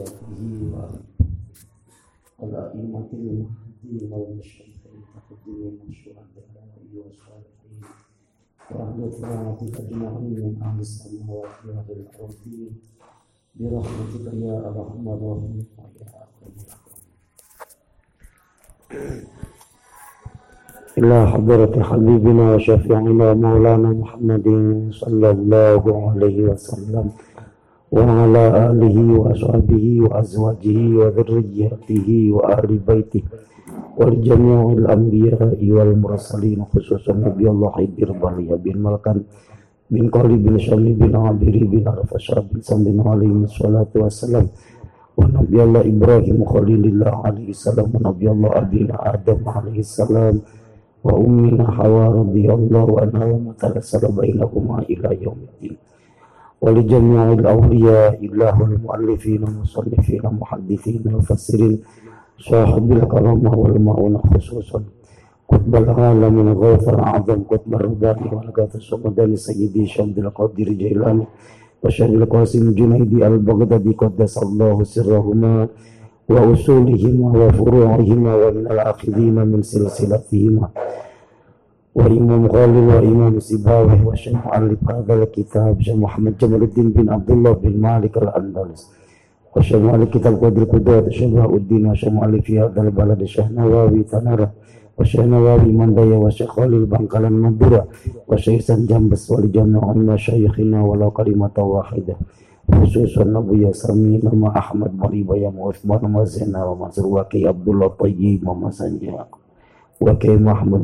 وصحبه والأئمة المهديين والمشرفين تقدمين الشهداء والصالحين وأهل الطاعة أجمعين من أهل السماوات وأهل الأرضين برحمتك يا أرحم الراحمين. ويا أكرم الأكرمين إلى حضرة حبيبنا وشفيعنا مولانا محمد صلى الله عليه وسلم. وعلى آله وأصحابه وأزواجه وذرياته وآل بيته ولجميع الأنبياء والمرسلين خصوصا نبي الله إبراهيم بن ملكان بن قلي بن شامي بن عبيري بن عرفة بن سم عليه الصلاة والسلام ونبي الله إبراهيم خليل الله عليه السلام ونبي الله أبينا آدم عليه السلام وأمنا حواء رضي الله عنها وما تلسل بينهما إلى يوم الدين. ولجميع الأولياء الله المؤلفين المصنفين المحدثين المفسرين صاحب الكرامة والمعونة خصوصا. قطب العالم الغوث الأعظم قطب الرباني والغاث الصمداني سيدي شمد القادر جيلاني وشهد القاسم جنيدي البغدادي قدس الله سرهما وأصولهما وفروعهما ومن العاقدين من سلسلتهما. وإمام غالي وإمام سباوي وشيخ مؤلف هذا الكتاب شيخ محمد جمال الدين بن عبد الله بن مالك الأندلس وشيخ مؤلف كتاب قدر قدوة شيخ الدين وشيخ مؤلف في هذا البلد شيخ نواوي تنارة وشيخ نواوي مندية وشيخ خليل بنقل المنبرة وشيخ سنجنبس ولجميع مشايخنا ولا كلمة واحدة خصوصا أبو ياسمين مع أحمد مريبا يا عثمان وزينا ومنصور وكي عبد الله طيب وما سنجاق وكي محمد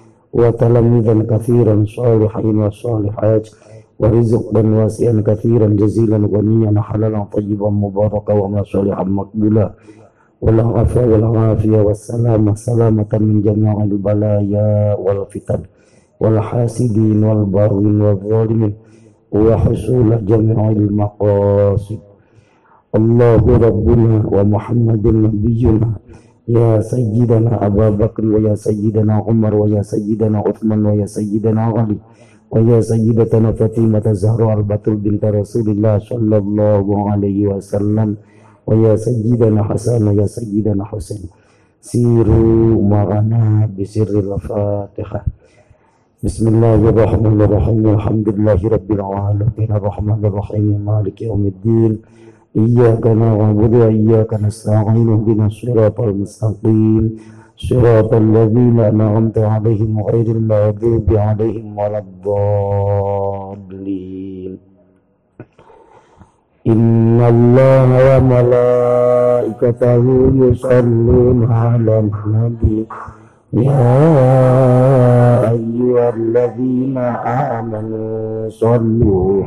وتلميذا كثيرا صالحين وصالحات ورزقا واسعا كثيرا جزيلا غنيا حلالا طيبا مباركا وما صالحا مقبولا والعفو والعافية والسلامة سلامة من جميع البلايا والفتن والحاسدين والباغين والظالمين وحصول جميع المقاصد. الله ربنا ومحمد نبينا يا سيدنا أبا بكر ويا سيدنا عمر ويا سيدنا عثمان ويا سيدنا علي ويا سيدتنا فاطمة الزهراء البتول بنت رسول الله صلى الله عليه وسلم ويا سيدنا حسن ويا سيدنا حسين. سيروا معنا بسر الفاتحة. بسم الله الرحمن الرحيم. الحمد لله رب العالمين. الرحمن الرحيم. مالك يوم الدين. إياك نعبد وإياك نستعين اهدنا الصراط المستقيم صراط الذين أنعمت عليهم غير المغضوب عليهم ولا الضالين إن الله وملائكته يصلون على النبي يا أيها الذين آمنوا صلوا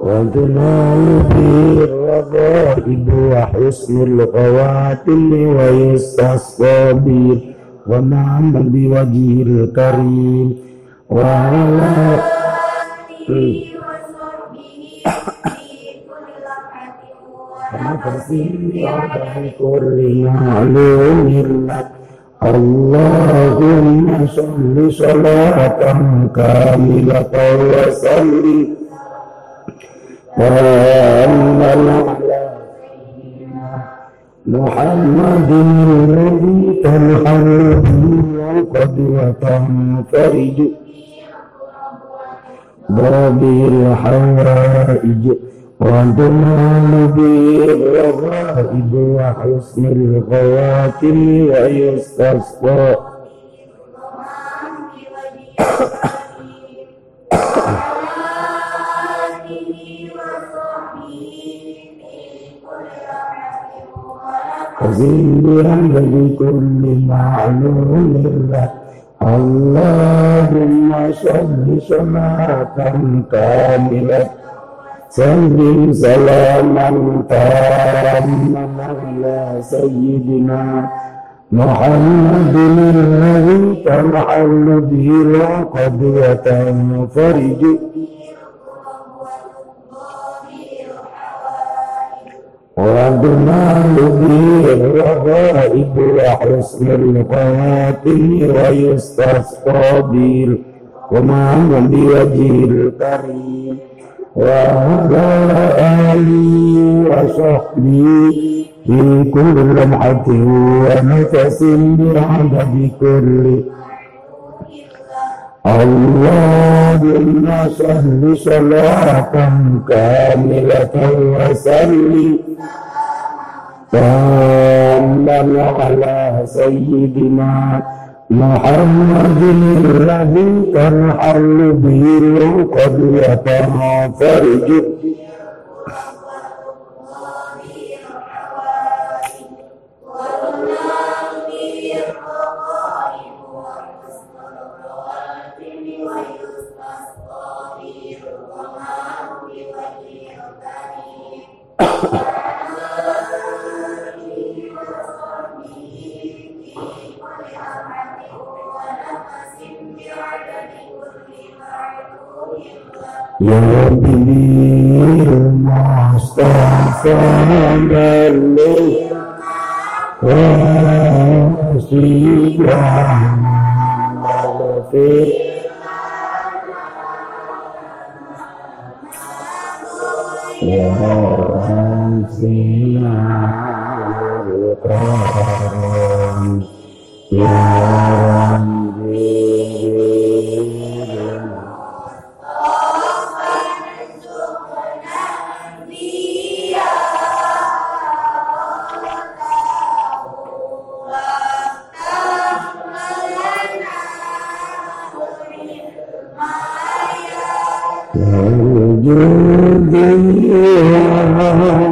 وتنال به الرغائب وحسن الخواتم ويستسقى به ونعم بوجه الكريم وعلى في كل معلوم لك اللهم صل صلاة كاملة وسلم وأن على محمد الذي تنحل وقد وتنفرج بابي الحوائج وتنال به الرغائب وحسن الخواتم ويستسقى وزين بكل معلوم له اللهم صل صلاة كاملة. سلم سلاما تاما على سيدنا محمد الذي تنحل به العقد وتنفرج وضمان في الرغائب وحسن الخاتم ويستسقى بالقمام بوجه الكريم. وهذا آلي وصحبي في كل لمحة ونفس بعدد كل اللهم صل صلاة كاملة وسلم تاما على سيدنا محمد الذي تنحل به العقد وتنفرج يا ربي المصطفى بلغ واسيب في يا ربي يا ربي will do thee.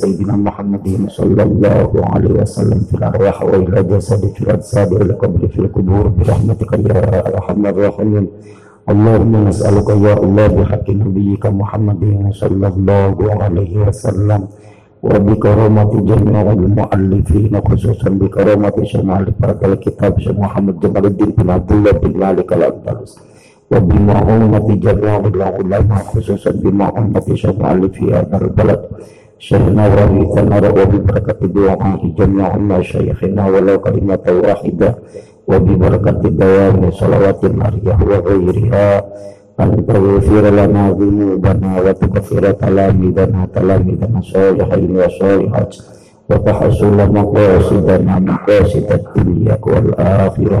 سيدنا محمد صلى الله عليه وسلم في الأرواح وإلى جسد في الأجساد وإلى قبر في القبور برحمتك يا أرحم الراحمين. اللهم نسألك يا الله بحق نبيك محمد صلى الله عليه وسلم وبكرامة جميع المؤلفين خصوصا بكرامة شمال الكتاب شيخ محمد جمال الدين بن عبد الله بن مالك الأندلس وبمعونة جميع العلماء خصوصا بمعونة شمال في هذا البلد. شيخنا ورئيسنا وببركة دعاء جميع مشايخنا ولو كلمة واحدة وببركة دوام صلوات المرية وغيرها. أن تغفر لنا ذنوبنا وتغفر تلاميذنا تلاميذنا صالحين وصالحات. وتحصل مقاصدنا مقاصد الدنيا والآخرة.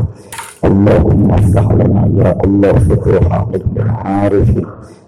اللهم افتح لنا يا الله فتوح علم العارف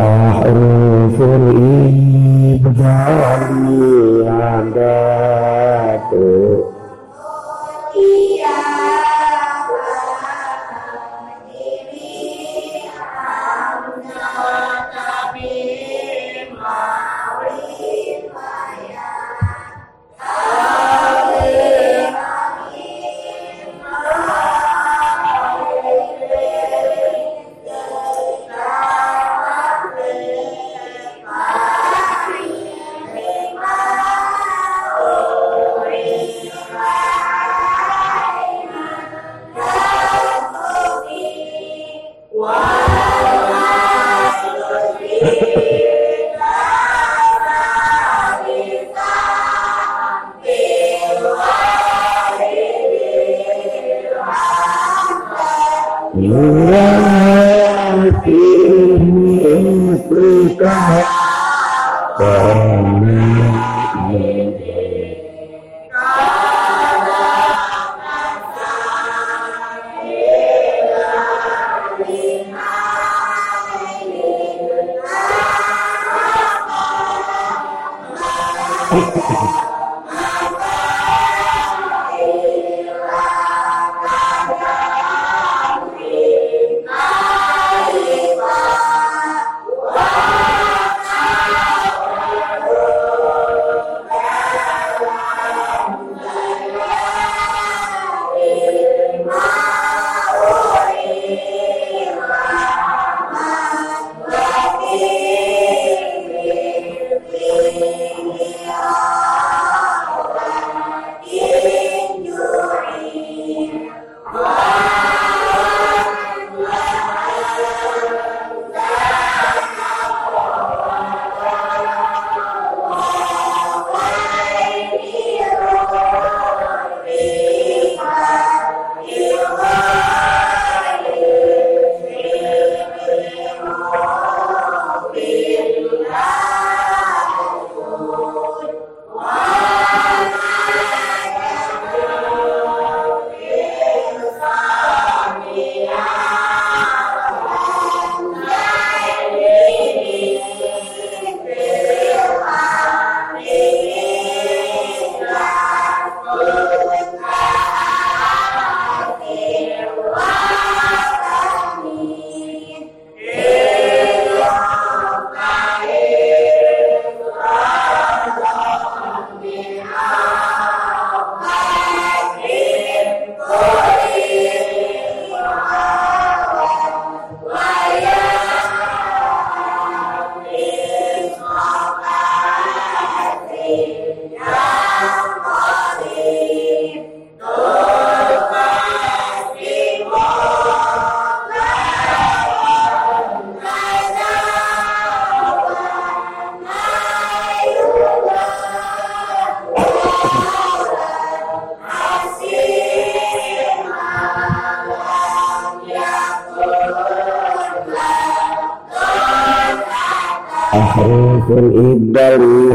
أحرف الإبداع عندك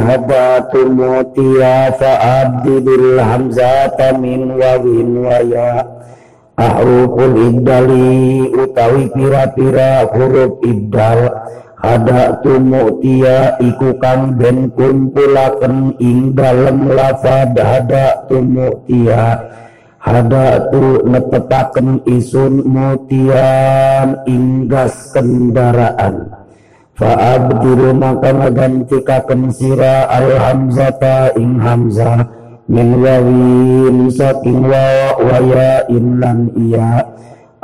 habatu mutia fa'abdidil hamzata min wawin waya. Ahruful ibdali utawi pira-pira huruf ibdal ada mutia iku kang den kumpulaken ing dalem lafad ada mutia. Ada tu nepetaken isun mutian inggas kendaraan Fa'abdiru maka ngagantikaken sira al hamzata ing hamzah min wawin saking wa waya inlan iya.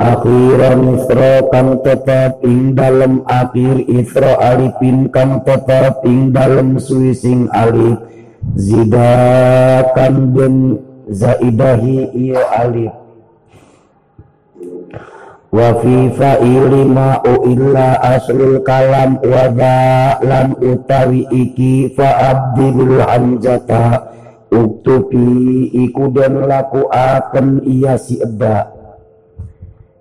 Akhiran isra kang tetap ing dalem akhir isra alipin kang tetap ing dalem suising alif. Zidakan den zaidahi iya alif wa fi fa'ili ma illa aslul kalam wa lan utawi iki fa abdilul hamzata uktubi iku dan laku akan iya si eda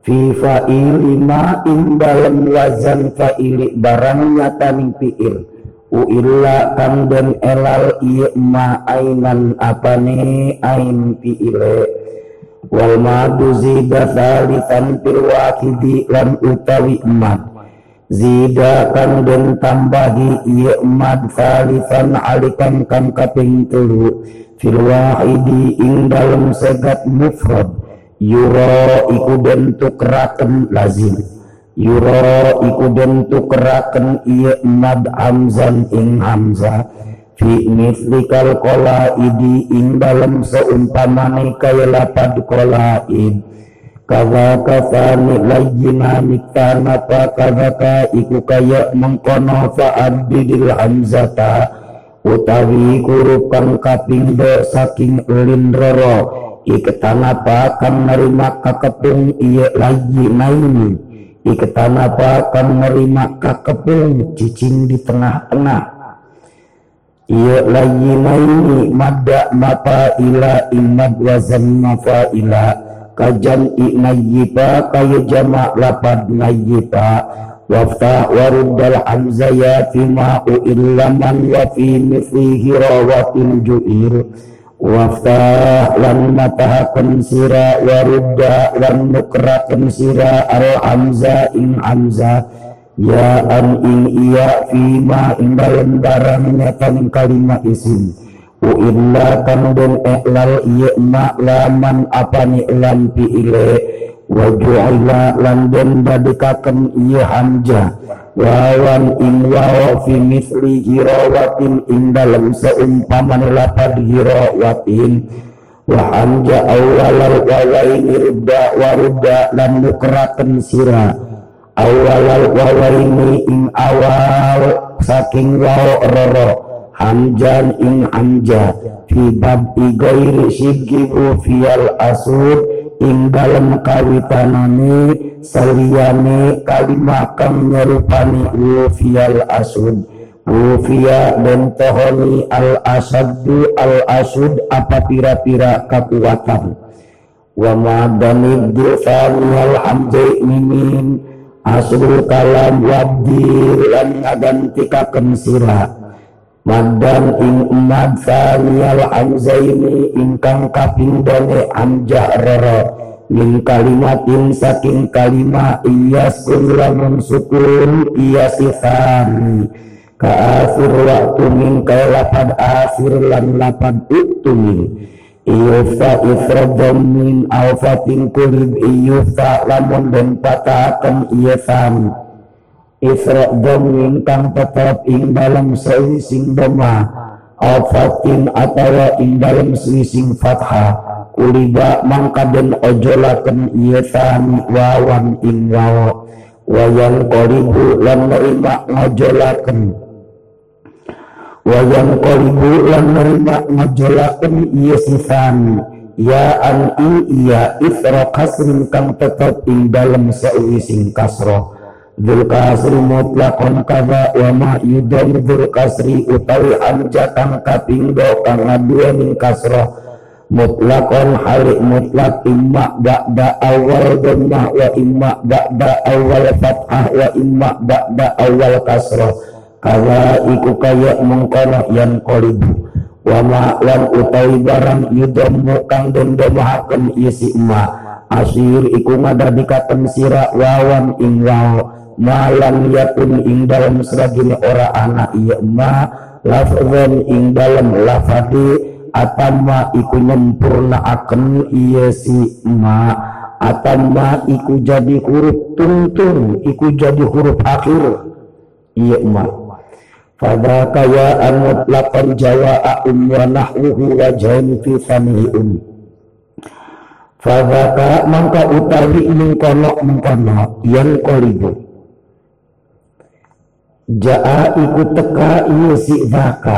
fi fa'ili ma ing dalam wazan fa'ili barang nyata ning fi'il. U illa kang den elal iya ma ainan apane ain fi'ile wal madu zida thalithan fil wahidi lan utawi emad zida kan den tambahi iya emad thalithan alikan kan kaping telu. Fil wahidi ing dalam segat mufrad. Yura iku den tukraken lazim. Yura iku den tukraken iya emad hamzan ing hamzah fi mislikal idi ing dalam seumpamane kaya lapad id kaza kafani layyina mitana pa kaza iku kaya mengkono fa'abdidil hamzata utawi huruf kang kaping do saking ulin roro iketan apa kang nerima kakepung iya layyina ini iketan apa kang nerima kakepung cicing di tengah-tengah Iya layyinaini madda mata ila imad wazan ila. Kajan i'nayyiba kaya jama' lapad nayyiba wafta waruddal hamzaya fima u'illaman wa fi mithlihi rawatin ju'ir wafta lan matahakan sira warudda lan nukrakan sira al hamza ing hamza Ya an in iya fima ing dalam barang nyatan kalimat isim. Wa illa kan den iklal iya ma laman apa ni lam pi ile. Wa ju'ila lan den dadikaken iya hamja. Wawan ing wawa fi misli hirawatin ing dalam seumpaman lapad hirawatin. Wa hamja awalal wawaini rudda wa rudda lan nukraken sirah awal wawaini ing awal saking wau roro hamjan ing hamja fi bab igairi sigibu fial asud ing dalam kawitanane saliyane kalimah kang nyerupani fial asud Wufia dan tohoni al asadu al asud apa pira-pira kekuatan wa madani dufani al hamdi mimin asrul kalam wabdi lan ngagantikaken sira madan ing umad saniyal hamzaini ingkang kaping dole amja roro. Min kalimatin saking kalima iya lamun sukun iya sifani ka akhir waktu min kaya lapad akhir lan lapad utumi Iyufa ifrodom min alfatin kulib iyufa lamun dan patahkan iyafam Ifrodom min kang tetap ing dalam sewising doma Alfatin atawa ing dalam sewising fathah Kuliba mangka den ojolaken iyafam wawan ing wawo Wayang koribu lan nerima ngojolaken wayang kolibu lan nerima ngajolaken iya sifan. Ya an iya isra kasrin kang tetap ing dalem sauwising kasro Dul kasri mutlakon kaza wa ma yudam dul kasri utawi anja kang kaping do kang ngaduaning kasro mutlakon halik mutlak imma ba'da awal dhammah wa imma ba'da awal fathah wa imma ba'da awal kasroh kawa iku kaya mengkono yan kolibu wama lan utawi barang yudomu kang den domahaken isi ma. Asir iku ngadadikaken sira wawan ing malam yakun ing dalam seragini ora anak iya ma. Lafzan ing dalam lafadi. Atama iku nyempurna akan iya si ma. Atama iku jadi huruf tuntun iku jadi huruf akhir iya ma Fadha kaya an mutlaqan jawa'a'un wa nahwuhu wa jain fi fanihi'un Fadhaka mangka utawi mengkono mengkono yang kolibu. Ja'a iku teka iya si dhaka.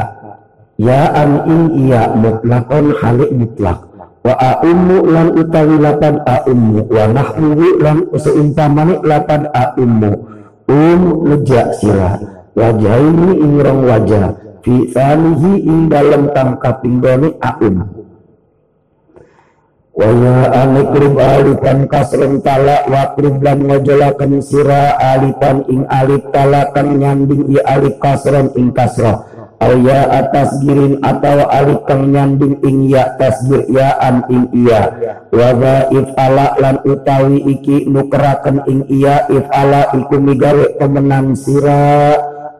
Ya an in iya mutlaqan halik mutlak. Wa a'ummu lan utawi lapan a'ummu. Wa nahwuhu lan seumpamani lapan a'ummu. Um lejak sirah wajah ini ingurang wajah. Fi sanihi ing dalam tangkap pinggoni aum Waya anikrib alitan kasrem talak wakrib lan ngojolakan sira alitan ing alif talakan nyanding i alif kasrem ing kasroh. Auya atas girin atau alif kang nyanding ing ya tasgir ya an ing iya. Waza if ala lan utawi iki nukerakan ing iya if ala iku migawe pemenang sira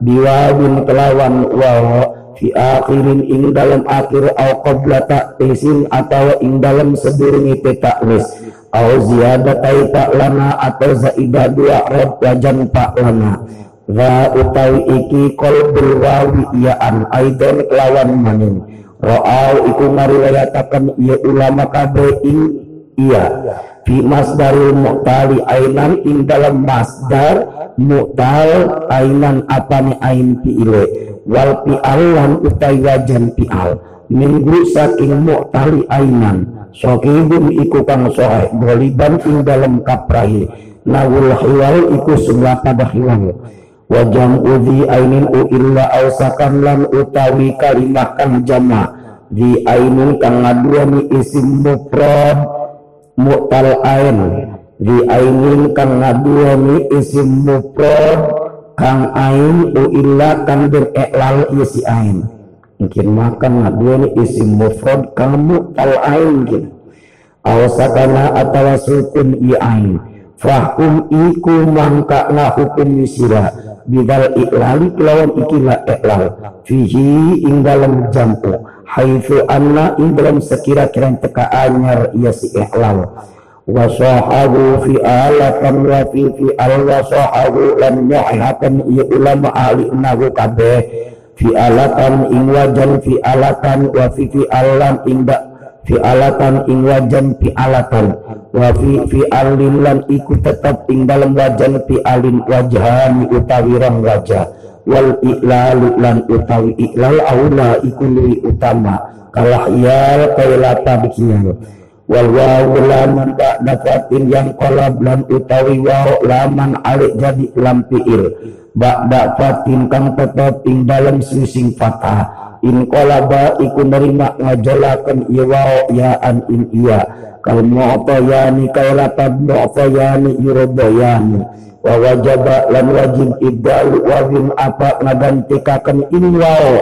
biwawin kelawan wawa fi akhirin ing dalam akhir au qabla ta'tisin atau ing dalam sedurungi taklis au ziyadatai tak lana atau zaidah dua rob wajan pak lana Wa utawi iki qalbul wawi iyaan aidon kelawan maning Ra'au iku ngariwayatakan iya ulama kabe ing iya. Fi masdaril mu'tali ainan ing dalam masdar mu'tal ainan apane ain fi'ile. Wal fi'al lan utai wajan fi'al. Minggu saking mu'tali ainan. Sokibun iku kang sohe goliban ing dalam kaprai nawul hiwal iku sebelah pada hiwal wajam udhi ainin u illa ausakan lan utawi kalimah kang jama. Di ainin kang ngaduani isim mufrad mu'tal ain di ainin kang ngaduani isim mufrad kang ain u illa kang bereklal isi ain. Mungkin makan ngaduani isim mufrad kang mutal ain mungkin. Awasakana atawa sukun i ain. Fahkum iku mangka na hukum sira bidal iklali kelawan ikila iklal fihi ing dalam jampu. Haitsu anna ing dalam sekira-kira teka anyar iya si iklal wasahabu fi alatan wa fi fi al wasahabu lan nyahatan iya ulama ahli nahu kabeh fi alatan ing wajan fi alatan wa fi fi alan ing wajan fi alatan wa fi fi alin lan iku tetap ing dalam wajan fi alin wajhani utawi rong wajah wal iklalu lan utawi iklal aula iku utama kalah iyal kaya lata dikiyal wal wawu laman fatin yang kolab lan utawi wawu laman alik jadi lam fi'il. Ba'da fatin kang tetap ing dalam sising fatah in kolaba iku nerima ngajolakan wawu ya an in iya. Kal mu'tayani kay lapad mu'tayani yurobayani wa wajaba lan wajib ibdalu wawin apa ngagantikakan in wawu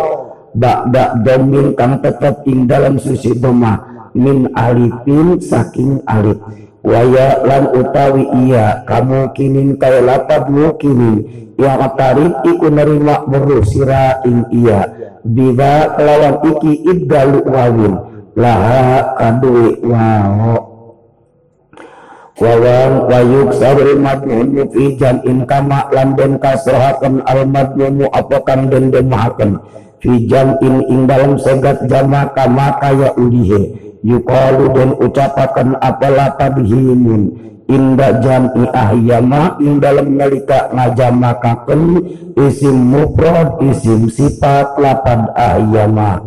ba'da domin kang tetap ing dalam sisi domah min alifin saking alif waya lan utawi iya kamu kinin kaya lapad mukinin yang tarif iku nerima berusira ing iya. Bida kelawan iki iddalu wawin laha kadui wao wawan wayuk sabri madmun fi jam'in kama lan den kasrohaken al madmumu apa kang den demahaken fi jam'in ing dalam segat jama kama kaya ulihe yukalu dan ucapakan apalah tabhimin inda jam'i ahyama ing dalam nalika ngajamakaken isim mufrad isim sifat lapad ahyama.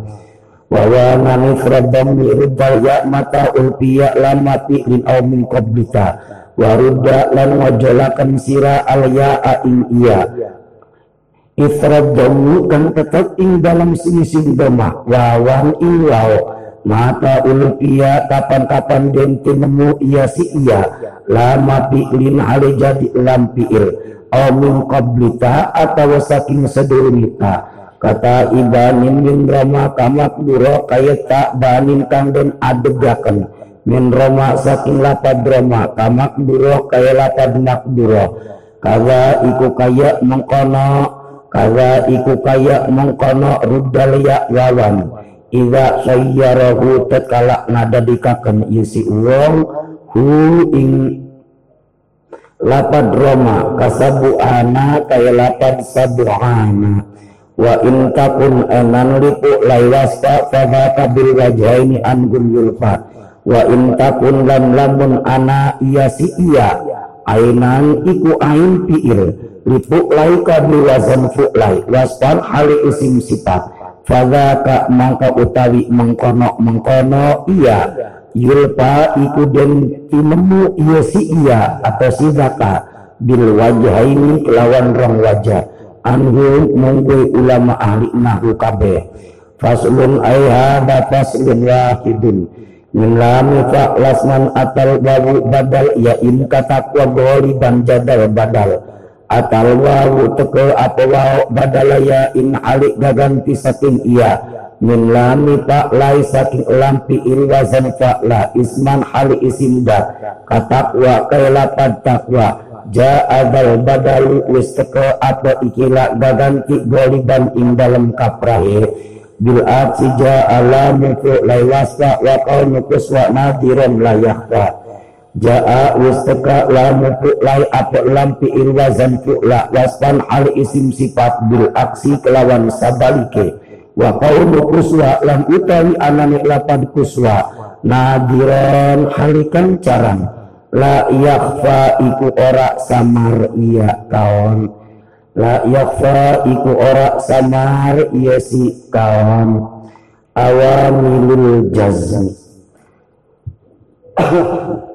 Wa nani fradam mirudal ya mata ulpiya lama fi'lin aw min qablika. Wa lan wajolakan sira al ya'a ing iya. Ifrad kan tetap ing dalam sini doma wawan ing waw mata ulupia kapan-kapan den nemu iya si iya. Lama fi'lin hale jadi lam fi'il. Au min qablika atau saking sedurunita kata ibanin min roma kamak buro kaya tak banin kang den adegaken. Min roma saking lapad roma kamak buro kaya lapad makburo kaga iku kaya mengkono kaga iku kaya mengkono rudal ya wawan Ida sayyarahu nada dikaken isi uang hu ing lapad roma kasabu ana kaya lapad sabuana wa in takun enan lipu laywasta fadha kabil wajhaini anggun yulfa. Wa in takun lam lamun ana iya si iya. Ainan iku ain piil lipu lai kabil wazan fu'lai. Waspan hali isim sifat fadzaka mangka utawi mengkono mengkono iya. Yulpa iku den tinemu iya si iya atau si zaka. Bil wajah ini kelawan rong wajah. Anhu munggu ulama ahli nahu kabeh. Faslun ay hada faslun wahidun min lami fa lasman atal babu badal ya in kata kwa dan jadal badal atal wawu tekel apa wawu badalaya in alik gaganti saking iya min lami pak lai saking lampi il wazan fa'la isman hali isim da. Katakwa kaya lapad takwa ja'adal badalu wis tekel apa ikila gaganti goliban ing dalam kaprahe. Bil atsi ja'ala mufu lai wasfa wa kau nukus wa nadiran layakwa Jaa wastaka la mutu lai apa lampi irwazan fu'la waspan hal isim sifat bil aksi kelawan sabalike. Wa qawlu kuswa lam utawi anani lapad kuswa. Nadiran halikan carang. La yakfa iku ora samar iya kawan la yakfa iku ora samar iya si kawan awamilul jazmi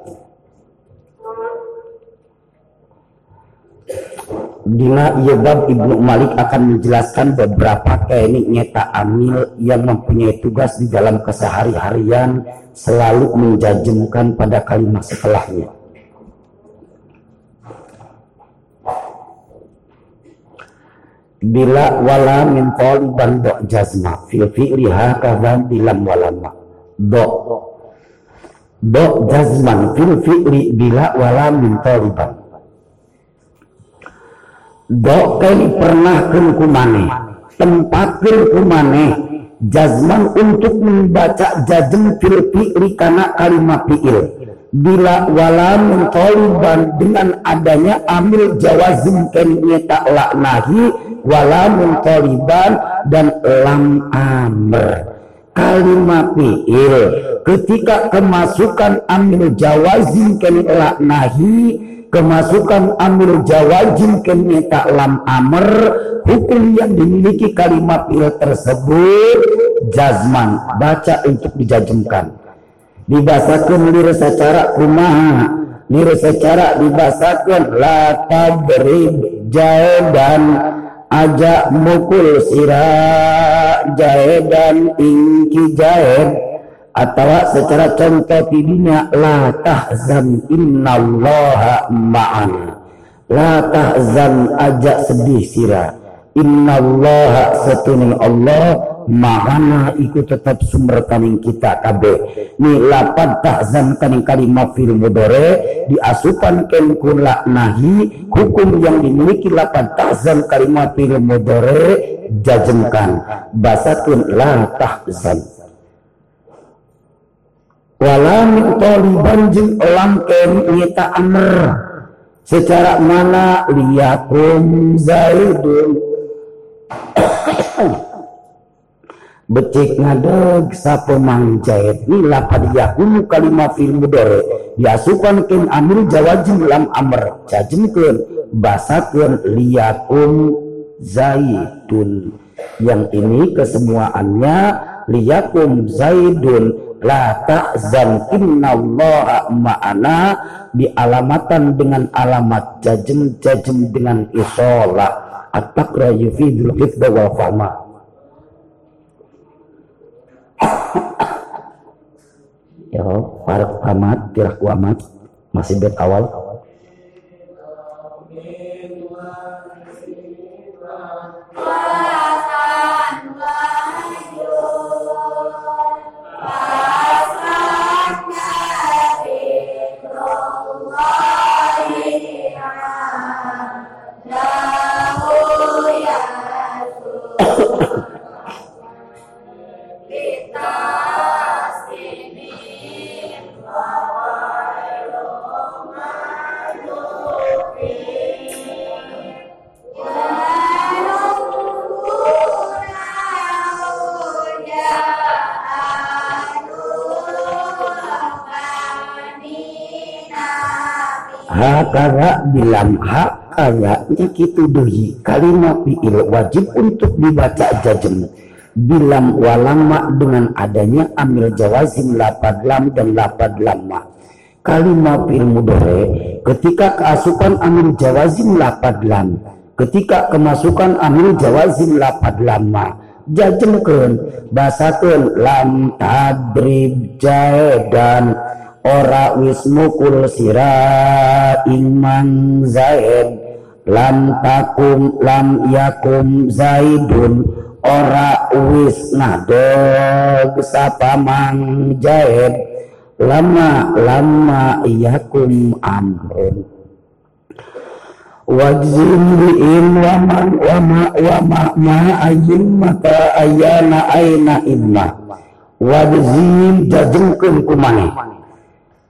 Dina Yobab Ibnu Malik akan menjelaskan beberapa teknik nyeta amil yang mempunyai tugas di dalam kesehari-harian selalu menjajemkan pada kalimat setelahnya. Bila wala min taliban do jazma fil fi'li hakadha bilam walama. Do do jazman fil fi'li bila wala min taliban doken pernah kumane. Tempatin kumane. Jazman untuk membaca jazm fil fi'li karena kalimat fi'il. Bila wala muntoliban dengan adanya amil jawazim kennya tak nahi wala muntoliban dan lam amr. Kalimat fi'il. Ketika kemasukan amil jawazim kennya nahi kemasukan amil jawajin kini taklam amr hukum yang dimiliki kalimat il tersebut jazman baca untuk dijajemkan dibasakan lir secara kumaha lir secara dibasakan la tabrib dan ajak mukul sirah jahedan ingki jahed atau secara contoh tidinya la tahzan innallaha ma'ana la tahzan aja sedih sira innallaha setuning Allah ma'ana iku tetap sumber kaning kita kabe ni lapad tahzan kaning kalimat fil mudore diasupan ken kula nahi hukum yang dimiliki lapad tahzan kalimat fil mudore jajemkan. Basatun la tahzan wala min taliban jeng langken nyata amr secara mana liyakum zaidun. Becik ngadeg sapo mangjait. Ni lapad yakum kalimat fil mudore diasupan kin amil jawajim lam amr jajemkeun basakeun liyakum zaidun. Yang ini kesemuaannya liyakum zaidun la ta'zan innallaha ma'ana dialamatan dengan alamat jajem jajem dengan isolah at-taqra yufidul hifdha wal fahma. Ya para amat kira amat masih bet awal hakara bilam hakara itu dehi kalimat fi'il wajib untuk dibaca jajem bilam walama dengan adanya amil jawazim lapad lam dan lapad lama. Kalimat fi'il mudore ketika keasupan amil jawazim lapad lam. Ketika kemasukan amil jawazim lapad lama. Jajemkeun basakeun lam tadrib dan ora wis mukul sira iman zaid lam takum lam yakum zaidun ora wis nadog sapa mang jaid lama lama yakum amrun. Wajzim bi'in wa man wa ma ayyin mata ayana aina imma wajzim jajengkeun kumane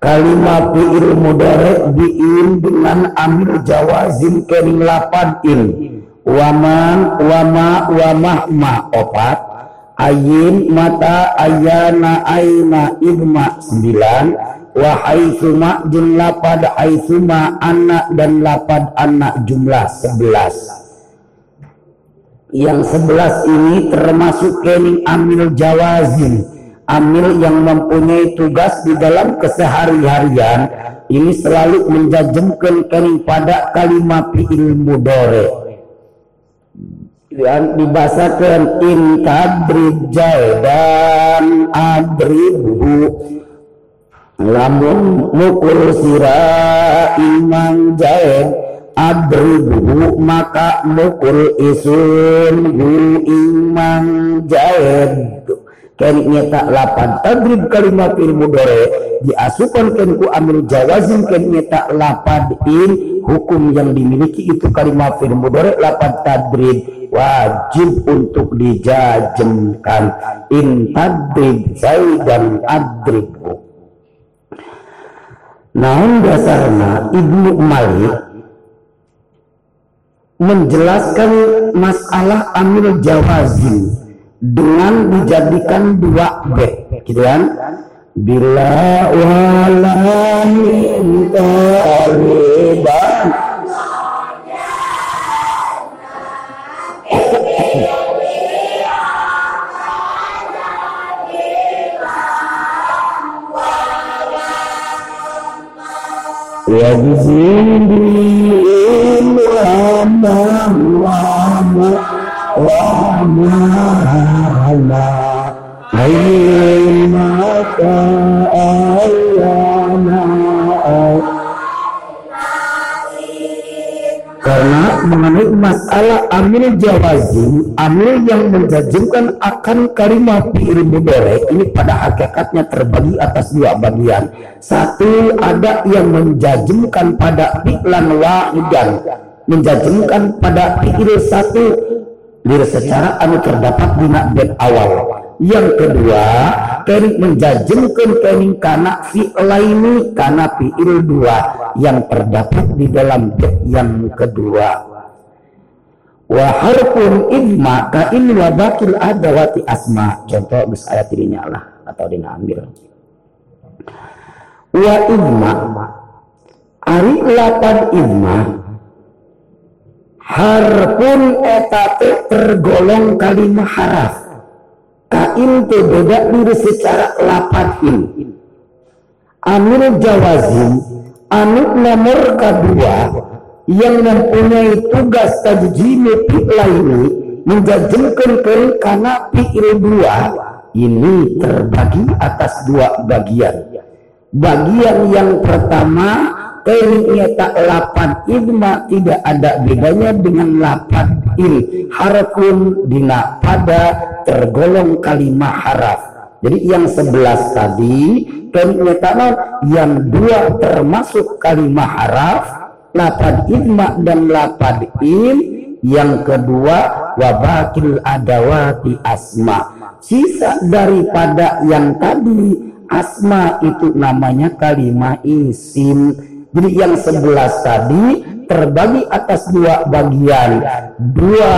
kalimat fi'il mudhari bi'in dengan amil jawazim kening lapad in. Waman wama wamah ma opat. Ayin mata ayana aina ibma sembilan. Wa haitsuma jumlah lapad haitsuma anak dan lapad anak jumlah sebelas. Yang sebelas ini termasuk kening amil jawazin amil yang mempunyai tugas di dalam kesehari-harian ini selalu menjajemkan kening pada kalimat fi'il mudore yang dibasakan in tadrib dan adribu lamun mukul sira imang jaid adribu maka mukul isun hu imang jaid kan nyata lapan tadrib kalimat fil mudore diasupan kan ku amil jawazim. Kan nyata lapan in hukum yang dimiliki itu kalimat fil mudore lapan tadrib. Wajib untuk dijajemkan. In tadrib zaidan adribhu Namun dasarnya Ibnu Malik menjelaskan masalah amil jawazim dengan dijadikan dua bed gitu kan bila walahin taliban وبزيد وما وما وما وما أينك أيانا Karena mengenai masalah amil jawazim, amil yang menjajimkan akan kalimat fi'il mudhari ini pada hakikatnya terbagi atas dua bagian. Satu ada yang menjajimkan pada fi'lan wahidan, menjajimkan pada fi'il satu Lir secara anu terdapat di bed awal. Yang kedua kening menjajemkan kening kana fi'laini kana fi'il dua yang terdapat di dalam yang kedua. Wa harfun idma ka in bakil adawati asma. Contoh bis ayat dirinya lah atau dina ambil wa idma ari lapan idma harpun etate tergolong kalimah haraf kain itu beda diri secara lapatin amir jawazim anu nomor kedua yang mempunyai tugas tajjimi ini menjajemkan karena fi'il dua ini terbagi atas dua bagian. Bagian yang pertama Tak lapan idma tidak ada bedanya dengan lapan il. Harfun dina pada tergolong kalimat haraf. Jadi yang sebelas tadi kayaknya yang dua termasuk kalimat haraf lapan idma dan lapan il. Yang kedua wabakil adawati asma. Sisa daripada yang tadi asma itu namanya kalimat isim jadi yang sebelas tadi terbagi atas dua bagian. Dua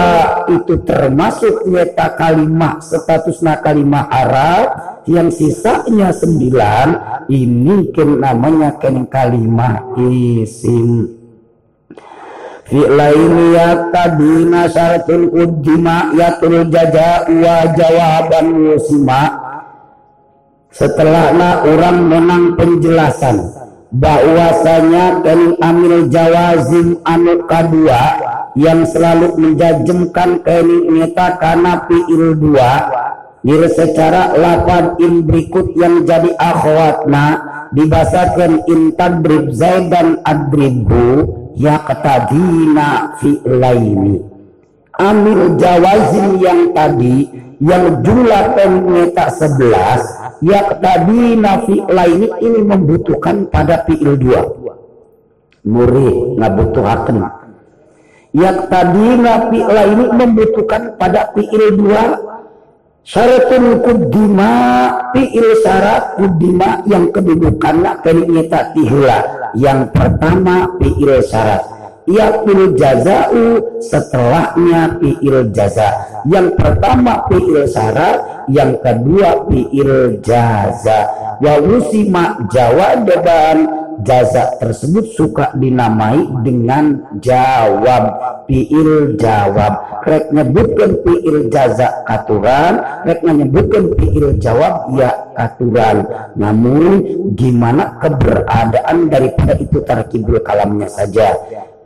itu termasuk nyata kalimat statusnya kalimat Arab. yang sisanya sembilan ini ken namanya ken kalimah isim Fi'laini yakadina syaratul ujima yatul jaja wa jawaban musima Setelahnya orang menang penjelasan bahwasanya dan amil jawazim anu kadua yang selalu menjajemkan kening nyata karena fi'il dua Nir secara lapan in berikut yang jadi akhwatna dibasakan intadrib zaidan adribu yaqtadina fi'laini. Amil jawazin yang tadi yang jumlah peneta 11 yaqtadina fi'laini ini membutuhkan pada fi'il dua. Muri ngabutuhaken yaqtadina fi'laini membutuhkan pada fi'il dua syaratun kudima fi'il syarat kudima yang kedudukannya kenyata tihula yang pertama fi'il syarat yakul jaza'u setelahnya fi'il jaza. Yang pertama fi'il syarat yang kedua fi'il jaza. Wa usima jawaban jaza tersebut suka dinamai dengan jawab fiil jawab. Rek nyebutkan fiil jaza aturan rek menyebutkan fiil jawab ya aturan namun gimana keberadaan daripada itu tarkibul kalamnya saja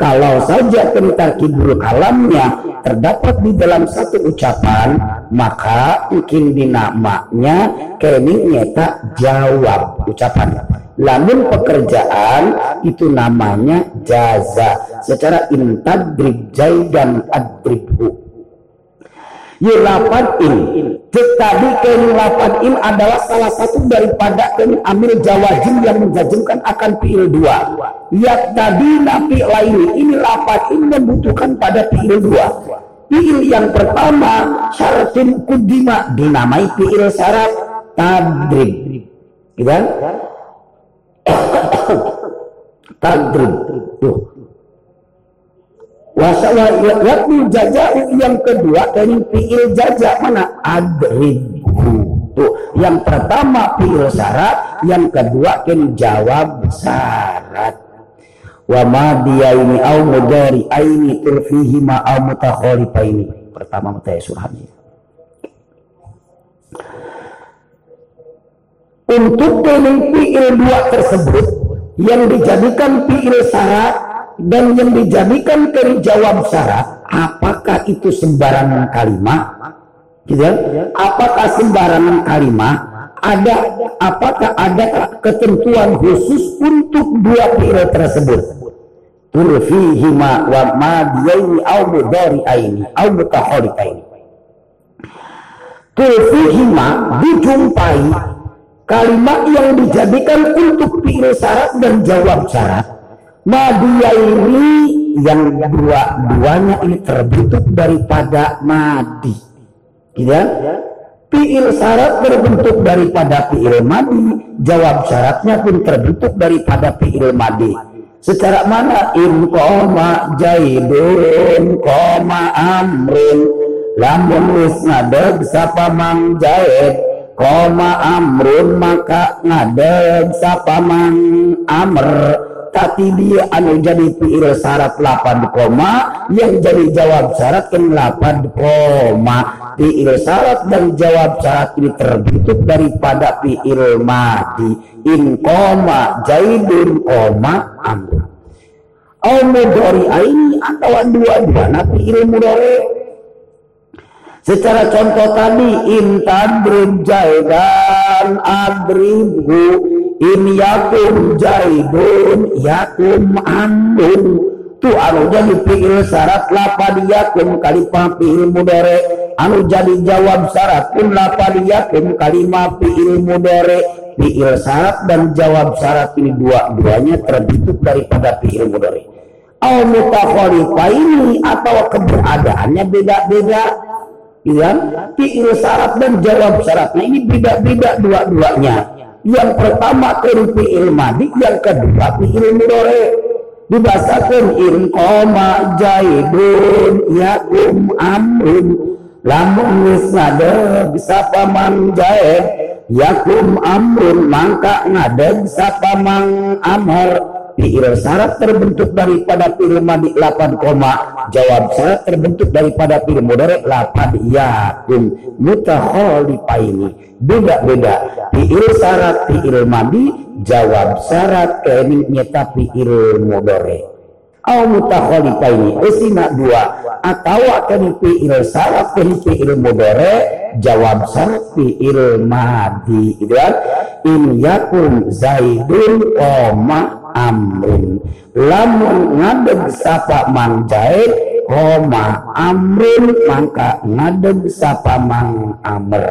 kalau saja tarkibul kalamnya terdapat di dalam satu ucapan maka mungkin dinamanya kini nyata jawab ucapan. Lamun pekerjaan itu namanya jaza secara intadrib jaidan adribhu. Yulapan in tetapi kini lapan in adalah salah satu daripada kini amil jawajim yang menjajimkan akan fi'il dua Yak tadi nafi lain ini lapan in membutuhkan pada fi'il dua Fi'il yang pertama syaratin kudima dinamai fi'il syarat tadrib Gitu kan? Tadrib. Tuh. Wasawa yakni yang kedua dari fi'il jaja mana? Adribhu. Tuh. Yang pertama fi'il syarat, yang kedua kan jawab syarat. Wa ma ini au mudari aini turfihi ma au ini Pertama mutaya surahnya. untuk kening fi'il dua tersebut yang dijadikan fi'il syarat dan yang dijadikan keri jawab syarat apakah itu sembarangan kalimat gitu ya? apakah sembarangan kalimat ada. Apakah ada ketentuan khusus untuk dua fi'il tersebut? Turfihima wa madiyaini au mudari'aini au turfihima dijumpai kalimat yang dijadikan untuk fi'il syarat dan jawab syarat. Madia ini yang dua-duanya ini terbentuk daripada madi ya. Fi'il syarat berbentuk daripada fi'il madi jawab syaratnya pun terbentuk daripada fi'il madi secara mana? In koma jaidun koma amrin. Lamun wis ngadeg sapa mang jaid? Koma amrun maka ngadeg sapa mang amr. Tapi dia anu jadi fiil syarat lapan koma yang jadi jawab syarat kan lapan koma fiil syarat dan jawab syarat ini terbentuk daripada fiil mati in koma jaidun koma amrun au mudori ini atau dua-dua fiil mudori Secara contoh tadi intadrib jaidan adribhu in yakum jaidun yakum amrun tu anu jadi fi'il syarat lapad yakum kalimah fi'il mudore anu jadi jawab syarat pun lapad yakum kalimah fi'il mudore fi'il syarat dan jawab syarat ini dua-duanya terbentuk daripada fi'il mudore au mutakhalifaini atau keberadaannya beda-beda. Ya fi'il syarat dan jawab syaratnya ini beda-beda dua-duanya. Yang pertama fi'il madi yang kedua fi'il mudore dibasakan in koma jaidun yakum amrun lamun wis ngadeg sapa man jaid yakum amrun mangka ngadeg sapa mang amr fi'il syarat terbentuk daripada fi'il madi 8 koma jawab syarat terbentuk daripada fi'il mudhari lapad yakum mutakhalifaini. Beda-beda. Fi'il syarat fi'il madi jawab syarat kini nyata fi'il mudhari au mutakhalifaini. Esina dua. Atau akan fi'il syarat kini fi'il mudhari jawab syarat fi'il madi gitu kan? In yakum zaidun koma amrin. Lamun ngadeg sapa mang jahit koma amrin mangka ngadeg sapa mang amr.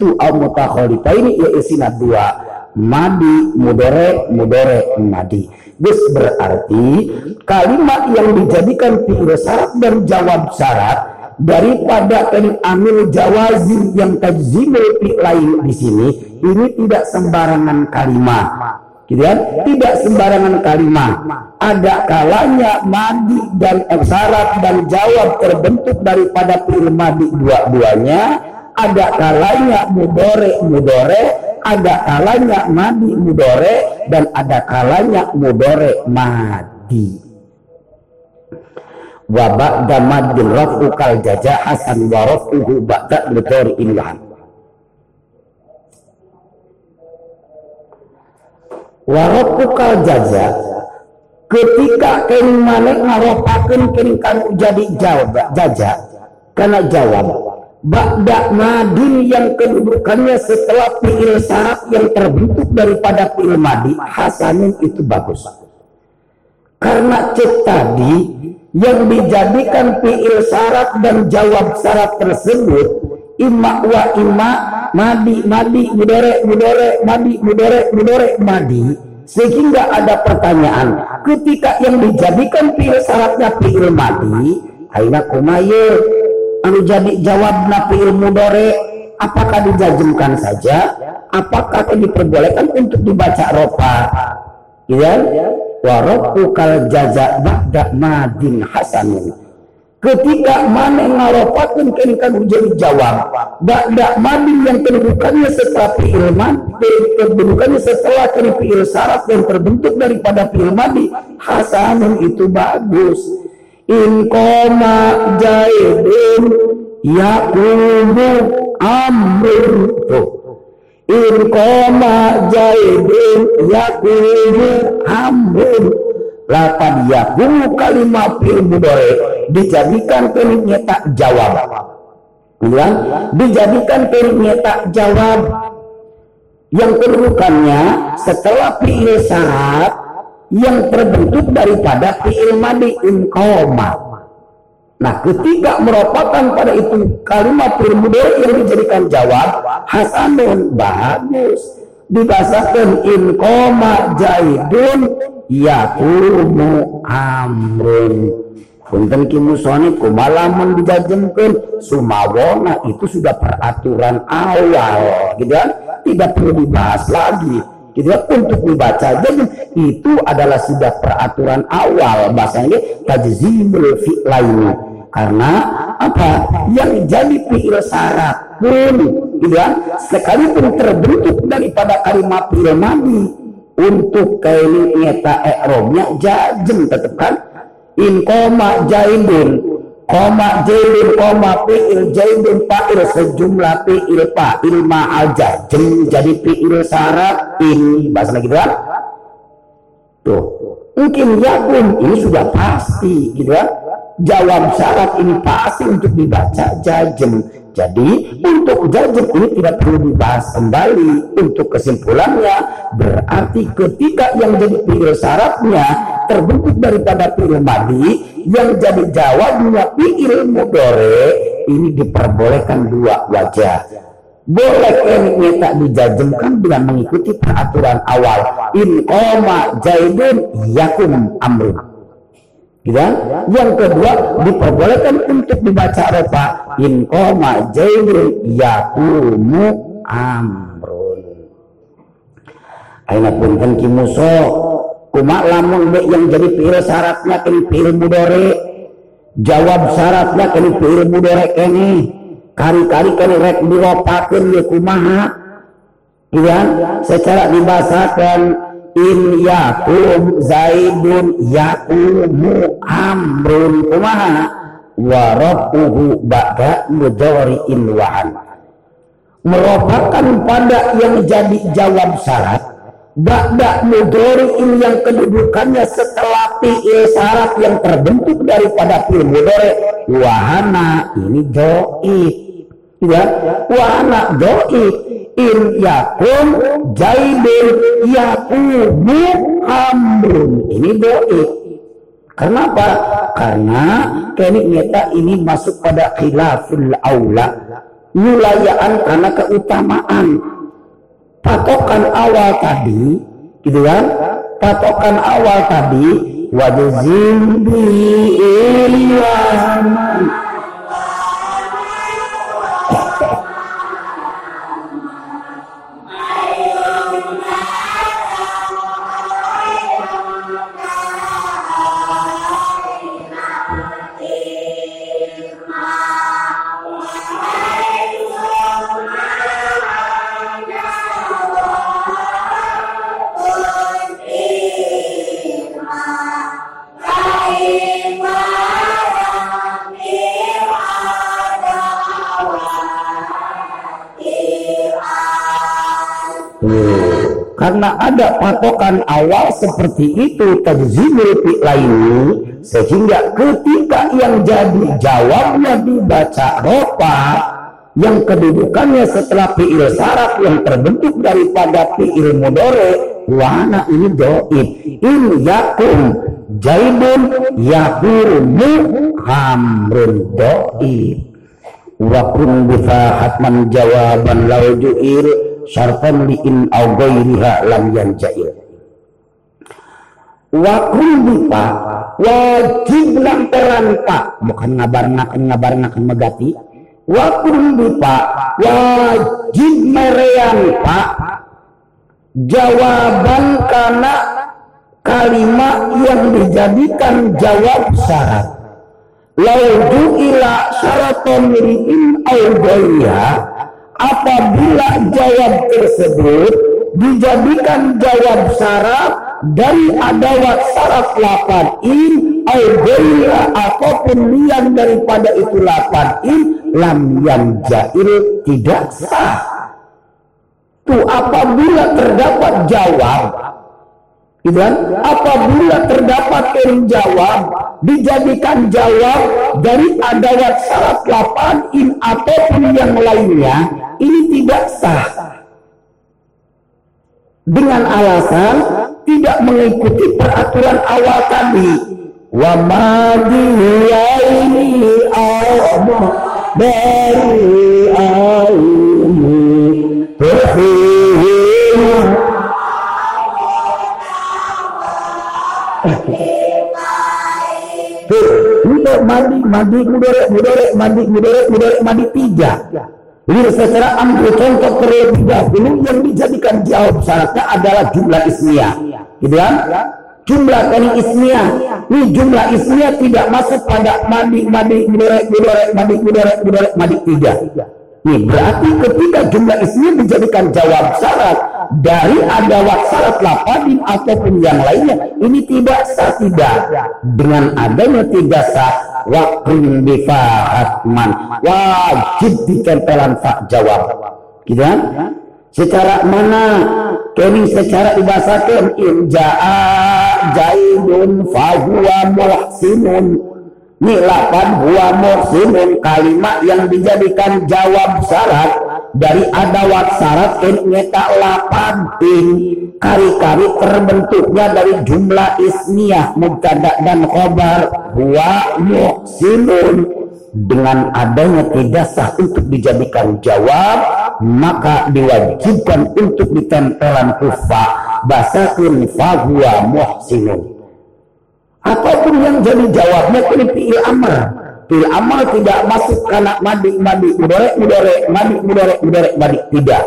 Tu au mutakhalita ini ya isina dua. Madi mudore mudore madi This berarti kalimat yang dijadikan fi'il syarat dan jawab syarat daripada kan amil jawazim yang tajzimul lain di sini ini tidak sembarangan kalimat gitu kan? Tidak sembarangan kalimat. Ada kalanya madi dan syarat dan jawab terbentuk daripada fi'il madi dua-duanya. Ada kalanya mudore mudore, ada kalanya madi mudore dan ada kalanya mudore madi. Wabak damad bin rafu kal jajah hasan wa rafuhu ba'da mudori inlahan. Warokukal jaza. Ketika kini mana ngaropakan kini kan jadi jawab jaja karena jawab Ba'da madin yang kedudukannya setelah fi'il syarat yang terbentuk daripada fi'il madi hasanin itu bagus. Karena cek tadi yang dijadikan fi'il syarat dan jawab syarat tersebut imma wa imma madi madi mudore mudore madi mudore mudore madi. Sehingga ada pertanyaan ketika yang dijadikan fi'il syaratnya fi'il madi aina kumaye anu jadi jawab fi'il mudore apakah dijajemkan saja? Apakah diperbolehkan untuk dibaca ropa? Ya kal jaza ba'da madin hasanun ketika mana ngarofatkan kan menjadi jawab. Dak mandi yang kedudukannya setelah fi'il madi kedudukannya setelah fi'il syarat yang terbentuk daripada fi'il madi hasanun itu bagus. In koma jaidin yakubu amrun. Tuh. In koma jaidin yakubu amrun lapan yakubu kalimat fi'il mudore. Dijadikan peniknya tak jawab. Bilang dijadikan peniknya tak jawab. Yang kedudukannya setelah fi'il syarat yang terbentuk daripada fi'il madi koma Nah, ketika merupakan pada itu kalimat fi'il yang dijadikan jawab, hasanun bagus. Dibahasakan in koma jaidun yakumu amrun. Punten ki musonib kumalamun dijajemkeun. Sumawona itu sudah peraturan awal gitu kan? Tidak perlu dibahas lagi gitu kan? Untuk dibaca jadi itu adalah sudah peraturan awal bahasanya tajzimul fi'laini. Karena apa? Yang jadi fi'il syarat pun gitu kan? Sekalipun terbentuk daripada kalimat fi'il madi untuk kaini nyata ekromnya jajem tetap kan? In koma jaidun koma jaidun koma fi'il jaidun fa'il sejumlah fi'il fa'il ma'al jajem jadi fi'il syarat ini bahasa lagi kan tuh. Mungkin yakun ini sudah pasti gitu kan? Jawab syarat ini pasti untuk dibaca jajem jadi untuk jajem ini tidak perlu dibahas kembali. Untuk kesimpulannya berarti ketika yang jadi fi'il syaratnya terbentuk daripada fi'il madi yang jadi jawabnya fi'il mudore ini diperbolehkan dua wajah. Boleh ini tak dijajemkan dengan mengikuti peraturan awal. In koma jaidun yakum amrun kan? yang kedua diperbolehkan untuk dibaca ropa in koma jaidun yakumu amrun Aina pun kan kimuso Kuma lamun yang jadi fi'il syaratnya kini fi'il mudore. Jawab syaratnya kini fi'il mudore kini. Kari-kari kini rek diropakeun ya kumaha. iya secara dibahasakan in yakum zaidun yakumu amrun. Kumaha? Warabuhu ba'da in wa'an merupakan pada yang jadi jawab syarat Ba'da mudori'in yang kedudukannya setelah fi'il syarat yang terbentuk daripada fi'il mudori wahana ini do'if ya wahana do'if in yakum jaibin yakumu amrun ini do'if Kenapa? Karena kenik nyata ini masuk pada khilaful aula. Yulayaan karena keutamaan patokan awal tadi gitu kan patokan awal tadi wajizim bi karena ada patokan awal seperti itu tajzimul lainnya sehingga ketika yang jadi jawabnya dibaca ropa yang kedudukannya setelah fi'il syarat yang terbentuk daripada fi'il mudore wana ini doib. In yakum jaibun yakumu hamrun doib. Wa kun hatman jawaban lau ju'ir syarfan in au ghairiha lam yanjail. Wa kulbipa wajib lamperan pak bukan ngabar ngakan ngabar ngakan megati. Wa kulbipa wajib merean pak. Jawaban karena kalimat yang dijadikan jawab syarat. Laudu ila syaraton miripin au apabila jawab tersebut dijadikan jawab syarat dari adawat syarat lapan in audaya apa pun yang daripada itu lapan in lam yang jail tidak sah. Tuh apabila terdapat jawab Gitu kan? Apabila terdapat yang jawab, dijadikan jawab dari adawat syarat lapan in ataupun yang lainnya, ini tidak sah. Dengan alasan tidak mengikuti peraturan awal tadi. Wa Allah dari Untuk mandi, mandi mudore, mudore, mandi mudore, mudore, mandi tiga. Jadi secara ambil contoh terlebih dahulu yang dijadikan jawab syaratnya adalah jumlah ismiyah. Gitu kan? Jumlah kali ismiyah. Ini jumlah ismiyah tidak masuk pada mandi, mandi, mudore, mudore, mandi, mudore, mudore, mandi tiga. Ini berarti ketika jumlah ismiyah dijadikan jawab syarat dari adawat syarat lapadin ataupun yang lainnya ini tidak sah tidak. Dengan adanya tidak sah wakrin bifahatman wajib ditempelan tak jawab. Gitu kan? Secara mana? Kini secara dibahasakan inja'a jaidun fahuwa muhsinun ini lapan huwa muhsinun kalimat yang dijadikan jawab syarat dari adawat syarat nyeta lapan in. Kari-kari terbentuknya dari jumlah ismiyah mubtada dan khobar. Wa muhsinun. Dengan adanya tidak sah untuk dijadikan jawab maka diwajibkan untuk ditempelan kufa basakin fahuwa muhsinun apa pun yang jadi jawabnya ini fi'il amr fil amal tidak masuk karena mandi mandi mudore mudore mandi mudore mudore mandi tidak.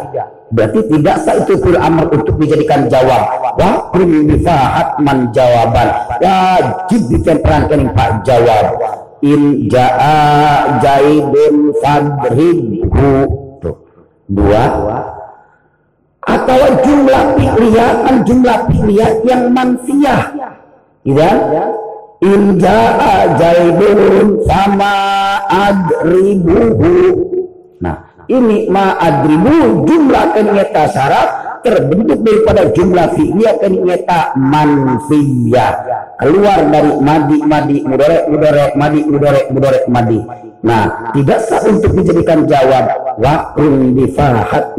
Berarti tidak sah itu fil amal untuk dijadikan jawab. Wa bifahat man jawaban. Wajib ditemperankan pak jawab. In jaa jaibun fadribhu tuh. Dua. Atau jumlah fi'liyah kan jumlah fi'liyah yang manfiyah ya Inja jaibun sama adribuhu nah ini ma adribu jumlah kenyata syarat terbentuk daripada jumlah fi'liyah kenyata manfiyah keluar dari madi madi mudorek mudorek madi mudorek mudorek madi Nah, tidak sah untuk dijadikan jawab. Wakrun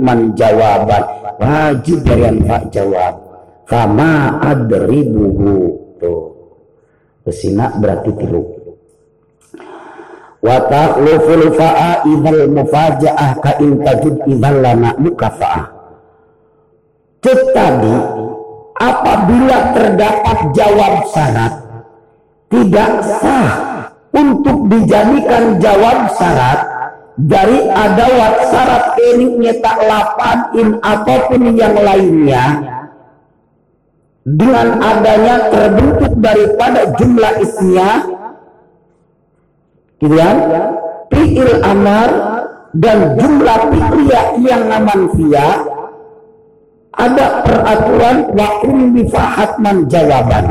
man jawaban. Wajib dari fa jawab. Fama adribuhu. Tuh. Kesina berarti tilu. Wa ta'luful fa'a idhal mufaja'ah ka in tajud idhal lana mukafa'ah. Tadi apabila terdapat jawab syarat tidak sah untuk dijadikan jawab syarat dari adawat syarat ini nyetak lapan in ataupun yang lainnya dengan adanya terbentuk daripada jumlah isnya gitu ya fi'il amar dan jumlah fi'liyah yang via ada peraturan wa bifahatman jawaban.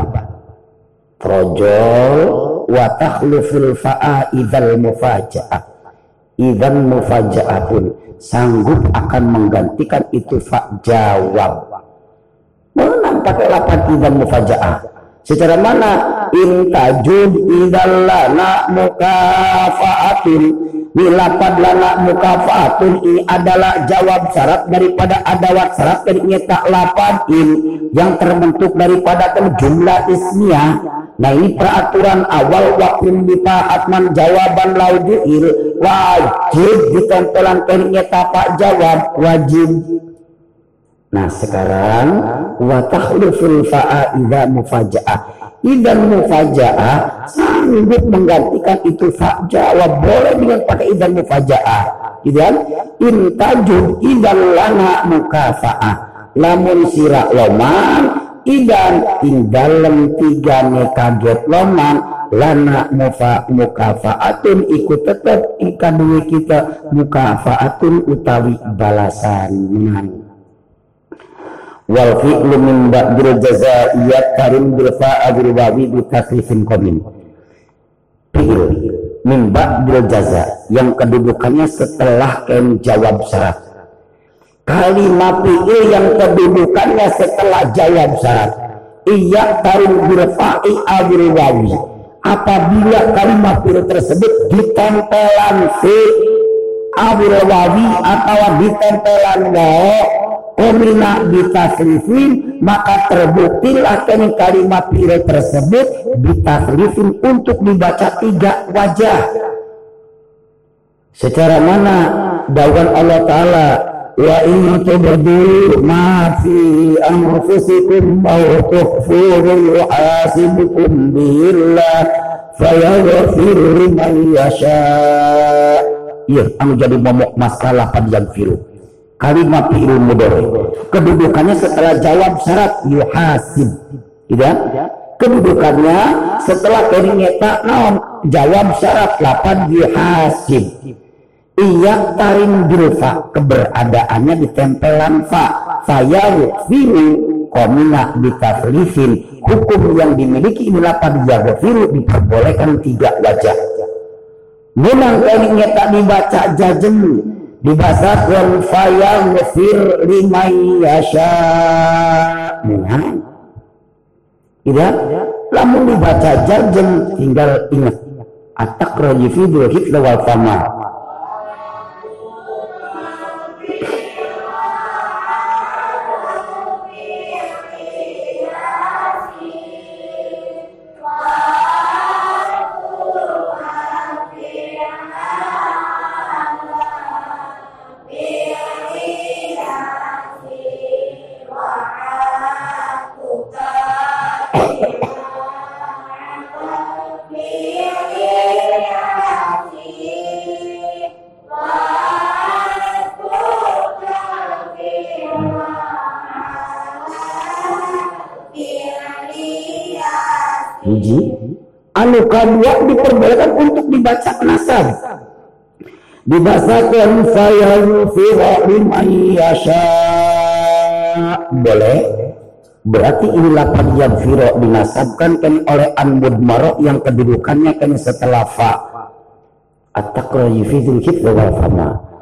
Projol wa takhluful fa'a idzal mufaja'ah idzal mufaja'atun sanggup akan menggantikan itu fa jawab pakai lapan idzal mufaja'ah. Secara mana? In tajud idzal lana mukafaatun. Bilapad lana mukafaatun ini adalah jawab syarat daripada adawat syarat dari nyetak lapan. In yang terbentuk daripada jumlah ismiyah Nah ini peraturan awal waktu atman jawaban laujuil wajib ditempelan teriknya tapak jawab. Wajib. Nah sekarang wa takhluful fa'a idza mufaja'ah. Idza mufaja'ah sanggup menggantikan itu fa jawab boleh dengan pakai idza mufaja'ah. Idan intajud idan lana mukafa'ah. Lamun sira loman idan ing dalem tiga kaget loman lana mufa mukafaatun ikut tetap ikan kita mukafaatun utawi balasan menang wal fi'lu min ba'dil jazaiyat karim bil fa'adil wawi bi takrifin qamin fi'il min ba'dil jaza yang kedudukannya setelah kem jawab syarat. Kalimat fi'il yang kedudukannya setelah jawab syarat. Iya tarim birfa'i awil wawi. Apabila kalimat fi'il tersebut ditempelan fi wawi atau ditempelan wa Umila bitaslifin maka terbuktilah dengan kalimat pire tersebut bitaslifin untuk dibaca tiga wajah. Secara mana? Dakwaan Allah Ta'ala wa in tubdu ma fi anfusikum aw tukhfuhu yuhasibukum billah fayaghfir liman yasha. Iya anu jadi momok masalah panjang firu. Kalimat fi'il mudhari. Kedudukannya setelah jawab syarat yuhasib. Tidak? Kedudukannya setelah keringeta naon jawab syarat lapan yuhasib Iya tarim bilfa keberadaannya di tempelan fa saya firu komina bitaflifin hukum yang dimiliki ini lapan firu diperbolehkan tiga wajah memang tak dibaca jajem dibacakan faya fir lima yasha. Memang tidak lamun dibaca jajem tinggal ingat. Atak rajifidul hitla wal fama kedua diperbolehkan untuk dibaca nasab dibacakan saya liman yasha. Boleh? Berarti ini lapan firo dinasabkan kan oleh an mudmaro yang kedudukannya kan setelah fa. Wa fama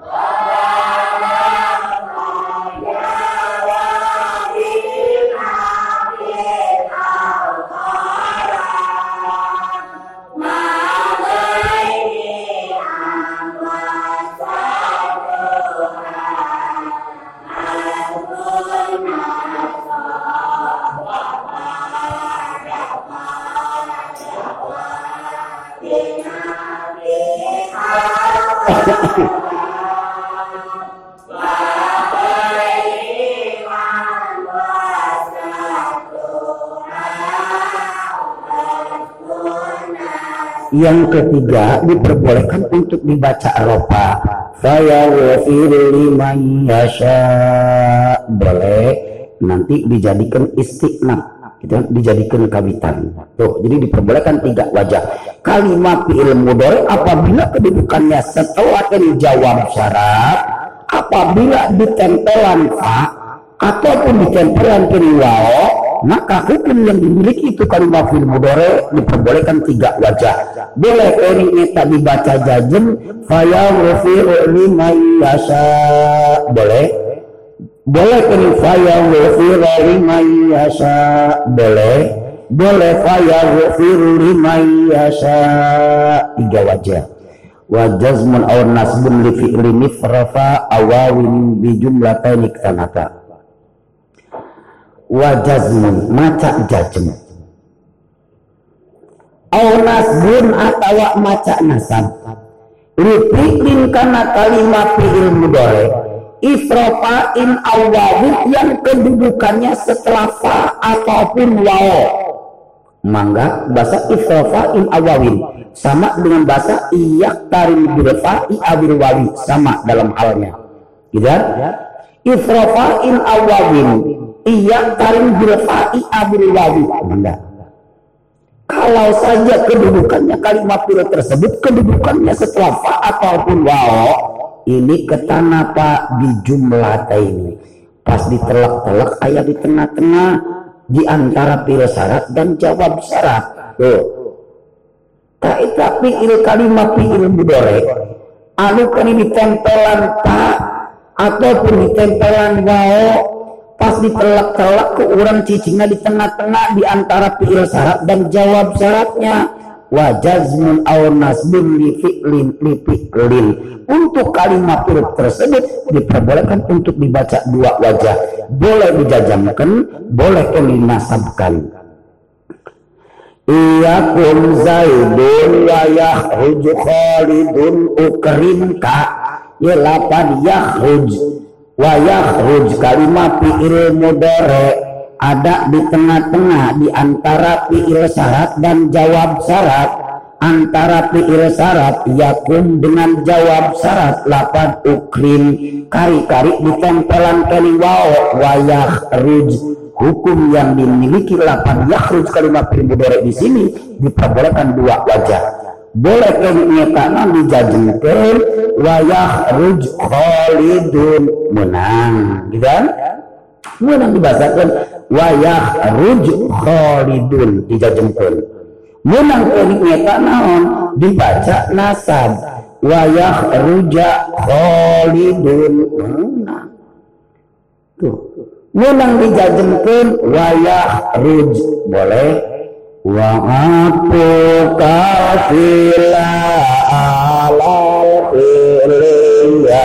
yang ketiga diperbolehkan untuk dibaca ropa saya liman yasha. Boleh nanti dijadikan istiqnaf gitu kan? Dijadikan kawitan tuh jadi diperbolehkan tiga wajah. Kalimat fi'il mudhari apabila kedudukannya setelah jawab syarat apabila ditempelan fa ataupun ditempelan kini wao maka hukum yang dimiliki itu kalimat fil mudore diperbolehkan tiga wajah. Boleh ini tak dibaca jajem faya wafi'u liman yasha boleh? Boleh ini faya wafi'u liman yasha boleh? Boleh faya wafi'u liman yasha tiga wajah. Wa jazmun aw nasbun li fi'li mifrafa awawin bi jumlataini kanata wajazmun maca jazm au nasbun atawa maca nasab. Lifi'lin kana kalimat fi'il mudore Israfa'in awawin yang kedudukannya setelah fa ataupun waw. Mangga bahasa israfa'in awawin sama dengan bahasa iyak tarim birfa'i awil wali. Sama dalam halnya. Gitu kan? Israfa'in awawin iya tarim bilfa'i wali enggak kalau saja kedudukannya kalimat fil tersebut kedudukannya setelah fa ataupun wao ini ketana pak di jumlah ini. Pas ditelak-telak ayat di tengah-tengah di antara fil syarat dan jawab syarat. Tuh tapi il kalimat fi'il mudore anu kan ini tempelan pak ataupun ditempelan wao pas ditelak-telak ke orang cicingnya di tengah-tengah di antara fi'il syarat dan jawab syaratnya. Wajazmun aw nasbun li fi'lin li fi'lin. Untuk kalimat fi'il tersebut diperbolehkan untuk dibaca dua wajah. Boleh dijajamkan boleh dinasabkan Iyakum zaidun wa yakhruj khalidun ukrimka. Ya lapan wa yakhruj kalimat fi'il mudhari ada di tengah-tengah di antara fi'il syarat dan jawab syarat. Antara fi'il syarat yakum dengan jawab syarat lapan ukrim. Kari-kari ditempelan kali waw wa yakhruj hukum yang dimiliki lapan yakhruj kalimat fi'il mudhari di sini diperbolehkan dua wajah boleh kenyatakan dijajengkan wayah ruj khalidun. Menang gitu kan? Menang dibacakan wayah ruj khalidun dijajengkan menang kenyata naon dibaca nasab wayah ruja khalidun. Menang. Tuh. Menang dijajengkan wayah ruj. Boleh fila alal filiyati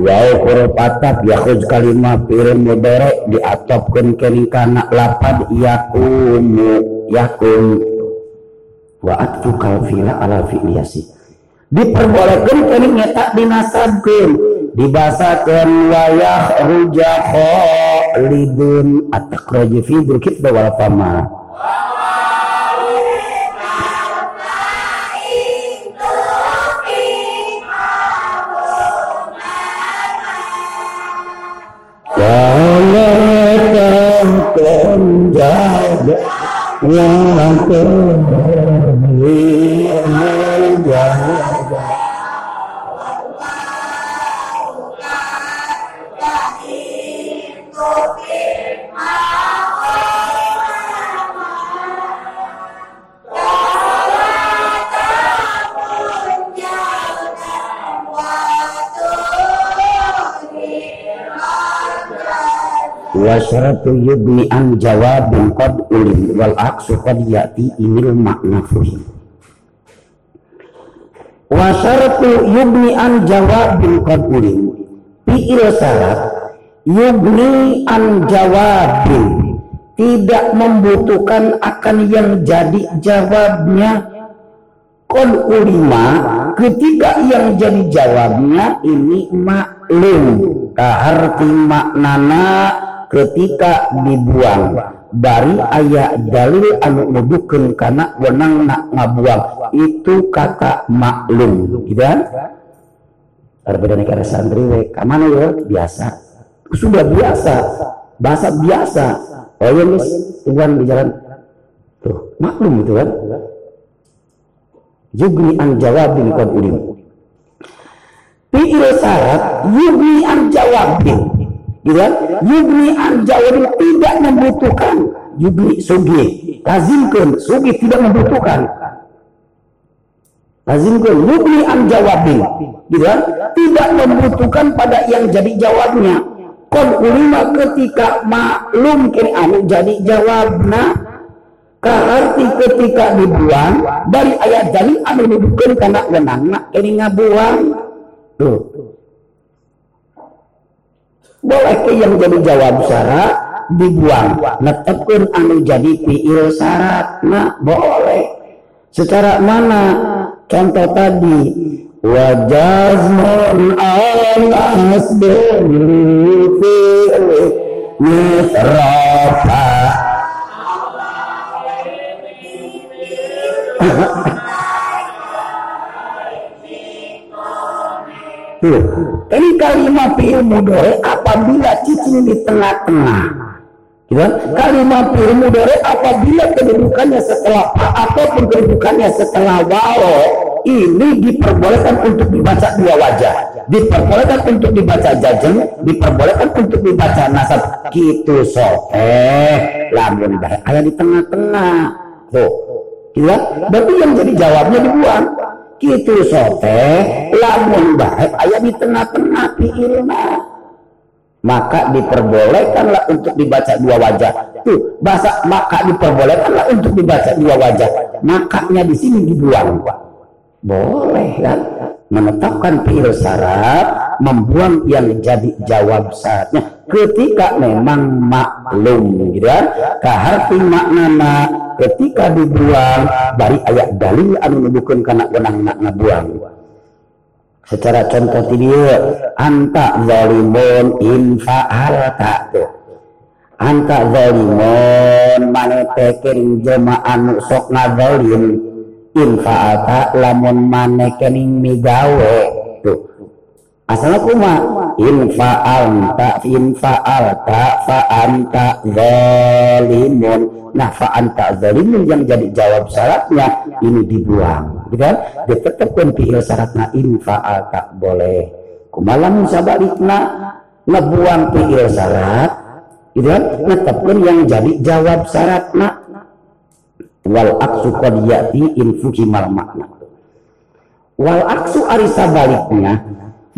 Wau huruf atap yakhruj kalimah fi'il mudhari diatopkeun kening kana lapad yakumu yakum wa atfu kal fi'la ala fi'liyasi diperbolehkan kini nyetak dinasabkan dibasakan wayah ruja khalidun at-takraji fi burkit bawal fama Kalau jaga yang wa syaratu yubni an jawabin qad ulim wal aksu qad yati inil makna fuhim wa syaratu yubni an jawabin qad ulim fi'il syarat yubni an jawabin tidak membutuhkan akan yang jadi jawabnya. Qad ulima ketika yang jadi jawabnya ini maklum kaharti maknana ketika dibuang dari ayat dalil anu nuduhkeun kana wenang nak ngabuang. Itu kata maklum gitu kan? Berbeda negara santri we. Kamana ya biasa. Sudah biasa. Bahasa biasa. Oh ya mis tuhan di jalan. Tuh maklum itu kan? Yugni an jawabin qad ulim. Fi'il syarat yugni an jawabin gitu kan yubni an tidak membutuhkan. Yubni sugi. Lazimkan sugi tidak membutuhkan. Lazimkan yubni an jawabin gitu tidak membutuhkan pada yang jadi jawabnya. Kon ulima ketika maklum kini anu jadi jawabna Kararti ketika dibuang dari ayat dalil anu nuduhkeun kana wenangna kini ngabuang. Tuh boleh yang jadi jawab syarat? Dibuang. Netepkan anu jadi fiil syarat. Nah boleh. Secara mana? Contoh tadi. Wajazmun al asbil fi'il misrafa Tuh. Ini kalimat fi'il mudore apabila cicing di tengah-tengah. Ya, kalimat fi'il mudore apabila kedudukannya setelah pa ataupun kedudukannya setelah wawo ini diperbolehkan untuk dibaca dua wajah. Diperbolehkan untuk dibaca jajeng, diperbolehkan untuk dibaca nasab. Gitu so. Eh, lamun ayah di tengah-tengah. Tuh. Ya, berarti yang jadi jawabnya dibuang gitu sote. Lamun baik ayat di tengah-tengah ilmu maka diperbolehkanlah untuk dibaca dua wajah. Tuh bahasa maka diperbolehkanlah untuk dibaca dua wajah. Makanya di sini dibuang. Boleh kan menetapkan fiil syarat membuang yang jadi jawab syaratnya. Ketika memang maklum gitu kan kaharti maknana ketika dibuang dari ayat dalil anu nuduhkeun kana wenang nak ngabuang secara contoh ti anta zalimun in fa'alta anta zalimun mane teh jelema anu sok ngazalim. In fa'alta lamun mane kening migawe tuh asalna kumaha in fa'alta in fa'alta fa anta zalimun Nah, fa'anta zalimin yang jadi jawab syaratnya ini dibuang. Gitu kan? Ditetapkan fi'il syaratnya in fa'al tak boleh. Kumalam sabalikna ngebuang fi'il syarat. Gitu kan? Netapkan yang jadi jawab syaratnya. Wal aksu qad yati makna. Wal aksu ari sabaliknya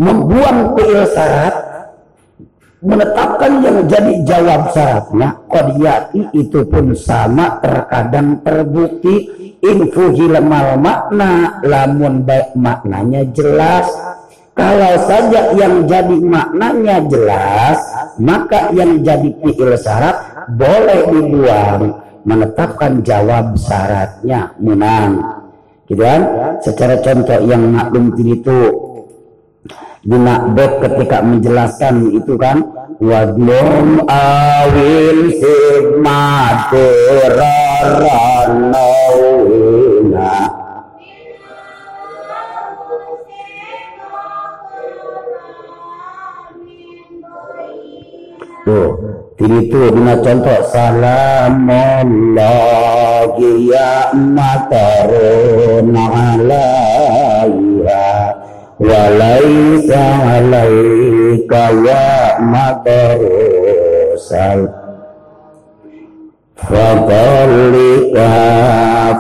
membuang fi'il syarat menetapkan yang jadi jawab syaratnya kodiyati itu pun sama terkadang terbukti infuhi lemal makna lamun baik maknanya jelas. Kalau saja yang jadi maknanya jelas maka yang jadi fi'il syarat boleh dibuang menetapkan jawab syaratnya menang gitu kan? Secara contoh yang maklum itu Dina bed ketika menjelaskan itu kan wadlum awil sigma teraranauna tuh tuh dina contoh salamullahi ya matarun alaiha Fatalika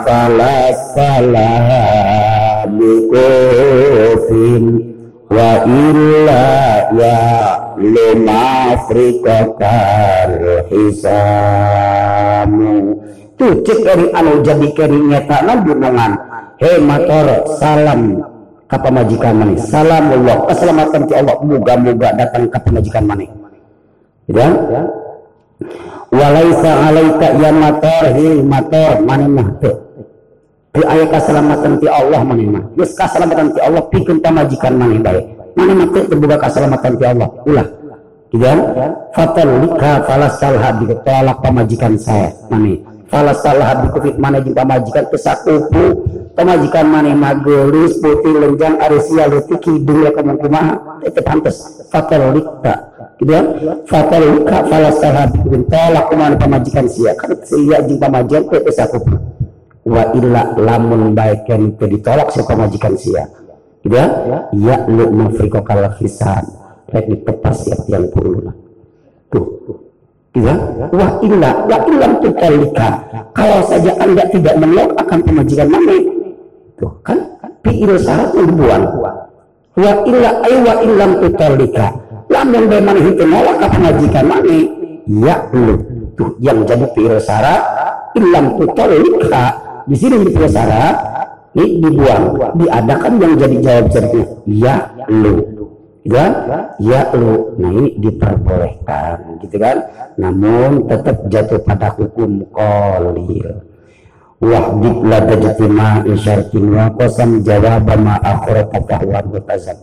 falasalaha bikufin. Wa illa ya lima afrikakal hisamu. Tuh cek dari anu jadi kering nyata gunungan hei motor salam ke pemajikan mani salam Allah keselamatan ti Allah. Moga-moga datang ke pemajikan mani ya? Walaisa alaika ya mator hi mator mana mah teu teu aya kaselamatan ti Allah mana mah geus kaselamatan ti Allah pikeun pamajikan mana bae mana mah teu boga kaselamatan ti Allah. Ulah. Kidan fatal lika falas salha tolak saya mana falas salha bikufit mana jeung pamajikan kesakupu pamajikan mana mah geulis putih lenjang arisia leutik kidung ya kumaha kumaha. Teu pantes. Fatal lika. Gitu kan? Fatal ka falasaha bikin tolak kumaha pamajikan sia. Kan sia jeung pamajikan teh sakup wa illa lamun baik yang teu ditolak si pamajikan sia. Gitu kan? Ya lu mafriko kal hisan rek ditepas siap yang puluna tuh kan wa illa wa illa tutalika kalau saja anda tidak menolak akan pemajikan mana tuh kan? Fi'il syarat dibuang. Wa illa ay wa illam tutalika be mana itu nolak ke pengajikan mana ya lu tuh yang jadi fi'il syarat ilam tutolika di sini di fi'il syarat ini dibuang. Diadakan yang jadi jawab jernih ya lu ya ya lu. Nah ini diperbolehkan gitu kan? Namun tetap jatuh pada hukum kolil wahdid la tajtima isyartin wa qasam jawab ma akhirata wa mutazab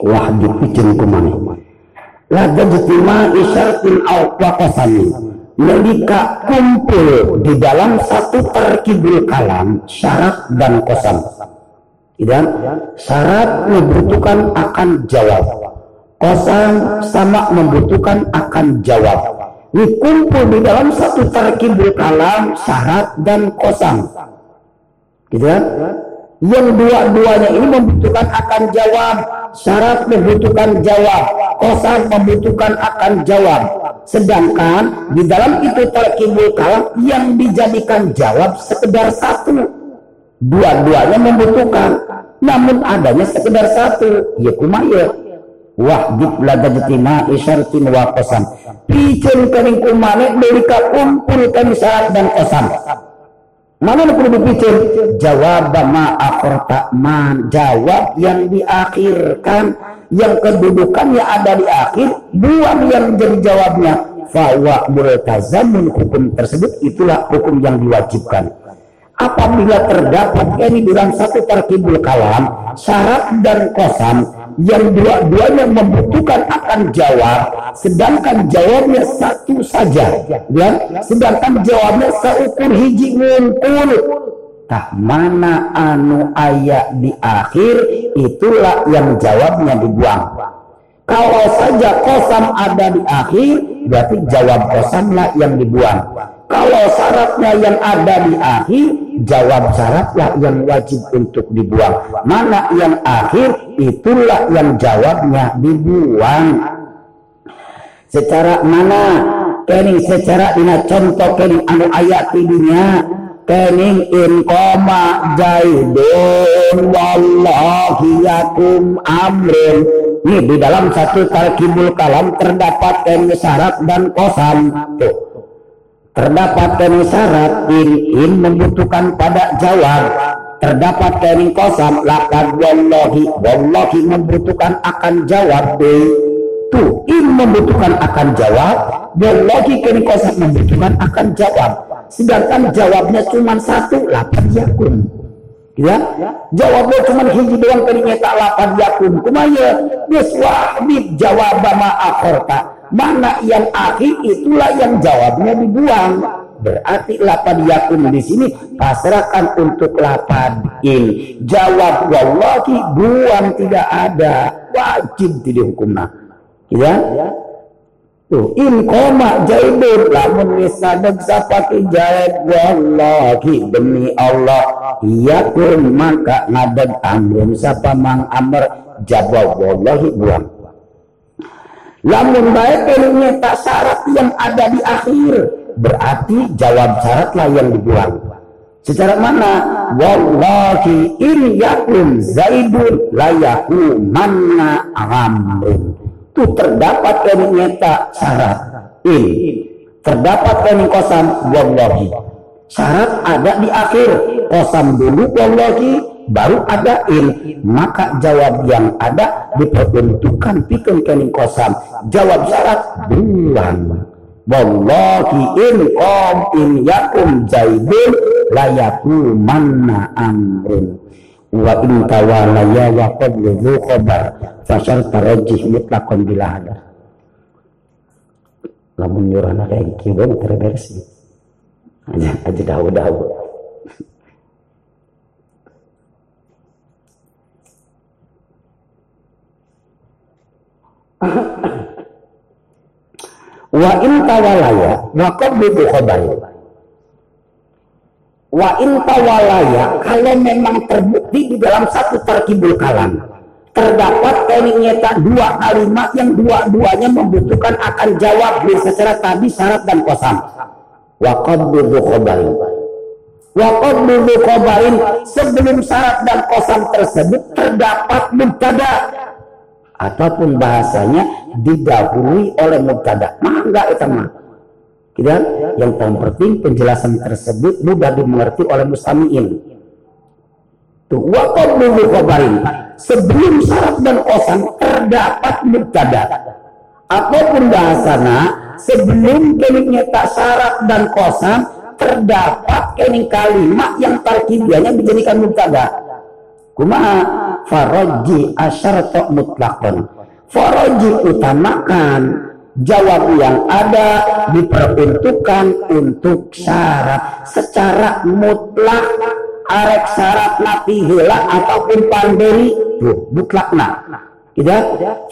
wahdi pijen kumane. Laga jitima isyaratin au wakasani Melika kumpul di dalam satu terkibul kalam syarat dan kosam dan syarat membutuhkan akan jawab. Kosam sama membutuhkan akan jawab. Ini kumpul di dalam satu terkibul kalam syarat dan kosam gitu kan? Yang dua-duanya ini membutuhkan akan jawab. Syarat membutuhkan jawab. Kosan membutuhkan akan jawab. Sedangkan di dalam itu terkibul kalam yang dijadikan jawab sekedar satu dua-duanya membutuhkan namun adanya sekedar satu ya kumaya wahdib laga jetima isyartin wa kosan pijen kening kumane delika kumpul syarat dan kosan Mana yang perlu dipikir? Jawab ma akhorta man. Jawab yang diakhirkan. Yang kedudukannya ada di akhir. Buang yang menjadi jawabnya. Fawa multazamun hukum tersebut. Itulah hukum yang diwajibkan. Apabila terdapat ini dalam satu terkibul kalam. Syarat dan kosam yang dua-duanya membutuhkan akan jawab sedangkan jawabnya satu saja ya? Sedangkan jawabnya seukur hiji ngumpul. Tak mana anu ayat di akhir itulah yang jawabnya dibuang. Kalau saja kosam ada di akhir berarti jawab kosamlah yang dibuang. Kalau syaratnya yang ada di akhir jawab syaratlah yang wajib untuk dibuang. Mana yang akhir itulah yang jawabnya dibuang. Secara mana? Kening secara ina contoh kening anu ayat di dunia kening in koma jaidun wallahi yakum amrin. Ini di dalam satu tarkibul kalam terdapat kening syarat dan kosam. Tuh terdapat kening syarat in, membutuhkan pada jawab. Terdapat kening kosam lakad wallahi wallahi membutuhkan akan jawab tuh in membutuhkan akan jawab wallahi kening kosam membutuhkan akan jawab. Sedangkan jawabnya cuma satu lapan yakun ya? Jawabnya cuma hiji doang keringnya tak lapan yakun kumaya biswah jawab ma akhorta mana yang akhir itulah yang jawabnya dibuang. Berarti lapan yakun di sini pasrahkan untuk lapan in jawab wallahi buang tidak ada. Wajib tidak hukumna ya? Tuh, in koma jaibun lamun wis ngadeg sapake jaib wallahi demi Allah yakum maka ngadeg amrun sapa mang amr jawab wallahi buang lamun baik ini tak syarat yang ada di akhir. Berarti jawab syarat lah yang dibuang. Secara mana? Wallahi in yakum zaidun layaku manna amrun. Itu terdapat kami nyata syarat. Ini terdapat kami kosam wallahi. Syarat ada di akhir. Kosam dulu wallahi baru ada in. Maka jawab yang ada diperuntukkan pikun kening kosam. Jawab syarat bulan. Wallahi in kom in yakum jaibun layaku manna amrun. Wa in tawalaya wa qablu dhu khabar fasal tarajih mutlakon bila ada. Lamun nyurana kayak kibon terversi aja aja dahu dahu wa in tawalaya wa qablu dhu khabar Wa in tawalaya kalau memang terbukti di dalam satu terkibul kalam terdapat tak dua kalimat yang dua-duanya membutuhkan akan jawab secara tadi syarat dan kosam. Wa qabdu khobarin. Wa qabdu khobarin sebelum syarat dan kosam tersebut terdapat mubtada ataupun bahasanya didahului oleh mubtada. Mangga itu mah kan? Yang paling penting penjelasan tersebut mudah dimengerti oleh mustamiin. Tuh, wakil dulu kabarin. Sebelum syarat dan kosan terdapat mubtada. Apa pun bahasana, sebelum keniknya tak syarat dan kosan terdapat kening kalimat yang tarkibianya dijadikan mubtada. Kumaha faraji asyarata mutlakon. Faraji utamakan jawab yang ada diperuntukkan untuk syarat. Secara mutlak arek syarat napi hela ataupun panderi tuh mutlakna. Tidak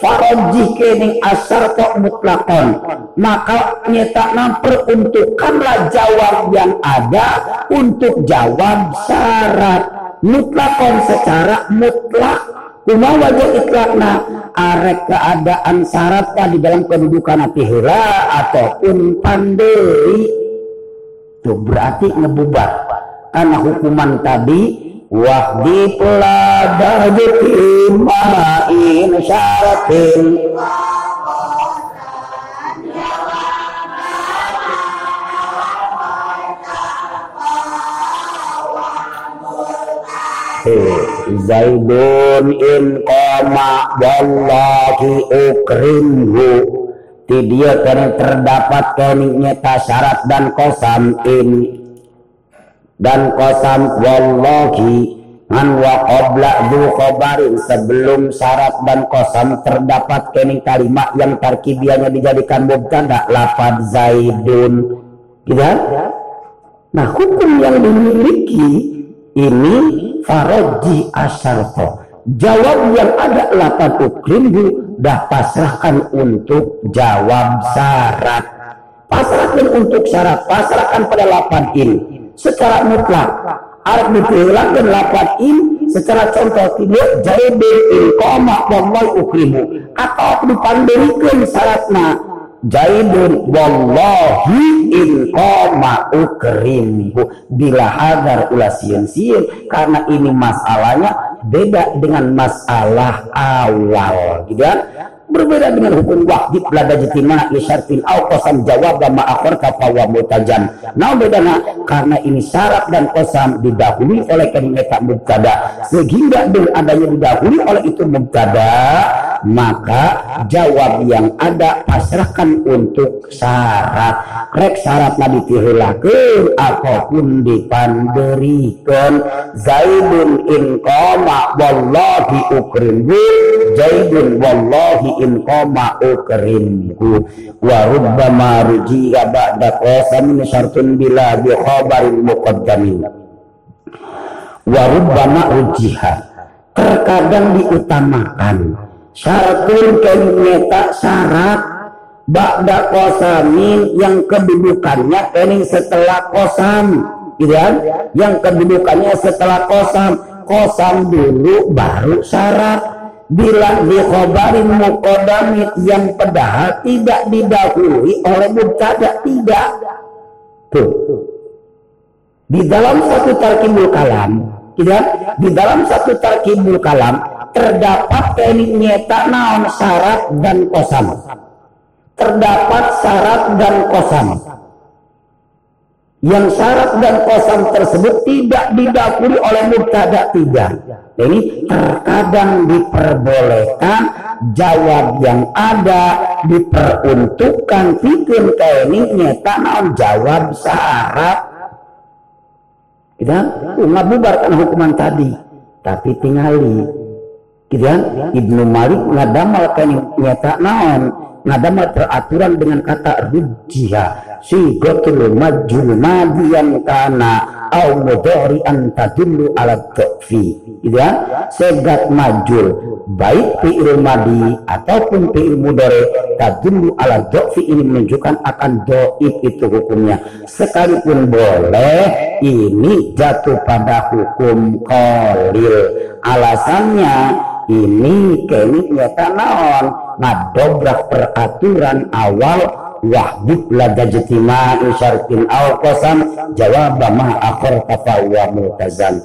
faroji kening asar kok mutlakon maka nyetakna peruntukanlah jawab yang ada untuk jawab syarat mutlakon secara mutlak. Kuma wajah itlakna. Arek keadaan syaratnya di dalam kedudukan hela ataupun pandai. Itu berarti ngebubar. Karena hukuman tadi wahdi pelada in syaratin Zaidun in koma wallahi ukrimhu. Ti dia karena terdapat keniknya syarat dan kosam in. Dan kosam wallahi an wa qabla dzu khabarin. Sebelum syarat dan kosam terdapat kening kalimat yang tarkibiannya dijadikan mubtada lafaz zaidun. Gitu kan? Nah, hukum yang dimiliki ini faroji asarto jawab yang ada lapan ukrimhu dah pasrahkan untuk jawab syarat. Pasrahkan untuk syarat pasrahkan pada lapan ini secara mutlak Arab dihilangkan lapan in secara contoh tidak jadi in koma wallahi ukrimu atau dipandirikan syaratnya Jaidun wallahi in qama ukrimhu bila hadar ulah sieun-sieun karena ini masalahnya beda dengan masalah awal gitu kan? Berbeda dengan hukum wajib lada jitima isyartin au kosam jawab ma akhir kata wa mutajam. Nah bedana karena ini syarat dan kosam didahului oleh kalimat mubtada. Sehingga dengan adanya didahului oleh itu mubtada maka jawab yang ada pasrahkan untuk syarat. Rek syarat nabi tihulakeun apa pun dipanderikan zaidun in qama wallahi ukrim zaidun wallahi in ukrimku wa rubbama rujiya ba'da qasam syartun bila bi khabarin muqaddamin. Wa rujiha. Terkadang diutamakan syaratun nyata syarat. Ba'da kosamin yang kedudukannya kening setelah kosam. Gitu kan? Yang kedudukannya setelah kosam. Kosam dulu baru syarat. Bila di khobarin mukodamit yang padahal tidak didahului oleh mubtada tidak. Tuh. Di dalam satu tarkibul kalam gitu kan? Di dalam satu tarkibul kalam terdapat teknik nyeta naon syarat dan kosam. Terdapat syarat dan kosam. Yang syarat dan kosam tersebut tidak didahului oleh mubtada tidak ini terkadang diperbolehkan jawab yang ada diperuntukkan pikir teknik nyeta naon jawab syarat. Kita ngabubarkan hukuman tadi tapi tinggali gitu kan? Ibnu Malik ngadamal kan nyata naon? Ngadamal peraturan dengan kata rujiha si gotul majul madian kana au mudhari'an tadullu ala dhafi gitu kan? Segat majul baik fi'il madi ataupun fi'il mudhari tadullu ala dhafi ini menunjukkan akan dhaif itu hukumnya. Sekalipun boleh ini jatuh pada hukum qalil alasannya ini kini nyata naon? Ngadobrak peraturan awal wahdib laga jetima isyartin aw kosam jawab ma akhir tafawa multazam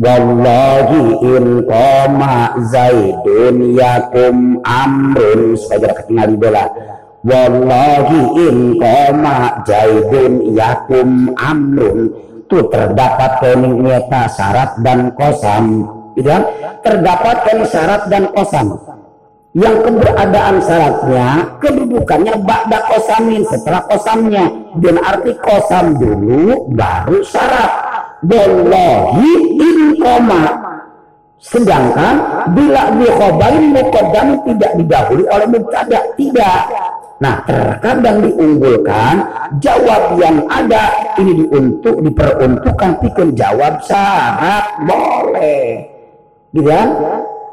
Wallahi in koma zaidun yakum amrun. Supaya ketinggalan bola Wallahi in koma zaidun yakum amrun. Itu terdapat kening syarat dan kosam gitu kan? Terdapatkan syarat dan kosam. Yang keberadaan syaratnya, kedudukannya ba'da kosamin, setelah kosamnya. Dan arti kosam dulu, baru syarat. Wallahi in koma. Sedangkan bila di khobarin mukodam tidak didahului oleh mubtada, tidak. Nah, terkadang diunggulkan jawab yang ada ini diuntuk diperuntukkan pikir jawab syarat boleh gitu kan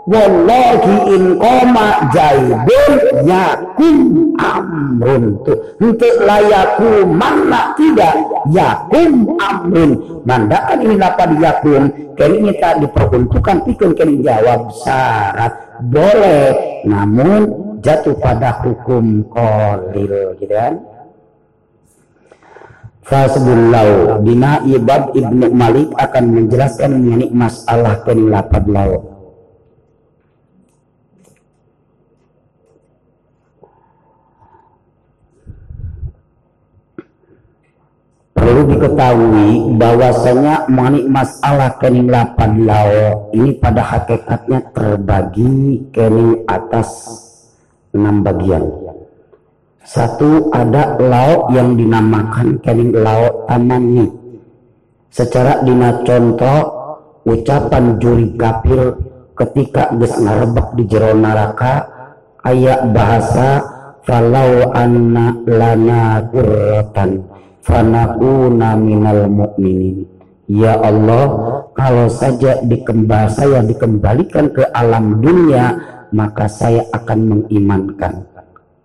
wallahi in koma jaibun yakum amrun. Tuh untuk layaku mana tidak? Yakum amrun. Mandaan ini lapan yakum kini tak diperuntukkan pikir kini jawab syarat. Boleh namun jatuh pada hukum kolil gitu kan Fasbul lau Bina Ibab Ibnu Malik akan menjelaskan mengenai masalah penilapad lau Perlu diketahui bahwasanya mengenai masalah kening lapan lau ini pada hakikatnya terbagi kening atas enam bagian. Satu ada lauk yang dinamakan kening lauk tamani. Secara dina contoh ucapan juri kafir ketika geus ngarebek di jero neraka ayat bahasa falau anna lana qurratan fanakuna minal mu'minin. Ya Allah, kalau saja dikembali saya dikembalikan ke alam dunia, maka saya akan mengimankan.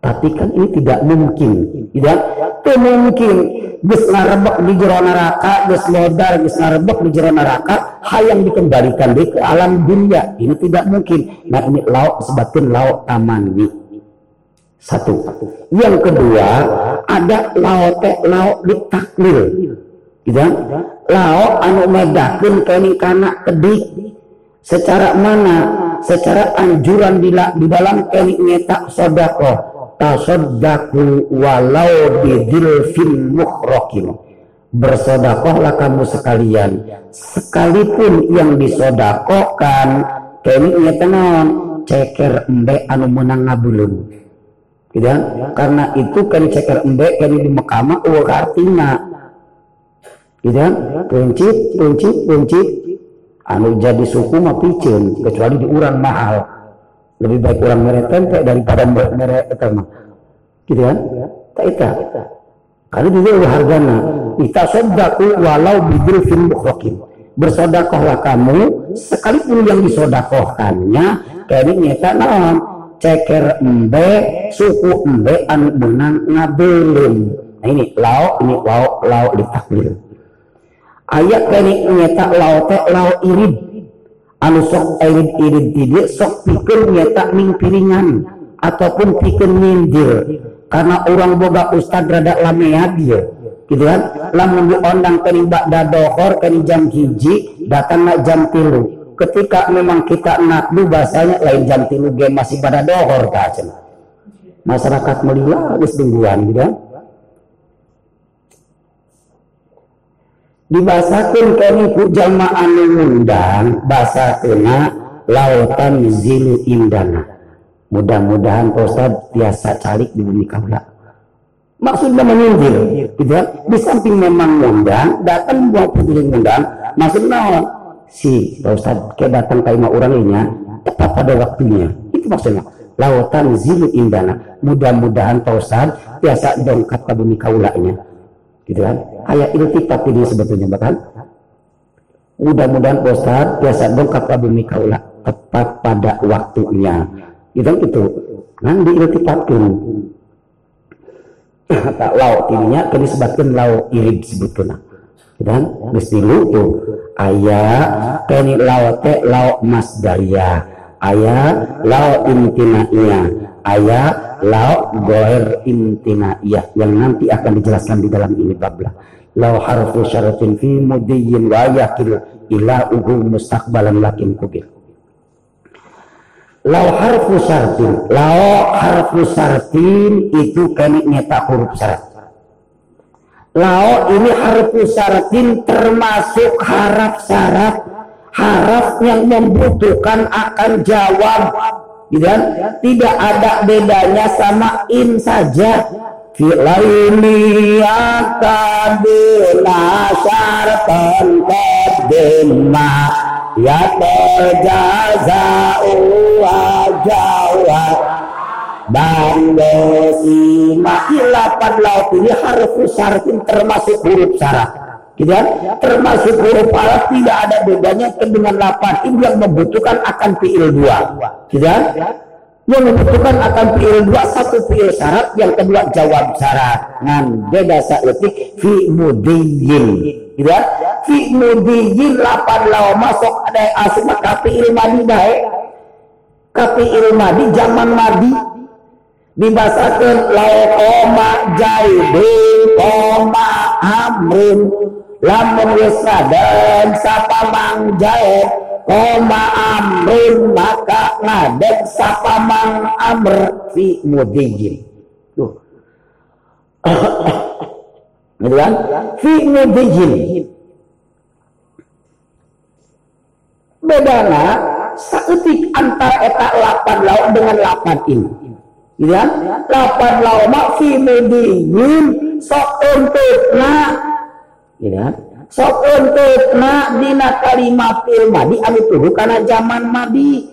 Tapi kan ini tidak mungkin, tidak itu mungkin. Gus ngarebek di jero neraka, gus modar, gus ngarebek di jero neraka, hayang dikembalikan di ke alam dunia. Ini tidak mungkin. Nah ini lauk sebatin lauk tamani. Satu. Yang kedua, ada lauk teh lauk ditaklil. Gitu Lauk anu medakeun kening kana kedik. Secara mana? Secara anjuran di, di dalam kening nyetak sodakoh tasaddaku walau bidilfin mukhrokin bersodakohlah kamu sekalian. Sekalipun yang disodakohkan kini ia tenang ceker embe anu menang ngabulun. Gitu kan? karena itu kan ceker embe kini di Mekama uang artinya. Gitu kan? Prinsip prinsip prinsip anu jadi suku mah picen kecuali di urang mahal lebih baik orang merek tempe daripada merek itu mah gitu kan? Tak itu karena juga udah hargana kita sodaku walau bidul film mukhrokin bersodakohlah kamu sekalipun yang disodakohkannya kayaknya nyata naon? Ceker embe suku embe anu menang ngabelin. Nah ini lau ini lau lau ditaklil ayat kini nyata lau teh lau irid anu sok irid irid tidak sok pikir nyata ming piringan ataupun pikir nyindir. Karena orang boga ustad rada lamea dia gitu kan? Lamun diondang kini bakda dohor kini jam hiji datang jam tilu. Ketika memang kita nakdu bahasanya lain jam tilu game masih pada dohor kacen masyarakat geus dingguan gitu kan dibahasakan kami ku jalma anu ngundang bahasa kena lautan zilu indana. Mudah-mudahan Ustaz biasa calik di bumi kaula maksudnya menyindir gitu kan? Di samping memang ngundang datang buat putih ngundang maksudnya si Ustaz kayak datang ke orang ini tepat pada waktunya. Itu maksudnya lautan zilu indana. Mudah-mudahan Ustaz biasa dongkap ke bumi kaulanya gitu kan? Ayat iltifat ini sebetulnya bahkan mudah-mudahan Ustaz biasa dongkap ke bumi tepat pada waktunya. Itu kan? Itu kan diiltifatkan tak lau tininya kini sebutkan lau irid sebetulnya. Dan geus tuh ayah kini laut teh laut daya. Ayah laut imtinaiyah ayah laut goer imtinaiyah yang nanti akan dijelaskan di dalam ini bablah lau harfu syaratin fi mudiyyin wa yakil ila uhu mustaqbalan lakin kubir. Lau harfu syaratin lau harfu syaratin itu kini nyata huruf syarat. Lao ini harfu syaratin termasuk harap syarat harap yang membutuhkan akan jawab gitu kan? tidak ada bedanya sama in saja. Filaini akadina syaratan kadima ya terjaza wa jawab Bandesi lapan laut ini harus syaratin termasuk huruf syarat gitu kan? termasuk huruf syarat tidak ada bedanya dengan lapan. Ini yang membutuhkan akan fiil dua. Gitu kan? yang membutuhkan akan fiil dua satu fiil syarat yang kedua jawab syarat ngan beda saetik fi mudiyin gitu kan? fi mudiyin lapan laut masuk ada asli maka fiil madi baik. Fiil madi zaman madi. Dibasakan lauk koma jaidin koma amrin lamun wis sapa mang jaid koma amrin maka ngadeg sapa mang amr fi mudijin tuh. Gitu kan? Fi mudijin bedana saeutik antara eta lapan lauk dengan lapan ini. Ya lapan lama fi mudiyin sok na ya sok na dina kalimat fil madi anu tuhu kana zaman madi.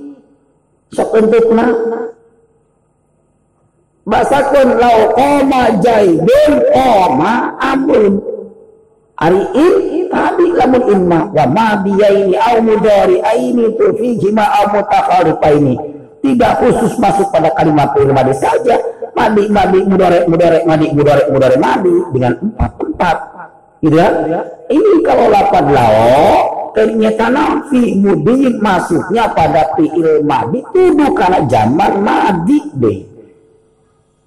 Sok na basakeun lau koma jaidun koma amrun ari in tadi lamun imma wa ma biyaini au mudari aini tu fihi ma au mutakhalifaini tidak khusus masuk pada kalimat fi'il madi saja. Madi madi mudore mudore madi mudore mudore madi dengan empat empat gitu ya? Ini kalau lapan lao ternyata fi mudi masuknya pada fi'il madi itu karena zaman madi deh.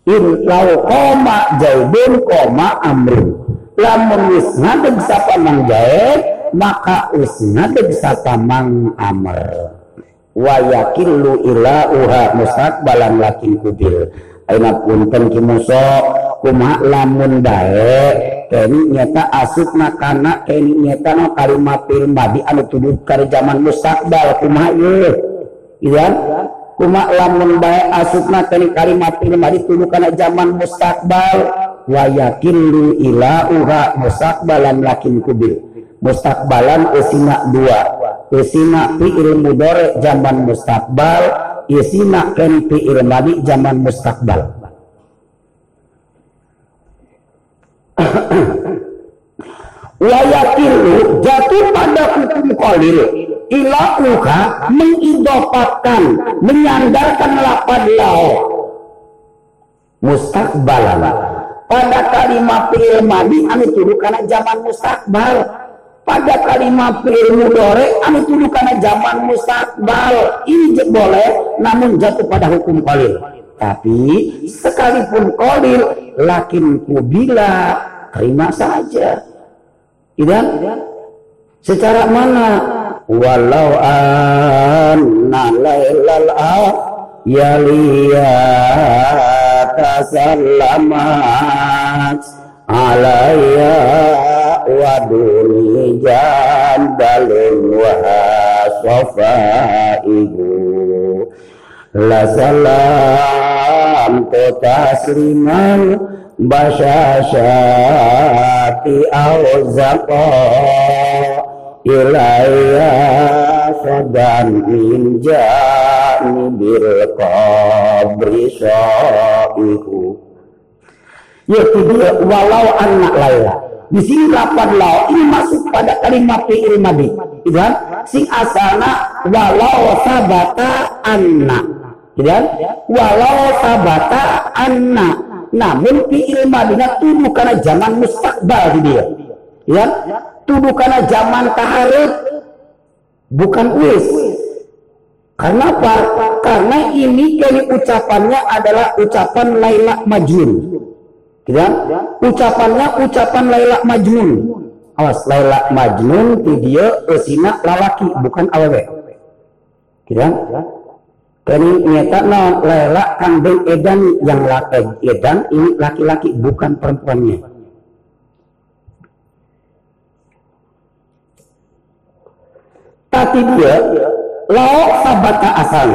In lau koma jaibun koma amrin lamun wis ngadeg sapa mang jaib maka wis ngadeg sapa mang amr. Wa yakillu ila uha balan lakin kubil punten kumak lamun daek nyata asub makanak nyata no kalimat filmdi anu tuduh kari zaman musakbal kumak iya kumak lamun baik asubna tani kalimat filmdi tuduh karena zaman mustakbal wa yakin lu ila uha. Mustakbalan lakin kubil mustakbalan usina dua. Usina fi ilmu dore zaman mustakbal isina ken fi'il madi zaman mustakbal wayakilu jatuh pada hukum kolil ilakuha mengidopakan menyandarkan lapad lao mustakbalan pada kalimat fi'il madi anu tuduh karena zaman mustakbal pada kalimat fi'il mudore anu tuduh karena zaman mustakbal ini boleh namun jatuh pada hukum qalil tapi sekalipun qalil lakin kubila terima saja. Tidak secara mana? Walau anna lailal yaliya tasallamat alaya waduni jandalun wa safaihu la salam tasliman basyashati au ilaiya sadan min janibil qabri syaihu. Yaitu dia walau anak Laila di sini lapan lau ini masuk pada kalimat fi'il madi gitu kan? Sing asana walau sabata anna. Gitu kan? Walau sabata anna. Namun fi'il madinya tuduh karena zaman mustakbal di dia. Ya tuduh karena zaman taharif bukan wis karena apa? Karena ini kali ucapannya adalah ucapan Laila Majnun. Ya? Ucapannya ucapan Laila Majnun. Awas Laila Majnun di dia esina lalaki bukan awewe. Ya? Kini nyata no Laila kandung edan yang laki edan ini laki-laki bukan perempuannya. tapi dia lauk sabata asal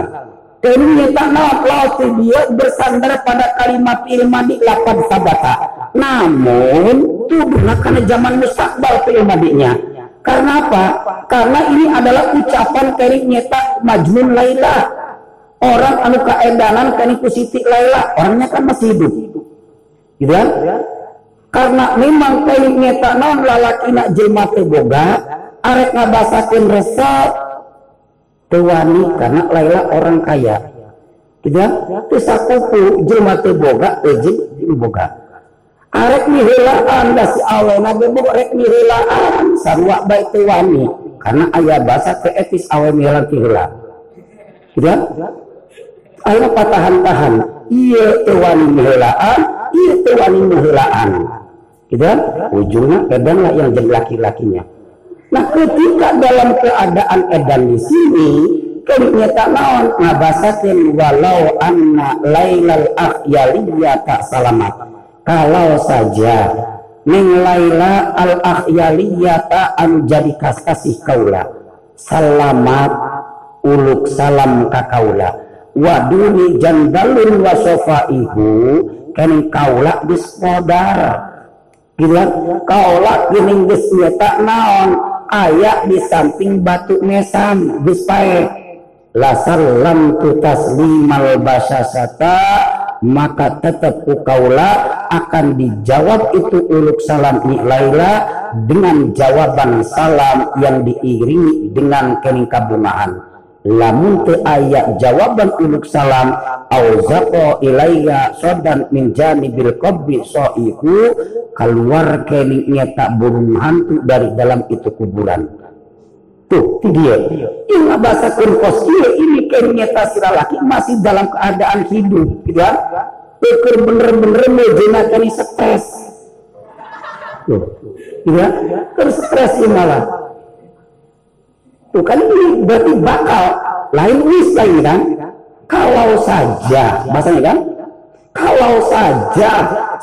Nak lauk dia bersandar pada kalimat ilmadi lapan sabata. Namun tuduhlah karena zaman mustakbal ilmadinya. Karena apa? Karena ini adalah ucapan kari nyetak majnun Laila. Orang anu kaedanan kani kusiti Laila. Orangnya kan masih hidup. Gitu kan? karena memang kali nyetak non lalaki nak jelma boga arek ngabasakeun resa tewani karena Laila orang kaya. Tidak teu sakupu jelema teu boga jeung boga. Arek nihelaan da si awena ge rek nihelaan sarua bae teu wani karena aya bahasa teu etis awe nihelaan heula tidak patahan-tahan. Iya teu wani nihelaan iya teu wani nihelaan tidak ujungnya edan yang jadi laki-lakinya Nah ketika dalam keadaan edan di sini keliknya tak naon ngabasakeun walau anna lailal akhyaliyata salamat. Kalau saja ning laila al akhyaliyata an jadi kasih kaula. Salamat uluk salam ka kaula. Waduni jandalun wa sofaihu ken kaula geus Gila kaula geuning geus tak naon ayak di samping batu mesam bispae lam tu taslimal basasata maka tetap ukaula akan dijawab itu uluk salam Laila dengan jawaban salam yang diiringi dengan kening kabungaan lamun te ayat jawaban uluk salam au zaqo ilaiya sodan min janibil qabri soihu keluar kening tak burung hantu dari dalam itu kuburan. Tuh itu dia. Ini bahasa kurkos iya ini kening nyata laki masih dalam keadaan hidup gitu kan Eker bener-bener mejena kani stres. Tuh kan kan stres malah Tuh kan ini berarti bakal lain wis lain kan? Kalau saja, bahasanya kan? Kalau saja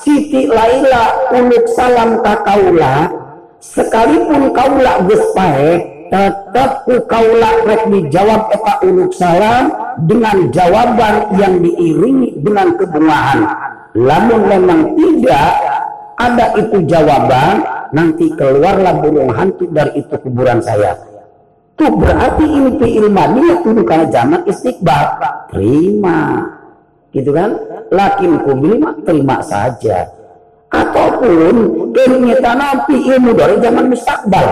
Siti Laila uluk salam kakaula sekalipun kaula geus tetap ku kaula rek dijawab eta salam dengan jawaban yang diiringi dengan kebungaan. Lamun memang tidak ada itu jawaban, nanti keluarlah burung hantu dari itu kuburan saya Tuh berarti ini fi'il madiyah itu karena zaman istiqbal. Terima. Gitu kan? Lakin kubil terima saja. Ataupun ternyata fi'il dari zaman mustakbal.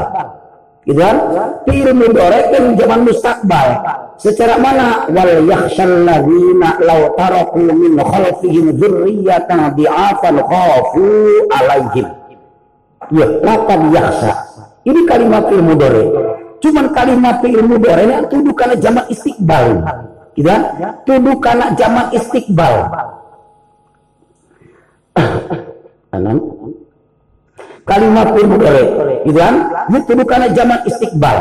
gitu kan fi'il mudhari kan zaman mustakbal secara mana wal yakhshal ladzina law taraku min khalfihim dzurriyyatan di'afan khafu alaihim ya laqad yakhsha ini kalimat fi'il mudhari cuman kalimat fi'il mudhari ini tuduh karena jamak istiqbal. Gitu kan? Tuduh karena jamak istiqbal. Kanan kalimat mudhari gitu kan? Itu karena zaman istiqbal.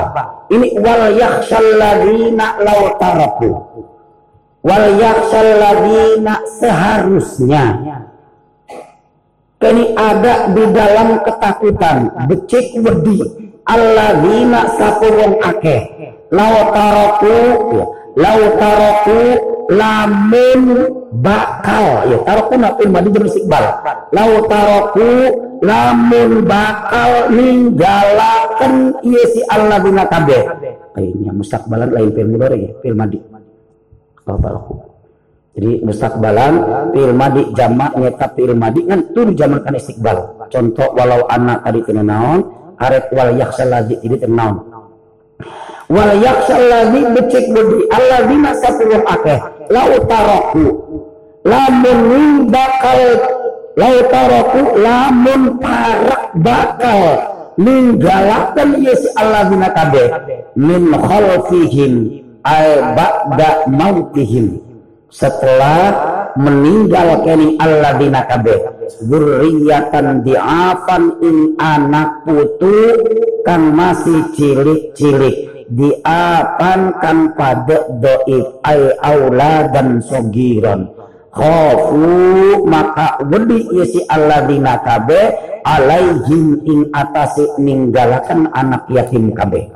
Ini wal yakhshal ladina law taraku. Wal yakhshal seharusnya. Ini ada di dalam ketakutan. Becik wedi alladzina sapu wong akeh. Taraku ya, law taraku lamun bakal ya. Taroku nak madi jam istiqbal law taraku lamun bakal ninggalaken iya si Allah bina kabe kayaknya mustakbalan lain fil ya. Fil madi. Aku jadi mustakbalan fil madi jamak nyata fil madi kan tur jamak kan istiqbal. Contoh walau anak tadi kena naon arek wal yakhsal ladzi ini naon wal yakhsal ladzi becik budi. Alladzina sapuluh akeh. Lau taraku lamun bakal lautaraku lamun parak bakal ninggalakan yes alladzina kabeh. Min khalfihim ay ba'da mautihim. Setelah meninggal kini alladzina kabeh. Zurriyatan diafan in anak putu kang masih cilik-cilik. Diapan kan pada doib ay auladan sogiron. Khafu maka wedi isi alladzina kabe alaihim ing atasi ninggalakan anak yatim kabe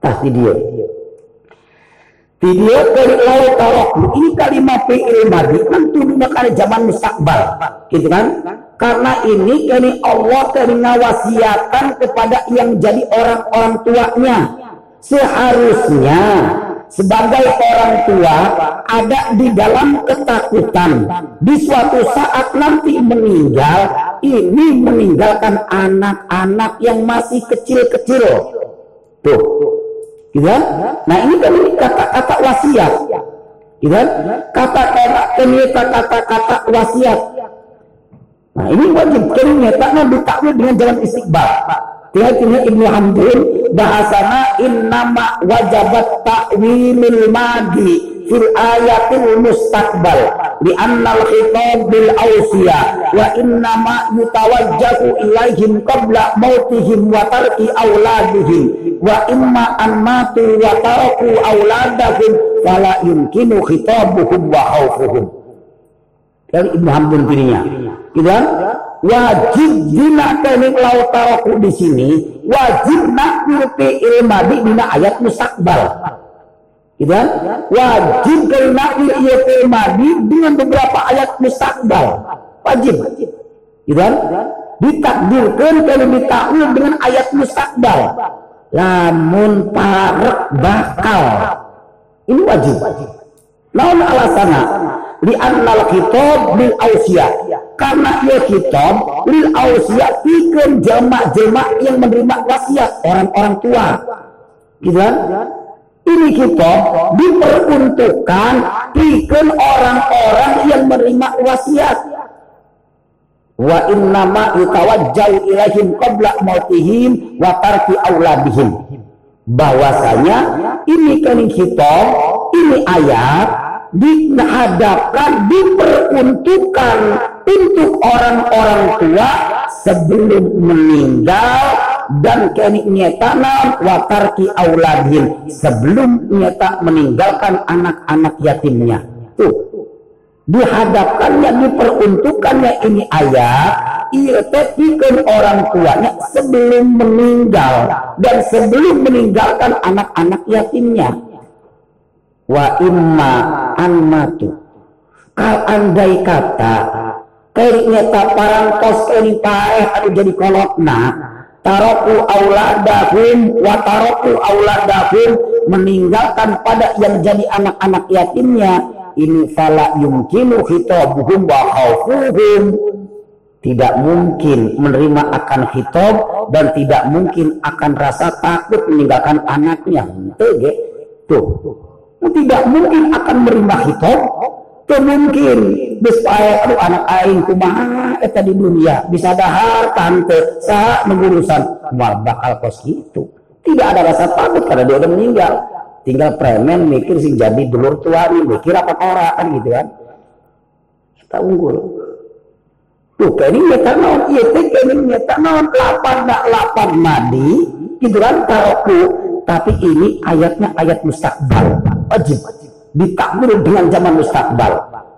tah video dari laut tarok ini kalimat fi'il madi. Kan kali zaman mustakbal gitu kan? Karena ini kini Allah kini ngawasiatan kepada yang jadi orang-orang tuanya. Seharusnya sebagai orang tua ada di dalam ketakutan. Di suatu saat nanti meninggal ini meninggalkan anak-anak yang masih kecil-kecil. Tuh gitu kan? nah ini kan kata-kata wasiat. Gitu kan? kata-kata ternyata kata-kata wasiat. Nah ini wajib. Ternyata ditakwil dengan jalan istiqbal. Tiha-tiha Ibnu Hamdun bahasana innama wajabat ta'wilul madi fil ayatil mustaqbal li annal khitab bil awsiya wa innama yutawajjahu ilaihim qabla mautihim wa tarki auladihim wa imma an matu wa taraku auladahum fala yumkinu khitabuhum wa khawfuhum. Dari Ibnu Hamdun dirinya. Kan wajib dina kening lautaroku di sini wajib nak ilmadi dina ayat musakbal kan wajib kening nak ilmadi dengan beberapa ayat musakbal wajib. Kan ditakdirkan kalau ditakwil dengan ayat musakbal lamun parek bakal. Ini wajib. Naon alasana li annal kitab bil ausya karena ia kitab lil ausia pikeun jemaah-jemaah yang menerima wasiat orang-orang tua. Gitu ini kitab diperuntukkan pikeun orang-orang yang menerima wasiat. Wa innama yutawajjau ilaihim qabla mautihim wa tarki auladihim bahwasanya ini kan kitab ini ayat dihadapkan diperuntukkan untuk orang-orang tua sebelum meninggal dan kini nyetana watarki auladin. Sebelum nyeta meninggalkan anak-anak yatimnya. Tuh. Dihadapkannya diperuntukkannya ini ayat ia tepikkan orang tuanya sebelum meninggal dan sebelum meninggalkan anak-anak yatimnya. Wa imma an matu kal andai kata Keri nyata parangkos keri paeh anu jadi kolotna taroku auladahum wa taroku auladahum meninggalkan pada yang jadi anak-anak yatimnya. Ini fala yumkinu khitabuhum wa khawfuhum tidak mungkin menerima akan hitop dan tidak mungkin akan rasa takut meninggalkan anaknya. Tuh. Tidak mungkin akan menerima Tuh mungkin bis aduh anak aing kumaha eta di dunia. Bisa dahar tante. Sah mengurusan. Mal bakal kos gitu. Tidak ada rasa takut karena dia udah meninggal. Tinggal premen mikir sih jadi dulur tua nih mikir apa orang kan gitu kan. Kita unggul. Tuh kayaknya nyata naon? Iya teh kayaknya nyata naon? Lapan dak lapan madi gitu kan taroku tapi ini ayatnya ayat mustakbal wajib ditakbir dengan zaman mustakbal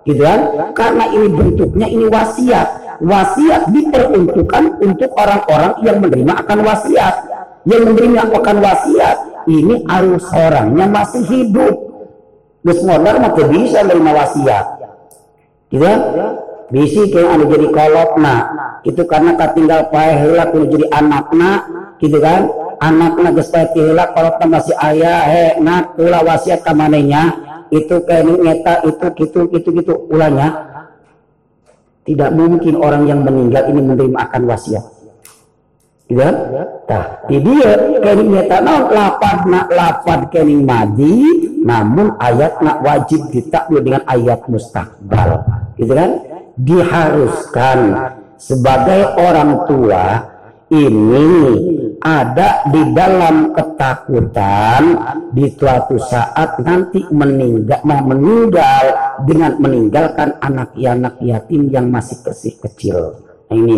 gitu kan? Karena ini bentuknya ini wasiat. Wasiat diperuntukkan untuk orang-orang yang menerima akan wasiat. Yang menerima akan wasiat ini harus orangnya masih hidup. Gus modal mah bisa menerima wasiat. Gitu kan? Bisi kayak anu jadi kolot nah itu karena tinggal pae heula kudu jadi anakna gitu kan? Anakna geus pae heula kolotna masih ayah he nak. Ulah wasiat ka manehnya itu kayak nyeta itu gitu gitu. Gitu ulahnya tidak mungkin orang yang meninggal ini menerima akan wasiat. Gitu kan? Nah, di dia. Kening nyata. Naon lapad nak lapad kening madi, namun ayat nak wajib ditakwil dengan ayat mustakbal. Gitu kan? Diharuskan sebagai orang tua ini ada di dalam ketakutan di suatu saat nanti meninggal mau meninggal dengan meninggalkan anak-anak yatim yang masih kecil kecil. Nah, ini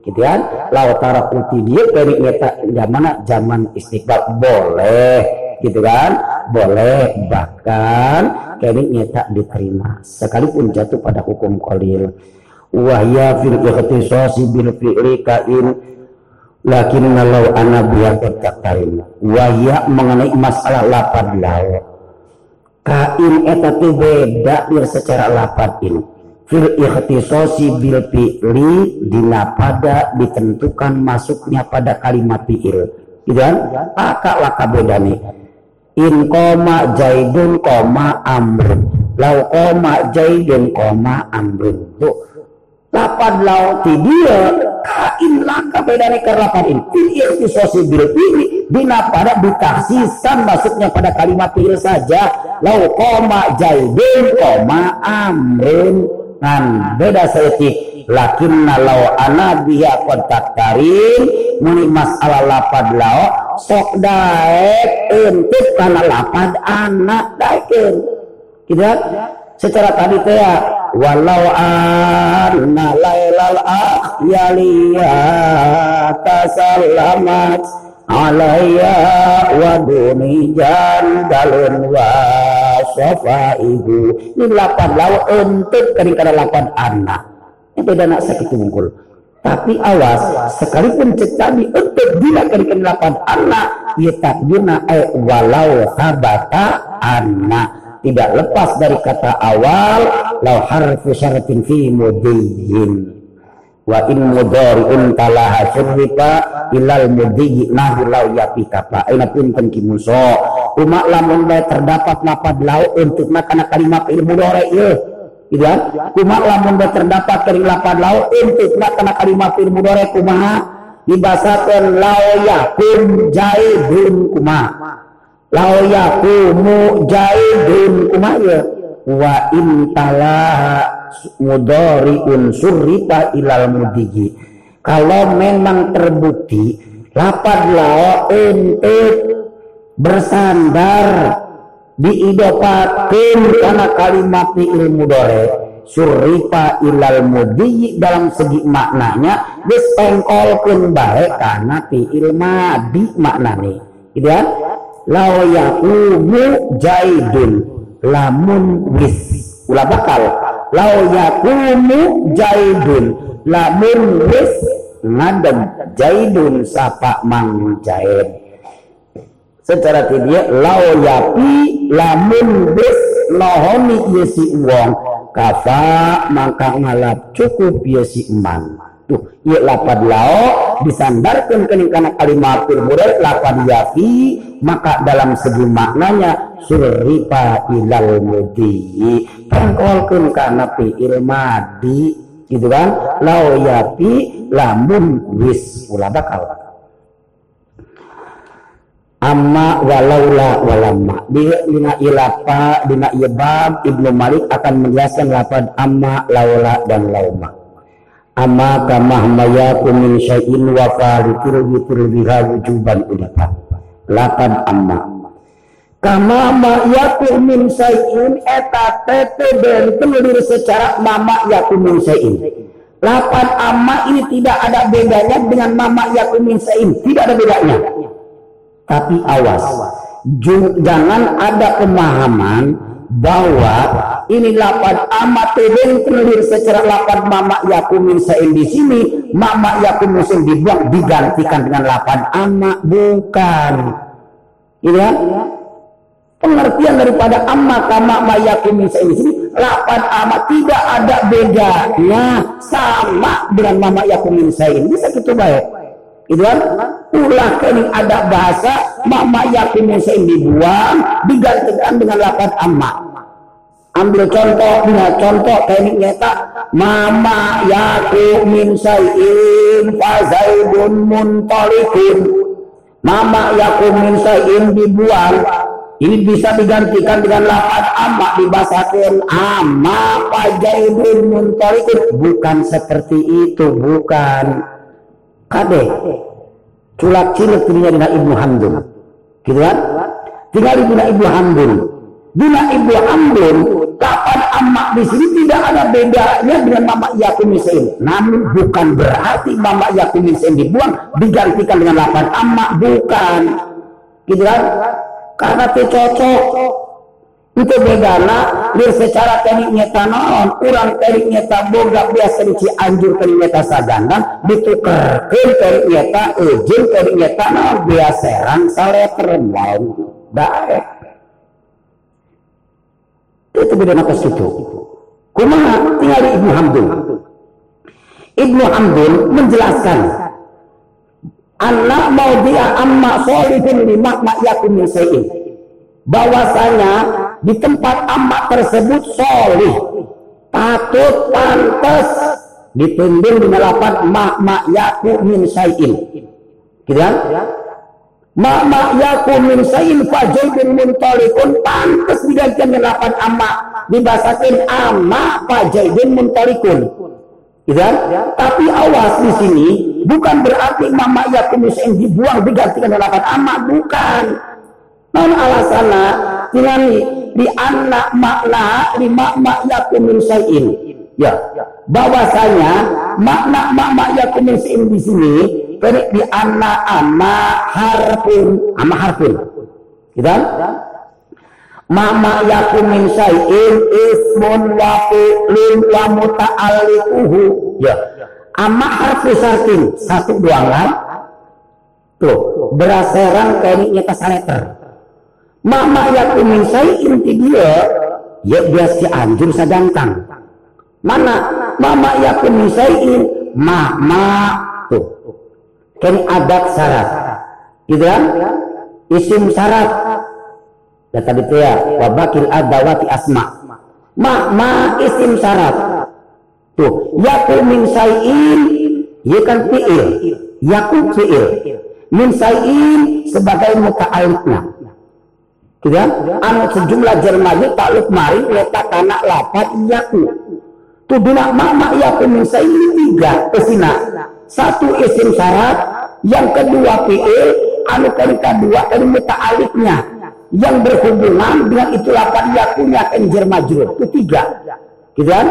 gitu kan? Lautara putih dia dari zaman zaman istiqbal boleh gitu kan? Boleh bahkan kini nyata diterima. Sekalipun jatuh pada hukum kolil. Wahya fil ikhtisasi bil fi'li kain lakin anak biar terima wahya mengenai masalah lapad lau kain eta beda biar secara lapad ini. Fil ikhtisasi bil fi'li dina pada ditentukan masuknya pada kalimat fi'il. Gitu kan? Akak laka bedane in koma jaidun koma amrun. Lau koma jaidun koma amrun. Tuh lapad lau ti dia kain laka bedane ke lapad in fil ikhtisasi bil fi'li dina pada ditaksisan masuknya pada kalimat fi'il saja. Lau koma jaidun koma amrun ngan beda seetik lakin nalau ana biha kontak karim muni masalah lapad lao sok daek untuk karena lapad anak daekeun gitu secara tadi teh ya walau anna lailal akhyaliya tasallamat alaya wa dunijan dalun wa ibu ini lapan lawa untuk kadang-kadang lapan anak ini beda nak sakit mungkul tapi awas sekalipun cetani untuk bila kadang-kadang lapan anak ya takdirna eh walau habata anak tidak lepas dari kata awal lau harfu syaratin fi mudiyin wa in mudhari'un talaha syurrifa ilal mudhi'i nahu lau yapika pa aina pun ki muso. Umak lamun terdapat lapad lau untuk makana kalimat ilmu dore gitu kan umak lamun terdapat dari lapad lau untuk makana kalimat ilmu dore kumaha? Dibasakeun lau yakum jaidun kumaha lau yakumu jaidun kumaha ya wa in talaha mudhari'un surrifa ilal mudigi. Kalau memang terbukti lapad lao untuk bersandar diidopatkan karena kalimat ilmu dore surrifa ilal mudigi dalam segi maknanya disengkolkan baik karena fi'il madi maknanya gitu kan lau yakumu jaidun lamun wis. Ulah bakal. Lau yakumu jaidun lamun wis ngadem jaidun sapa mang jaid. Secara tidak lau yapi lamun wis lohoni yesi uang. Kafa maka ngalap cukup yesi eman tuh iya lapad lao disandarkan kana kalimat murid lapad yafi maka dalam segi maknanya surrifa ilal mudi. Pangkolkeun kana fi'il madi gitu kan? Lau yapi lamun wis ulah bakal. Amma walaula walamma. Di dina ilapa dina ibab ibnu malik akan menjelaskan lapad amma laula dan lauma amma kama mayaku min syai'in wa fariqul bitul biha wujuban udapa lapad amma. Kama mayaku min syai'in eta tete dan penulir secara mama yaku min syai'in. Lapan amma ini tidak ada bedanya dengan mama yaku min syai'in. Tidak ada bedanya. Tapi awas, jangan ada pemahaman bahwa ini lapan amat tebing penulir secara lapan mama yakumin sain di sini mama yakumin sain dibuang digantikan dengan lapan amak bukan. Ini ya pengertian daripada amma kama mayakumin sain di sini lapan amat tidak ada bedanya sama dengan mama yakumin sain bisa kita baik itu kan ulah kening ada bahasa mama yakin yang dibuang digantikan dengan lapan amma ambil contoh dengan contoh teknik nyata. Mama yakin min sayin fazaidun muntalikun. Mama yakin min sayin dibuang. Ini bisa digantikan dengan lapan amma dibasakan amma fazaidun muntalikun. Bukan seperti itu bukan kade culak cilik dirinya dengan Ibnu Hamdun. Gitu kan? Tinggal dina Ibnu Hamdun. Dina Ibnu Hamdun kapan amak di sini tidak ada bedanya dengan Mama Yakin Misain namun bukan berarti Mama Yakin Misain dibuang digantikan dengan lapan amak. Bukan. Gitu kan? Karena itu cocok itu bedana dia secara teknik nyata naon. Kurang teknik nyata boga biasa dici anjur teknik nyata sagandang ditukarkan teknik nyata izin teknik nyata naon. Biasa serang saleter mau baik. Itu bedana ke situ kumaha? Tinggal di Ibnu Hamdun. Ibnu Hamdun menjelaskan anak mau dia amma solihun lima mak yakum bahwasanya di tempat amak tersebut solih. Patut pantas ditundung di lapan mak mak yaku min sayin gitu kan mak mak yaku min sayin fajol bin muntalikun pantas digantikan di lapan amak. Dibasakin amak fajol bin muntalikun gitu kan tapi awas di sini bukan berarti mama yaku min sayin dibuang digantikan di lapan amak. Bukan. Non alasana tingani di anak makna di makna yakumin sayin. Ya, bahwasanya makna makna yakumin sayin di sini perik di anak ama harfun, ama harfun. Gitu? Mama yakumin sayin ismun wa wa muta'alliquhu. Ya. Ama harfu sartin satu dua lam. Tuh, beraserang kayaknya kasaleter Mama yang ingin saya inti dia, ya dia si anjur sadangkang. Mana mama ingin saya mama tuh. Kan adat syarat. Gitu kan? Isim syarat. Ya tadi itu ya, wabakil adawati asma. Ma, ma isim syarat. Tuh, yaku min sayin, ya kan fi'il. Yaku fi'il. Min sayin sebagai muka alifnya ya anu sejumlah jermaji takluk mari letak anak lapat yaku tuduna mama yaku misa ini tiga kesina satu isim syarat yang kedua fi'il anu kedua anu alifnya yang berhubungan dengan itu lapat yakunya kan jermajur itu tiga. Gitu kan?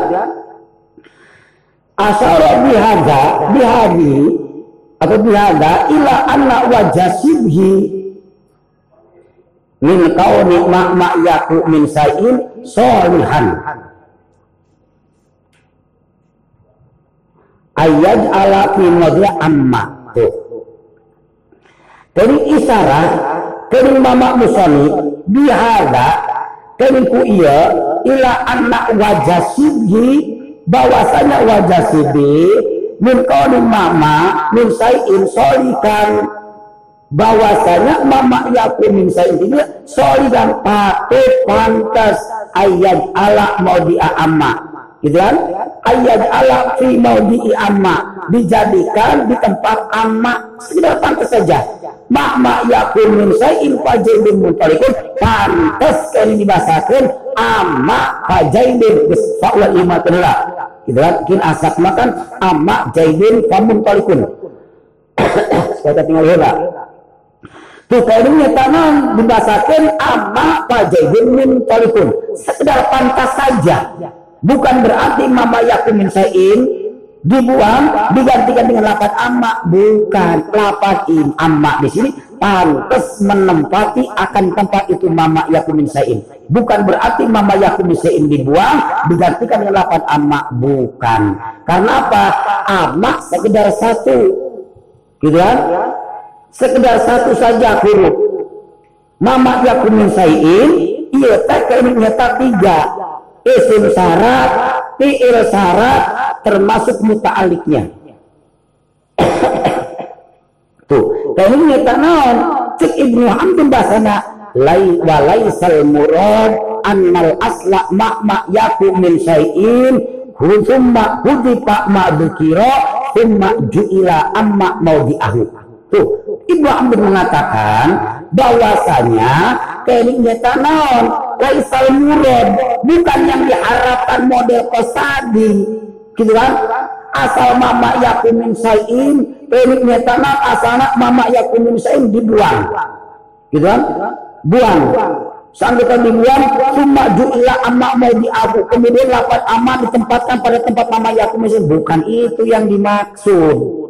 Asal bihada bihadi atau bihada ila anak wajah sibhi min kauni ma yaku min sayin solihan ayat ala fi amma. Tuh dari isyarat dari mama musani bihada dari ku iya ila anak wajah sibhi bahwasanya wajah sibhi min kauni mama min sayin solikan bahwasanya mama yakin saya ini sorry dan patut pantas ayat ala mau amma gitu kan? Ayat ala fi maudhi'i amma dijadikan di tempat amma sekedar pantas saja. Mak yakun min sayin fajaibin muntalikun pantas kali dibahasakan amma fajaibin fa'ula lima tenera gitu kan? Kin asak makan amma jaibin famuntalikun kita tinggal hebat Tuh kayaknya tanam dibahasakan amma fajaibin muntalikun sekedar pantas saja. Bukan berarti mama yakumin sayin dibuang digantikan dengan lapat amma bukan lapat in amma di sini pantas menempati akan tempat itu mama yakumin sayin bukan berarti mama yakumin sayin dibuang digantikan dengan lapat amma bukan. Karena apa? Amma sekedar satu. Gitu kan sekedar satu saja huruf mama yakumin sayin iya tak nyata tiga isim syarat, fi'il syarat, termasuk muta'aliknya. Tuh, ini nyata naon, cek Ibnu Hamdun bahasana lai walaisal murad annal asla ma ma yaku min syai'in husumma hudipa ma dukira summa ju'ila amma maudi'ahu. Tuh, Ibnu Hamdun mengatakan bahwasanya keniknya naon laisal murad bukan yang diharapkan model kosadi gitu kan asal mama yakumin sayin keniknya naon asalnya mama yakumin sayin dibuang gitu kan buang Sanggupan dibuang, cuma ju'ila amma mau diaku. Kemudian lapat aman ditempatkan pada tempat mama yakumin. Bukan itu yang dimaksud.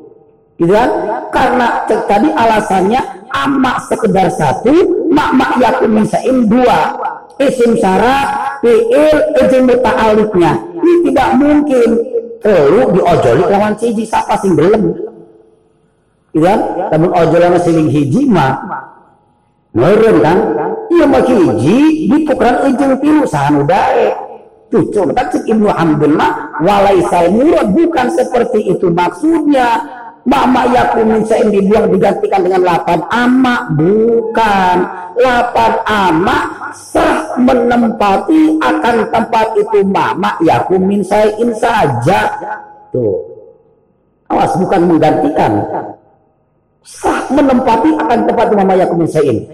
Gitu kan? Karena tadi alasannya amma sekedar satu, mak mak yakun misain dua. Isim syarat fiil izin muta'aliknya ini tidak mungkin. Telu diojoli lawan siji siapa sing belum iya namun ojol yang siling hiji mah meren kan? Iya mah hiji ditukeran izin pilu sahan udae. Tuh coba tak Ibnu Hamdun mah walaisal murad bukan seperti itu maksudnya Mama yakun yang dibuang digantikan dengan lapan ama bukan. Lapan ama sah menempati akan tempat itu. Mama yakun min saja. Tuh. Awas bukan menggantikan. Sah menempati akan tempat mama yakun min sayin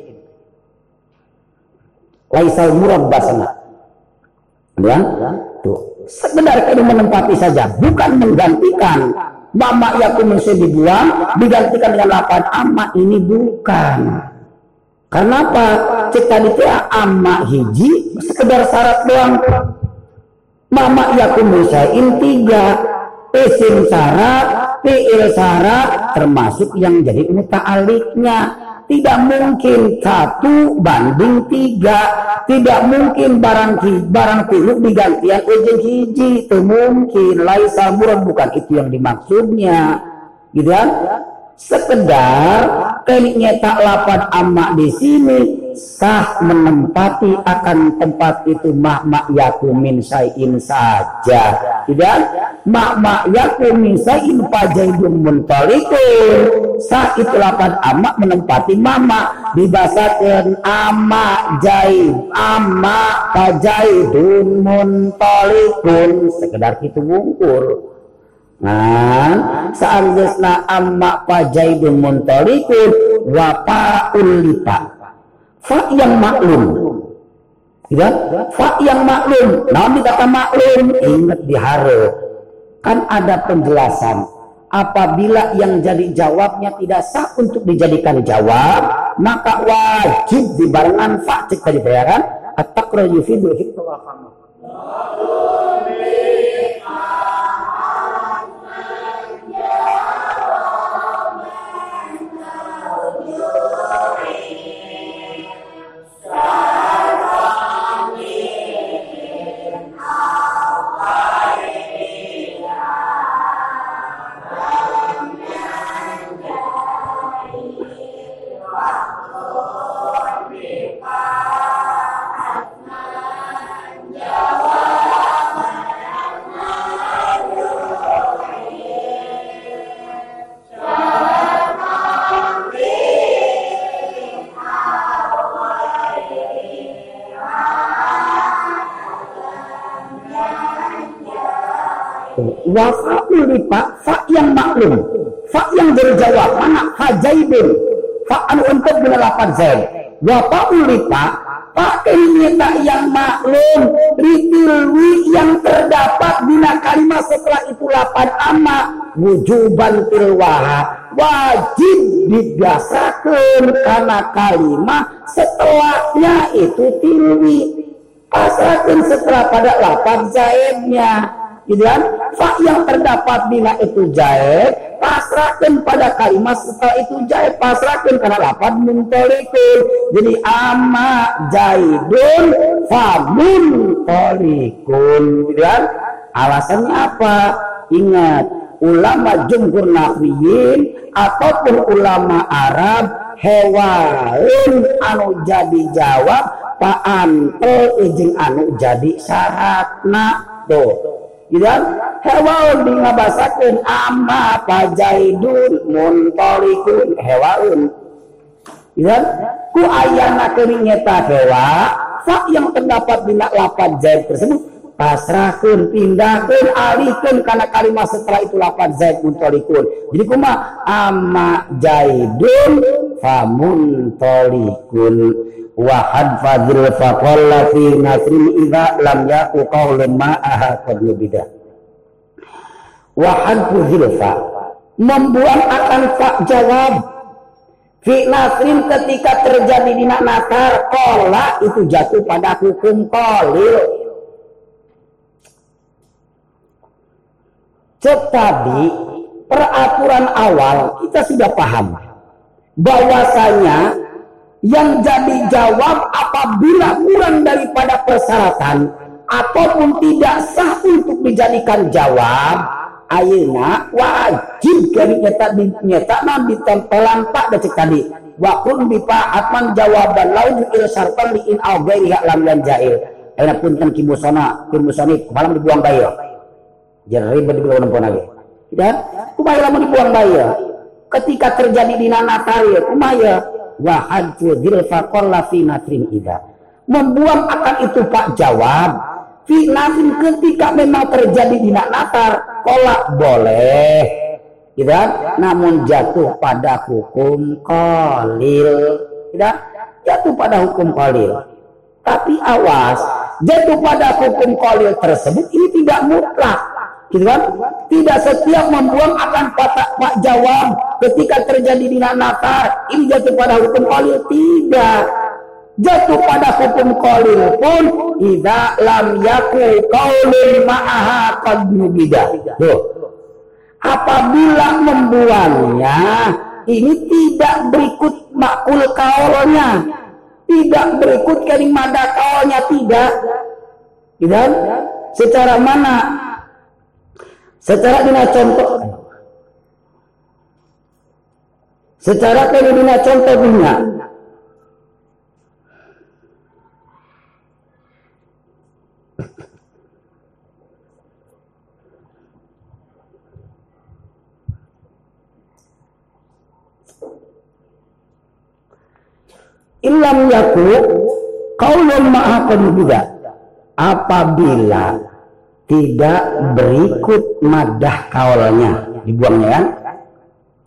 laisal murad basana ya tuh sekedar menempati saja bukan menggantikan Mama yakun mesti dibuang, digantikan dengan lapan amma ini bukan. Karena apa? Cek tadi ya amma hiji sekedar syarat doang. Mama yakun in tiga isim syarat, fi'il syarat termasuk yang jadi muta'aliknya tidak mungkin satu banding tiga. Tidak mungkin barang barang tilu digantian ejeng hiji. Itu mungkin. Laisa bukan itu yang dimaksudnya. Gitu kan sekedar tak lapan amak di sini sah menempati akan tempat itu mak yakumin sayin saja. Tidak mak mak yakumin sayin pajaidun muntalikun sah itu lapan amak menempati mama dibasakan amak jaib amak pajaidun muntalikun sekedar itu bungkur Nah, seandainya amma pajaidun muntalikun wa pa'ul lipa. Fa yang maklum. Ya, fa yang maklum. Namun dikata maklum, ingat dihara. Kan ada penjelasan. Apabila yang jadi jawabnya tidak sah untuk dijadikan jawab, maka wajib dibarengan fa cek tadi ya kan? At-taqra yufidul hikmah fa'ul fa fa yang maklum. Fa yang berjawab. Mana? Hajaibun fa anu untuk bila lapan zaid wa fa'ul fa pakai nyata yang maklum. Ritilwi yang terdapat bila kalimat setelah itu lapan ama. Wujuban tilwaha wajib didasarkan karena kalimat setelahnya itu tilwi. Pasrahkan setelah pada lapan zaidnya gitu kan fa yang terdapat bila itu jaib pasrahkan pada kalimat setelah itu jaib pasrahkan karena lapan muntolikun. Jadi ama jaidun fa muntolikun gitu kan alasannya apa? Ingat ulama jumhur nahwiyin ataupun ulama Arab hewan anu jadi jawab pak antel izin anu jadi syaratna. Tuh Idan hewan di ngabasakeun amma pajaidun muntalikun hewan. Idan ku ayana keuning nyeta hewa fa yang terdapat di lapan zaid tersebut pasrahkan pindahkan alihkan karena kalimat setelah itu lapan zaid muntalikun jadi kuma amma jaidun fa muntalikun wa fadil faqalla fi nasrin idza lam yaku qaulun ma'aha qad yubida wa hadfu zilfa membuang akan fak jawab. Fi nasrin ketika terjadi di nakar kola itu jatuh pada hukum kolil tetapi peraturan awal kita sudah paham. Bahwasanya yang jadi jawab apabila kurang daripada persyaratan ataupun tidak sah untuk dijadikan jawab ayeuna wajib dari nyata di nyata nan ditempelan pak da cek tadi. Wa kun atman jawaban lain il sartan li in au gairi lam lan jail ayeuna punten kibusana kibusani malam dibuang bayi ribet dibuang nempon lagi. Dan kumaya lamun dibuang bayi ketika terjadi di nanatar ya kumaya wa hadfu dzilfa qalla fi natrin ida membuang akan itu Pak jawab fi natrin ketika memang terjadi di natar kolak boleh. Tidak namun jatuh pada hukum kolil tidak jatuh pada hukum kolil tapi awas jatuh pada hukum kolil tersebut ini tidak mutlak gitu kan? Tidak setiap membuang akan patah pak jawab ketika terjadi di nakar ini jatuh pada hukum kolil tidak jatuh pada hukum kolil pun tidak lam yaku qaulun ma'aha qad Tuh. Apabila membuangnya ini tidak berikut makul kaulnya, tidak berikut kalimat kaulnya tidak. Tidak? Secara mana Secara dina contoh. Secara kalau dina contoh dunia Ilam yaku kaulun ma'akon juga apabila tidak berikut madah kaulnya. Dibuangnya kan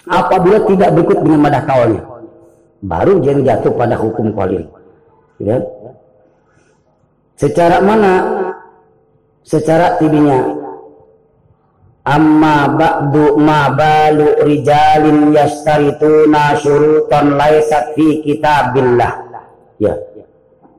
apabila tidak berikut dengan madah kaulnya baru jadi jatuh pada hukum kolil. Ya. secara mana? Secara tibinya. Amma ba'du ma balu rijalin yastarituna syurutan laisat fi kitabillah. Ya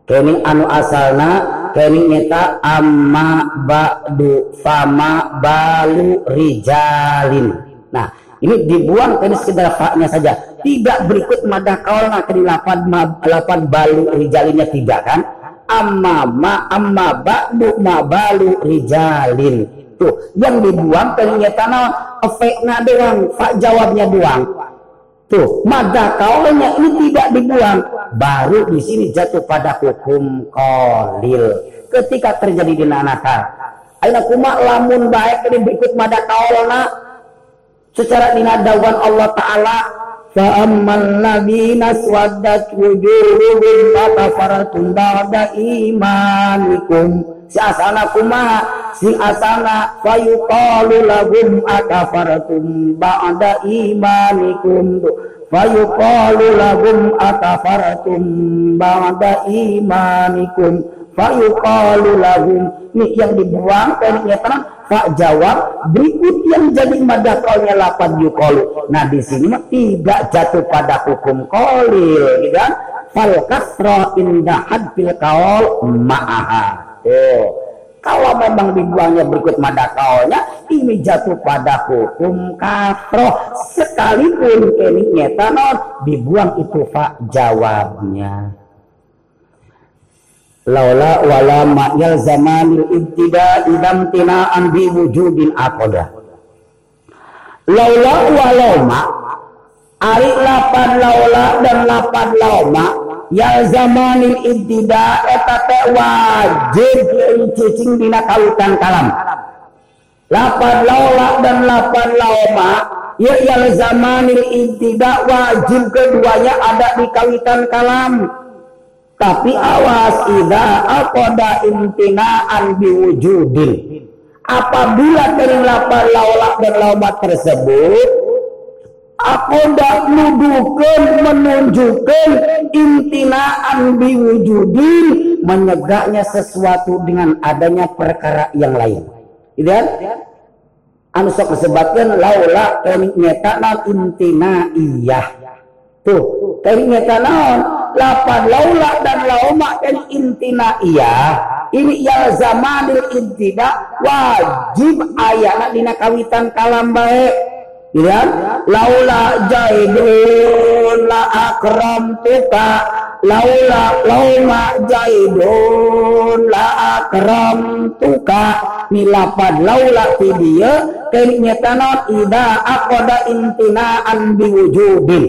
kening anu asalna kening nyata amma ba'du fama balu rijalin. Nah ini dibuang ini sekedar faknya saja. Tidak berikut madah kaulna ke lapan lapan balu rijalinnya tidak kan? Amma ma amma ba'du ma balu rijalin. Tuh yang dibuang ternyata na efeknya doang fak jawabnya doang Tuh, mada kaulnya ini tidak dibuang. Baru di sini jatuh pada hukum kolil. Ketika terjadi di nakal. Aina kuma lamun baik ini berikut mada kaulna. Secara dinadawan Allah Ta'ala. Fa'amman ladina swaddat wujuhum Fatafaratum ba'da imanikum si asana kumaha? Si asana fayuqalu lahum akafartum ba'da imanikum. Fayuqalu lahum akafartum ba'da imanikum. Fayuqalu lahum. Nih yang dibuang tekniknya tenang. Pak jawab berikut yang jadi madakolnya lapan yuqalu. Nah di sini mah tidak jatuh pada hukum kolil gitu kan? Fal kasra inda hadfil kaul ma'aha oh kalau memang dibuangnya berikut madakalnya, ini jatuh pada hukum kafroh. Sekalipun ini nyetanon, dibuang itu pak jawabnya. Laula wala ma'yal zamanil ibtida idam tina'an bi wujudin akoda. Laula waloma, ari lapan laula dan lapan lauma, ya zamanil ibtida eta teh wajib cicing dina kawitan kalam. Lapan laula dan lapan lauma ya ya zamanil ibtida wajib keduanya ada di kawitan kalam. Tapi awas ida aqada imtinaan biwujudin. Apabila dari lapan laula dan lauma tersebut aku ndak nuduhkan menunjukkan intinaan biwujudin menyegaknya sesuatu dengan adanya perkara yang lain. Gitu kan? Anu sok disebutkan laula kami nyeta naon intina iya tuh kami nyeta naon lapan laula dan lauma kan intina iya ini ya zamanil intina wajib ayana dina kawitan kalam baik Ya, laula jaidun la akram tuka. Laula lauma jaidun la akram tuka. Milapad laula ti dia kayaknya tanon ida akoda intina an biwujudin.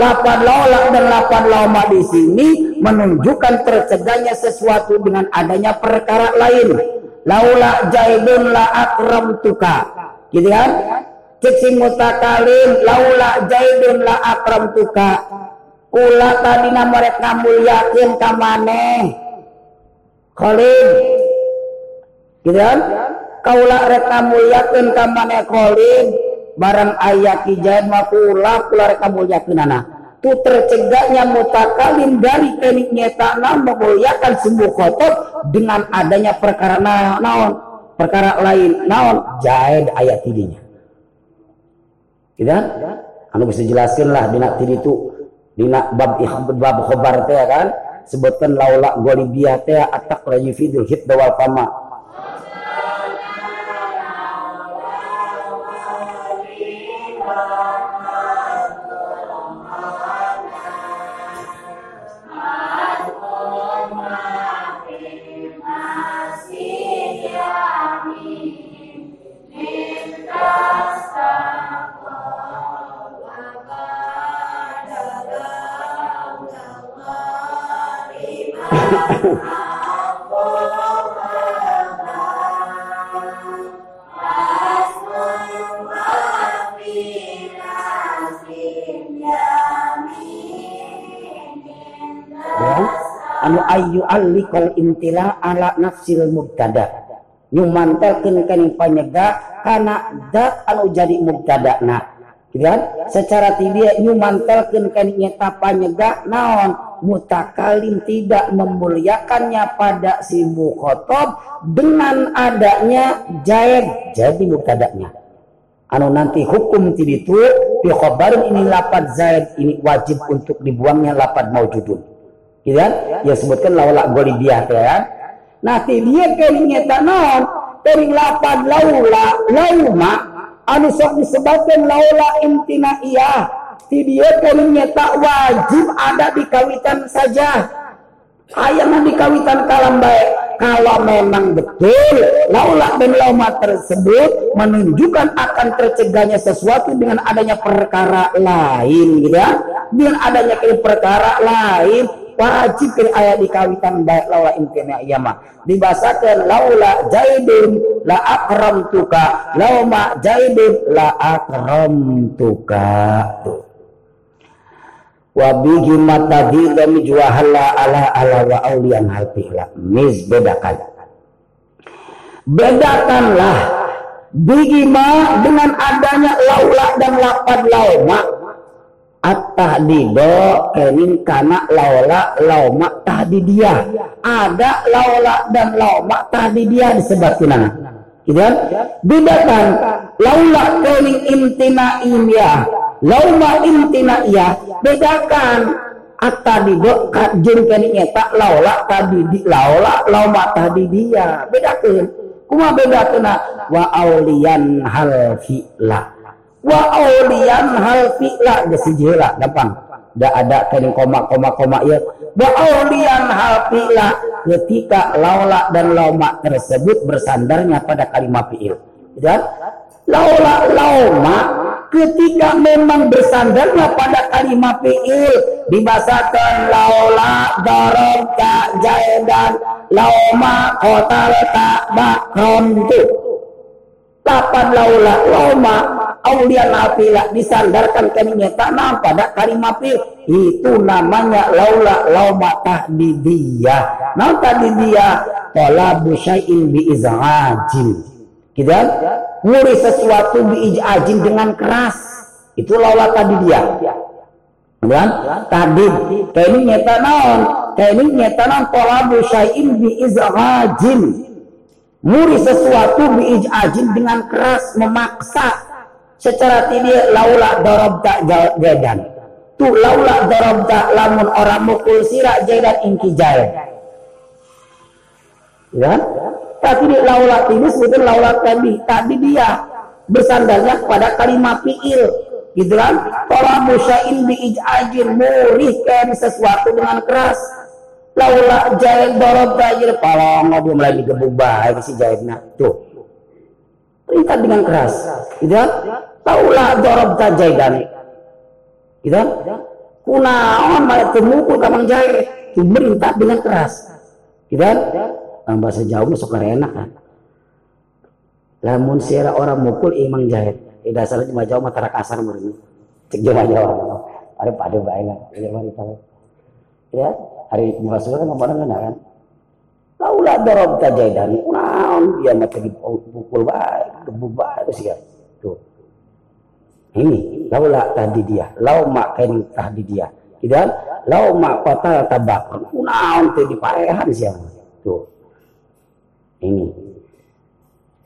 Lapan laula dan lapan lauma di sini menunjukkan tercegahnya sesuatu dengan adanya perkara lain. Laula jaidun la akram tuka. Gitu kan cicing mutakalim laula jaidun la akram tuka. Kula tadi namorek yakin kamane. Khalid gitu kan? Kaula rek yakin kamane Khalid barang ayat kijain mah kula kula rek yakin anak tu tercegahnya mutakalim dari teknik nyetana memuliakan sembuh kotor dengan adanya perkara naon? Perkara lain naon? Jahid ayat tidinya Gitu kan? Anu bisa jelaskan lah dina tadi itu dina bab bab khobar teh kan sebutkan laula golibiyah teh atak rajifidul hit dawal fama anu ayu allikal intila ala nafsil mubtada. Nyumantelkeun kana panyega kana dat anu jadi mubtada na gitu kan? Secara tidak nyumantelkeun kana nyata panyega naon? Mutakalim tidak memuliakannya pada si mukhotob dengan adanya jaid jadi mubtadanya. Anu nanti hukum tiditu fi khabarin ini lapad zaid ini wajib untuk dibuangnya lapad maujudun gitu kan? Ya sebutkan laula golibiyah kan? Nah dia kalinya tanon dari lapan laula lauma anu sok disebutkan laula intina iya. Dia kalinya tak wajib ada di kawitan saja. Ayam di kawitan kalam baik. Kalau memang betul laula dan lauma tersebut menunjukkan akan tercegahnya sesuatu dengan adanya perkara lain gitu ya dengan adanya perkara lain wajib ayat di kawitan baik laula imkana iyama dibasakan laula jaidun la akram tuka lauma jaidun la akram tuka wa bihi matadhi lam juahala ala ala wa aulian halfihla mis bedakan. Bedakanlah bigima dengan adanya laula dan lapad lauma at-tahdido kening kana laula lauma tahdidiyah. Ada laula dan lauma tahdidiyah disebutkan gitu kan? Bedakan laula kening intina iya lauma intina iya bedakan at-tahdido kajeng kening eta laula tahdidi laula lauma tahdidiyah. Bedakan kuma beda kena wa aulian hal fi'la wa aulian hal fi'la. Geus lah gampang. Da ada kening koma koma koma ya. Wa aulian hal fi'la. Ketika laula dan lauma tersebut bersandarnya pada kalimat fi'il. Ya laula lauma ketika memang bersandarnya pada kalimat fi'il. Dibasakan laula darabta jaidan lauma qatalta bakron itu lapan laula lauma aulia nafila disandarkan kalimat tanam pada kalimat fi'il itu namanya laula lauma tahdidiyah nah tahdidiyah talabu syai'in bi izajin Gitu kan? Nguri sesuatu biijajin dengan keras. Itu laula tadi dia. Kan? Tadi kini nyata naon? Kini nyata naon talabu syai'in biizrajin. Muri sesuatu biijajin dengan keras memaksa secara tidak laula darabta jadan. Tu laula darabta lamun orang mukul sira jadan ingki jaid. Ya? Tapi di laulat ini sebetulnya laulat tadi. Tadi dia bersandarnya pada kalimat fi'il. Gitu kan? Kalau musyain bi'ijajin murihkan sesuatu dengan keras. Laula jahil dorob tajir. Kalau nggak belum lagi gebuk baik si jahilnya. Tuh. Perintah dengan keras. Gitu kan? Laula dorob tajadan. Gitu kan? Kunaon malah temukul kamang jahil. Itu perintah dengan keras. Gitu kan? tambah sejauh masuk enak kan lamun sira orang mukul imang jahit di dasar cuma jauh mata kasar murni cek jawa jawa ada pada baik ya ya hari masuk kan ngomong kan laula dorob tajaidan naon dia mata dipukul baik gebu baik sih ya. Tuh. Ini laula tadi dia. Lau mak kain tadi dia. Tidak lau mak kota tabak naon teh dipaehan sih tuh. Ini.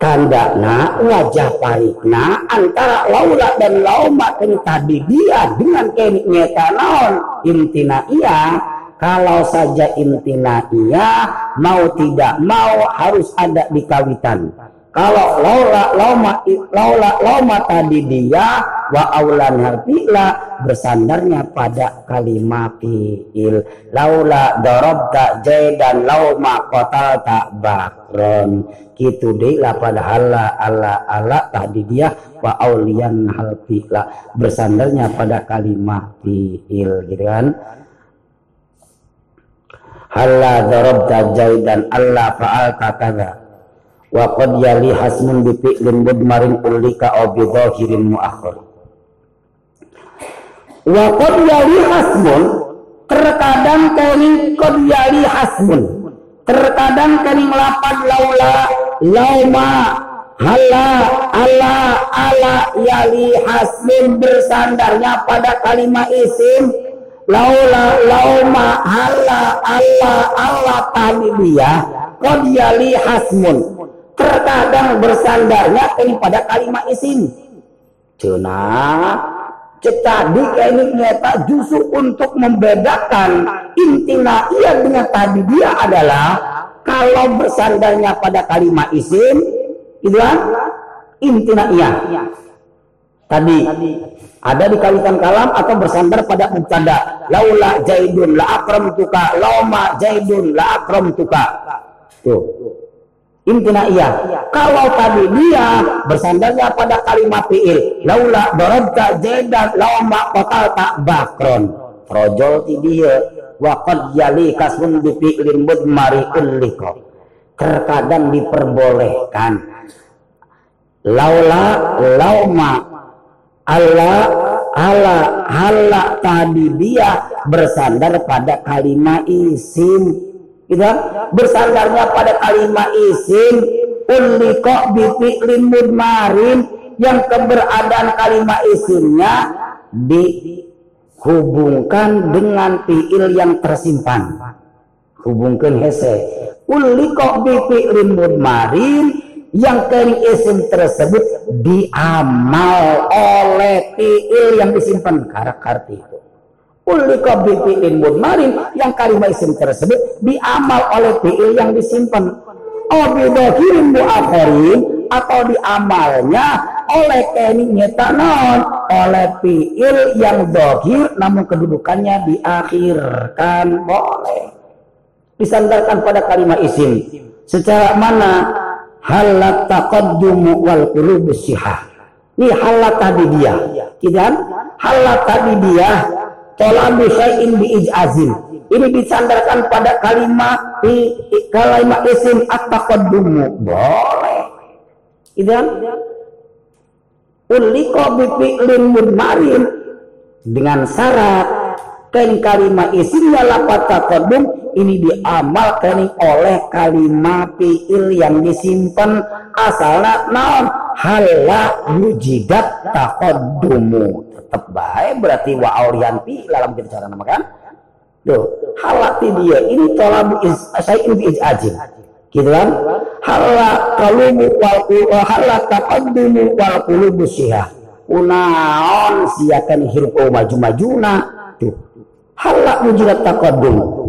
Tanda na wajah parikna antara laula dan lauma tadi dia dengan kenik nyata naon? Intina iya kalau saja intina iya mau tidak mau harus ada di kawitan. Kalau laula lauma laula lauma tadi dia wa aulan harfila bersandarnya pada kalimat fiil laula darabta jaidan lauma qatalta bakron. Gitu deh lah pada hala ala ala tadi dia wa aulian harfila bersandarnya pada kalimat fiil gitu kan hala darabta jaidan Allah fa'alta kadza wa qad yali hasmun bi fi'lin mudmarin ulika aw bi dhahirin muakhir. Wa qad yali hasmun terkadang kali qad yali hasmun terkadang kali lapan laula lauma hala ala ala yali hasmin bersandarnya pada kalimat isim laula lauma hala ala ala tadi dia qad yali hasmun. Terkadang bersandarnya pada kalimat isim. Cina tadi ini nyata justru untuk membedakan intina ia dengan tadi dia adalah kalau bersandarnya pada kalimat isim itu kan? Intina iya. Tadi ada di kalitan kalam atau bersandar pada mubtada laula jaidun la akram tuka lauma jaidun la akram tuka tuh Intina iya. Kalau tadi dia bersandarnya pada kalimat fi'il. Laula darabta jaidan lauma tak bakron. Projol ti dia. Wa qad yali kasmun bi fi'lin mudmari. Terkadang diperbolehkan. Laula lauma Allah ala hala tadi dia bersandar pada kalimat isim. Gitu kan? bersandarnya pada kalimat isim. Ulliqa bi fi'lin mudmarin. Yang keberadaan kalimat isimnya dihubungkan dengan fi'il yang tersimpan. Hubungkan hese. Ulliqa bi fi'lin mudmarin yang kering isim tersebut diamal oleh fi'il yang disimpan. Karakter itu. Ulika bi fi'lin mudmarin. Yang kalimat isim tersebut diamal oleh fi'il yang disimpan. Oh bidahirin mu'akhirin atau diamalnya oleh keni nyetanon. Oleh fi'il yang dohir namun kedudukannya diakhirkan. Boleh. Disandarkan pada kalimat isim. Secara mana halat taqaddumu wal qulubus sihah ini halat tadi dia dan halat tadi dia Tolabu syai'in bi ijazin. Ini disandarkan pada kalimat di kalimat isim at-taqaddumu. Boleh. Idan ulika bi fi'lin mudmarin dengan syarat kan kalimat isimnya lapat taqaddum ini diamalkan oleh kalimat fi'il yang disimpan. Asalnya naon? Hala wujidat taqaddumu. Tetap baik berarti wa aurianti dalam kita cara nama kan? Tuh halati dia. Ini tolabu is saya ini ajin gitu kan? Halak kalumu wal halak taqaddumu wal qulubu syiha unaon siakan hirup maju majuna tuh. Halak mujidat taqaddum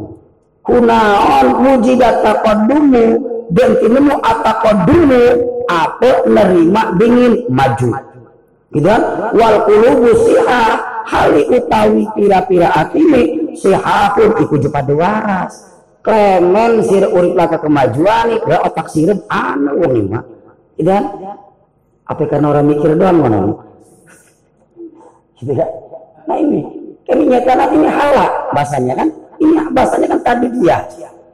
kunaon mujidat taqaddumu dan tinemu ataqaddumu apa nerima dingin maju. Gitu kan? Wal qulubu siha hali utawi pira-pira atine sihahun iku pada waras. Klemen sir urip laka kemajuan ke otak sirep anu wong ima. Gitu kan? Apa karena orang mikir doang mana gitu ya nah ini ini nyata ini halak bahasanya kan ini bahasanya kan tadi dia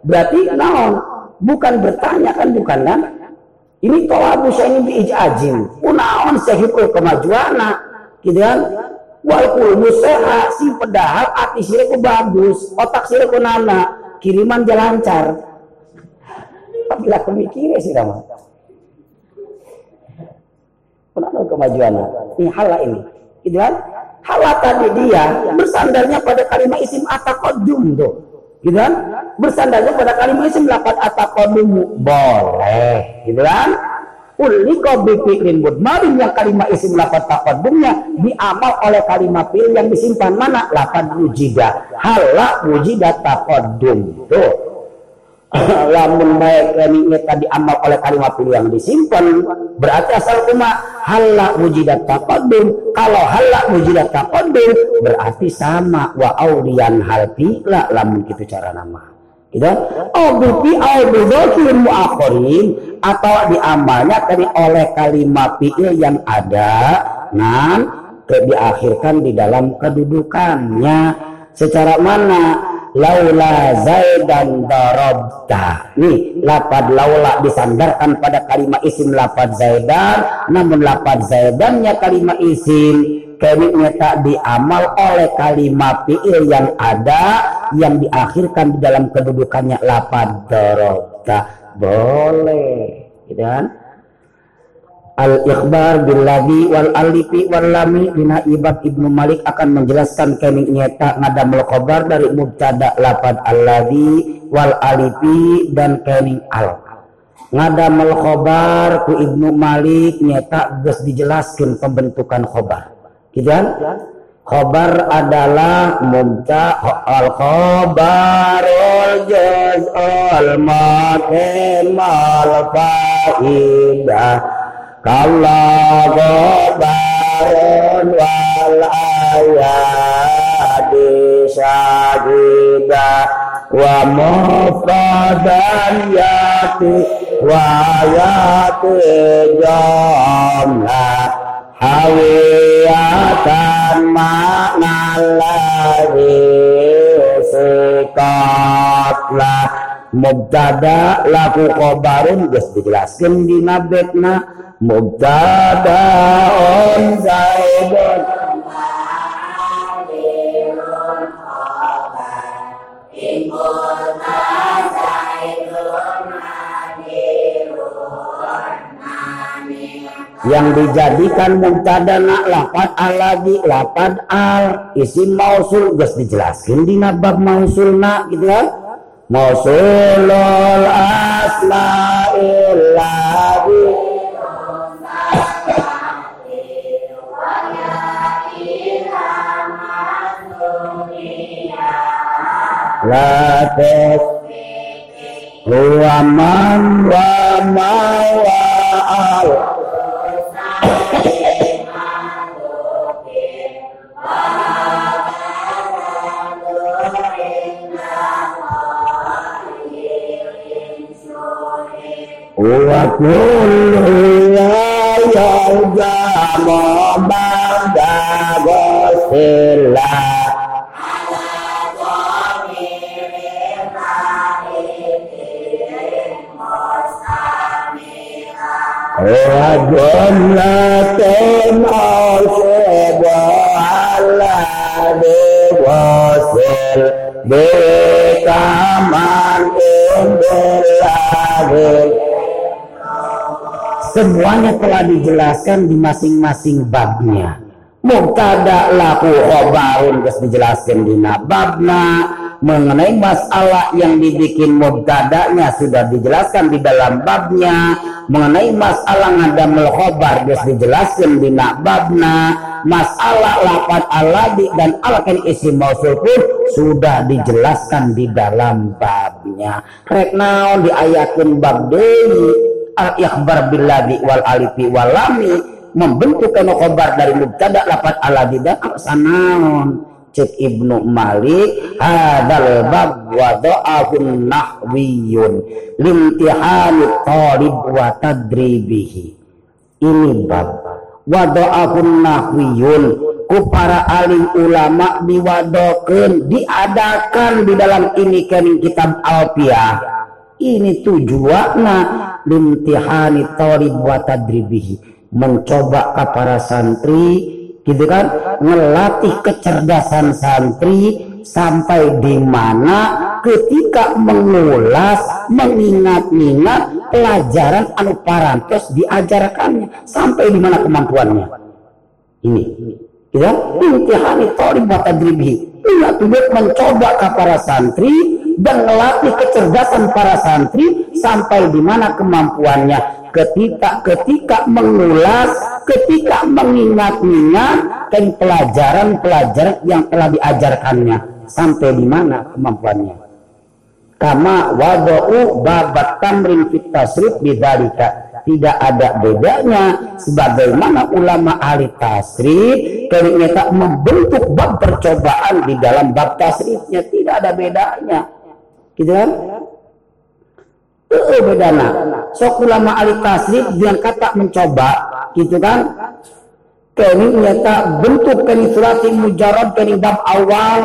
berarti naon bukan bertanya kan bukan kan ini tolabu ini biijajin. Unaon sehikul kemajuana. Gitu kan? Walaupun museha si pedahal hati ku bagus. Otak ku nana. Kiriman jalan lancar. Apabila kemikirnya sih sama. Kenapa kemajuan? Ini hala ini. Gitu kan? Hala tadi dia bersandarnya pada kalimat isim atakodum tuh gitu kan bersandarnya pada kalimat isim lapat ataqadumu boleh gitu kan Ulika bifi'lin mudmarin yang kalimat isim lapat taqaddumnya diamal oleh kalimat fi'il yang disimpan mana? Lapan wujida. Hala wujida taqaddum. Tuh. Lamun baik ini tadi amal oleh kalimat yang disimpan berarti asal cuma hala wujida taqaddum. Kalau hala wujida taqaddum berarti sama wa aulian hal fi'la lamun gitu cara nama. Gitu? Au bidokil muakhirin atau diamalnya tadi oleh kalimat fi'il yang ada nan ke diakhirkan di dalam kedudukannya secara mana laula zaidan darabta nih lapad laula disandarkan pada kalimat isim lapad zaidan namun lapad zaidannya kalimat isim keniknya tak diamal oleh kalimat fi'il yang ada yang diakhirkan di dalam kedudukannya lapad darobta. Boleh gitu kan al ikhbar billadhi wal alifi wal lami bina ibad ibnu malik akan menjelaskan kenik nyata ngadamul khobar dari mubtada lapad alladhi wal alifi dan kening al. Ngadamul khobar ku ibnu malik nyata gus dijelaskan pembentukan khobar. Gitu kan? Khobar adalah mumta al khobarul juz'ul makimal faidah kalla khobarun wal ayadi syahidah wa mufradan yati wa yati jamlah hawiyatan maknallahi sikatlah mubtada laku khobarun geus dijelaskeun di nabetna mubtada on zaidun. Yang dijadikan mubtada nak lapat aladi lapat al. Isim mausul geus dijelaskeun dina bab mausulna gitu kan Mausulul asla illa Latif Huwa man wa ma wa al. Huwa man wa ma wa al wa kullu ya yalzamu ba'da ghusila وجنة أصب على بوصل بكمان Semuanya telah dijelaskan di masing-masing babnya. Mubtada laku khobarun geus dijelaskan di babna mengenai masalah yang dibikin mubtadanya sudah dijelaskan di dalam babnya. Mengenai masalah ngadamul khobar geus dijelaskan di babna masalah lapat aladi dan alakan isim mausul pun sudah dijelaskan di dalam babnya. Rek naon diayakeun bab deui al ikhbar billahi wal alifi wal lami membentuk kana khobar dari mubtada lapat aladi dan sanaon cek Ibnu Malik hadal bab wa dha'afun nahwiyun limtihani talib wa tadribihi. Ini bab. Wa dha'afun nahwiyun ku para alim ulama diwadokeun diadakan di dalam ini kening kitab Alfiah. Ini tujuanna limtihani talib wa tadribihi. Mencoba ke para santri gitu kan? Melatih kecerdasan santri sampai di mana ketika mengulas mengingat-ingat pelajaran anu parantos diajarkannya sampai di mana kemampuannya. Ini ya intihani talib wa tadribi tubik mencoba ke para santri dan melatih kecerdasan para santri sampai di mana kemampuannya. Ketika ketika mengulas ketika mengingat-ingat dan pelajaran-pelajaran yang telah diajarkannya. Sampai di mana kemampuannya. Kama wada'u babat tamrin fit tasrif tidak ada bedanya sebagaimana ulama ahli tasrif ternyata membentuk bab percobaan di dalam bab tasrifnya. Tidak ada bedanya gitu kan? Eh bedana. Sok ulama ahli tasrif dengan kata mencoba gitu kan? Kini nyata bentuk kini surati mujarab kini bab awal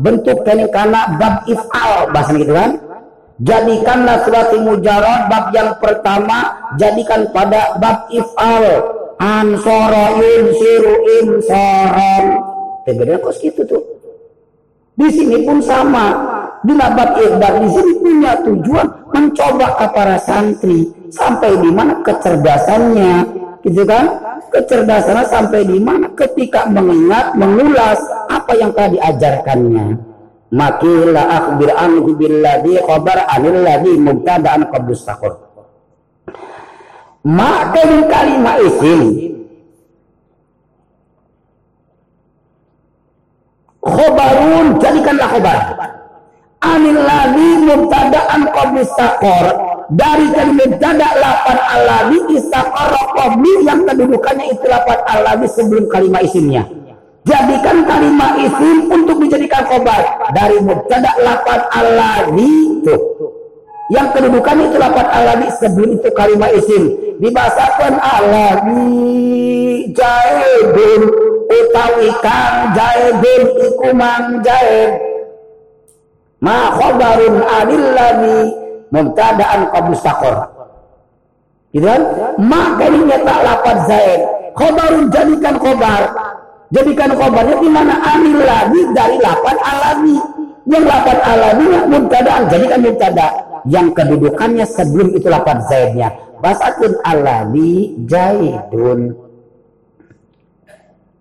bentuk kini kana bab if'al bahasa gitu kan? Jadikanlah surati mujarab bab yang pertama jadikan pada bab if'al. Ansoro insiru insoron beda kos gitu tuh? Di sini pun sama di bab ikhbar di sini punya tujuan mencoba para santri sampai di mana kecerdasannya gitu kan? Kecerdasannya sampai di mana ketika mengingat mengulas apa yang telah diajarkannya. Makilah akhbir anhu billadhi khabar anil ladhi mubtada'an qablus takur maka kalimat isim. Khobarun jadikanlah khobar anil ladhi mubtada'an qabli istaqor. Dari kalimat mubtada lapan alladhi istaqor qabli yang kedudukannya itu lapan alladhi sebelum kalimat isimnya. Jadikan kalimat isim untuk dijadikan khobar. Dari mubtada lapan alladhi itu. Yang kedudukannya itu lapan alladhi sebelum itu kalimat isim. Dibahasakan alladhi jaidun utawi kang jaidun ikumang jaid ma khabarun anillani mubtada'an qabl saqor gitu kan? Ma kalinya tak lapat zaid khabarun jadikan khabar. Jadikan khabarnya di mana? Anillani dari lapan alami. Yang lapan alami mubtada'an. Jadikan mubtada. Yang kedudukannya sebelum itu lapan zaidnya basakeun alladhi jaidun.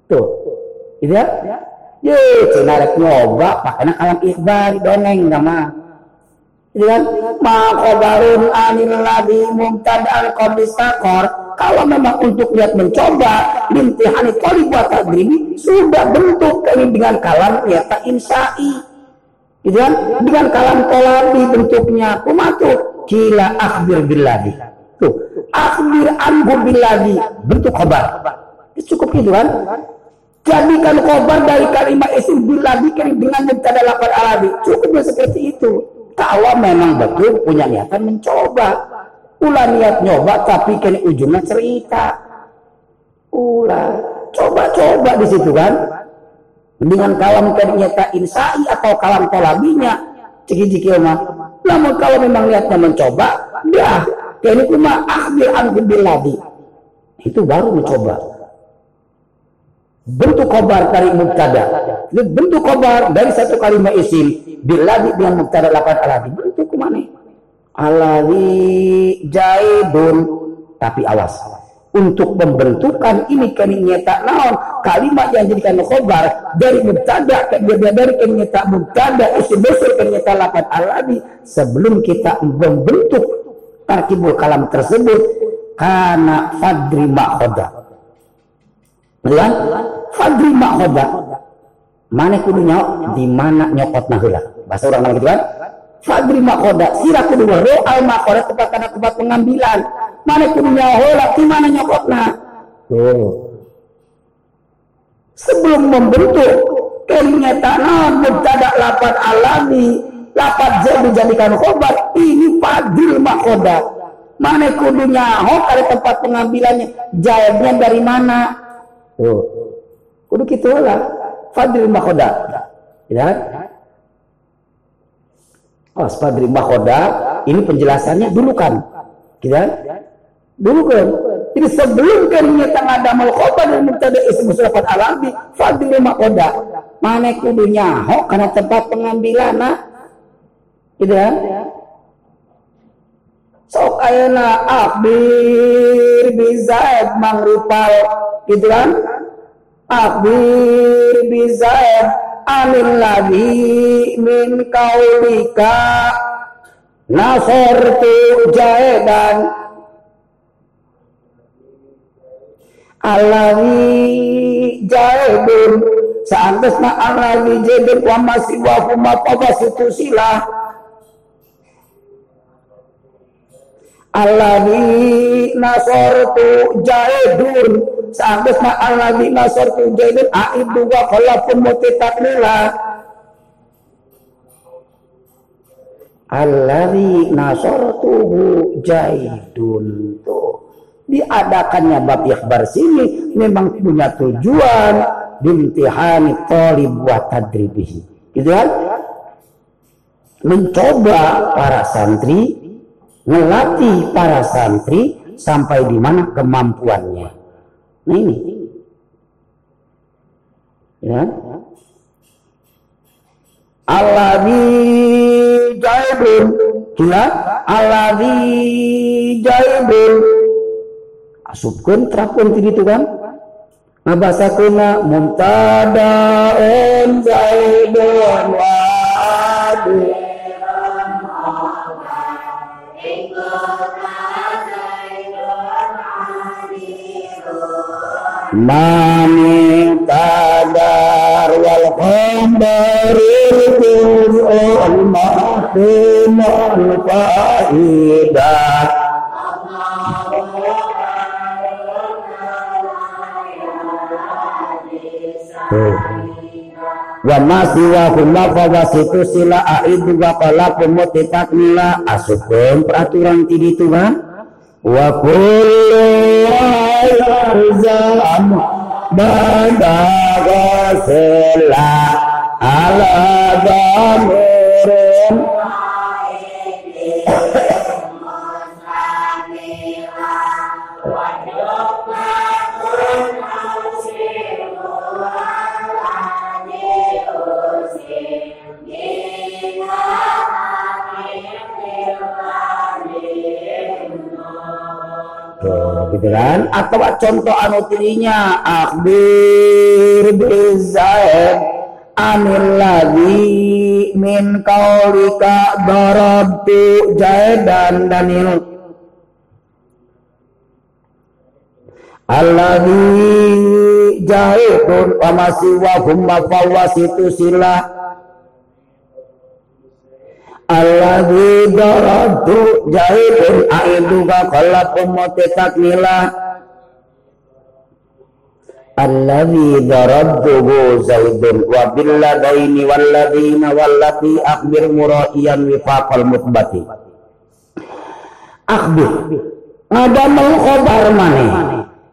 Tuh. Gitu ya ye cina rek nyoba pakainya kalam ikhbar dongeng sama gitu kan? Ma khobarun anil ladhi mumtada'an qablistakor kalau memang untuk lihat mencoba mintihani talib wa tadrimi sudah bentuk dengan kalam nyata insai gitu kan? Dengan kalam tolabi bentuknya kumatu kila akhbir billadhi. Tuh akhbir anhu billadhi. Bentuk khobar. Cukup gitu kan jadikan khobar dari kalimat isim billadhi dengan mubtada lapan alabi cukupnya seperti itu kalau memang betul punya niatan mencoba Ulah niat nyoba tapi kini ujungnya cerita. Ulah coba-coba di situ kan. Dengan kalam nyata insai atau kalam tolabinya. Ciki-ciki mah. Namun kalau memang niatnya mencoba, dia kini cuma akhir lagi. Itu baru mencoba. Bentuk kobar dari mubtada. Bentuk kobar dari satu kalimat isim. Biladi dengan mubtada lapan aladi. Bentuk ke mana? alawi jaidun tapi awas untuk pembentukan ini kini nyata naon kalimat yang jadikan khobar dari mubtada dari kini nyata mubtada isim besar kini nyata lapan alawi sebelum kita membentuk tarkibul kalam tersebut karena fadri makhoda ya fadri makhoda mana kudunya di mana nyokot nahula bahasa orang gitu kan Fadri makoda sirah kedua roal makoda tempat karena tempat pengambilan. Mana kudunya hola di mana nyokotna. Tuh. Sebelum membentuk kenyataan mubtada lapan alami lapan jam dijadikan khobar ini fadil makoda. Mana kudunya ho ada tempat pengambilannya jawabnya dari mana? Tuh. Kudu gitu lah. Fadil makoda. Ya, Waspadri Mahoda ini penjelasannya dulu kan? Kita dulu kan? Jadi sebelum kalinya tengah damal khobar dan mubtada ismu sulafat alami fadli makoda mana kudunya ho karena tempat pengambilan nah gitu kan? Sok ayana akbir bizaid mangrupal gitu kan akbir bizaid anil ladhi min kaulika. Nasartu jaedan alawi jaedun seandainya alawi jaedun wa masih wa huma itu silah. Alawi nasartu jaedun Sanggus ma alladzi nasartu jaidin aidu wa khalafun mutitaklila Alladzi nasartuhu jaidun tuh. Diadakannya bab ikhbar sini memang punya tujuan bimtihani talib wa tadribihi. Gitu kan? Mencoba para santri melatih para santri sampai di mana kemampuannya Ini. Ya. Alladhi jaibun. Kira alladhi jaibun. Asupkan terapun itu kan. Ngabasa kuna mumtada'un jaibun wa'adu. Mami tadar wal khambaril qur'an mahdimal faidah. Wa masih wa huma situ sila aidu wa qalakum mutitakmila asukun peraturan tidi Tuhan wa kullu yalzam badaga sila ala damirin gitu kan? Atau contoh anu tirinya akhbir bizaid anil ladhi min kaulika darabtu jaidan danil. Alladhi jahidun wa masiwa humma fawasitu silah alladhi darabtu jahidun aiduka kalakum takmilah alladhi darabtuhu zaidun wa billadaini walladina wallati akhbir muraiyan wifaqal mutbati akhbir ada mau khobar maneh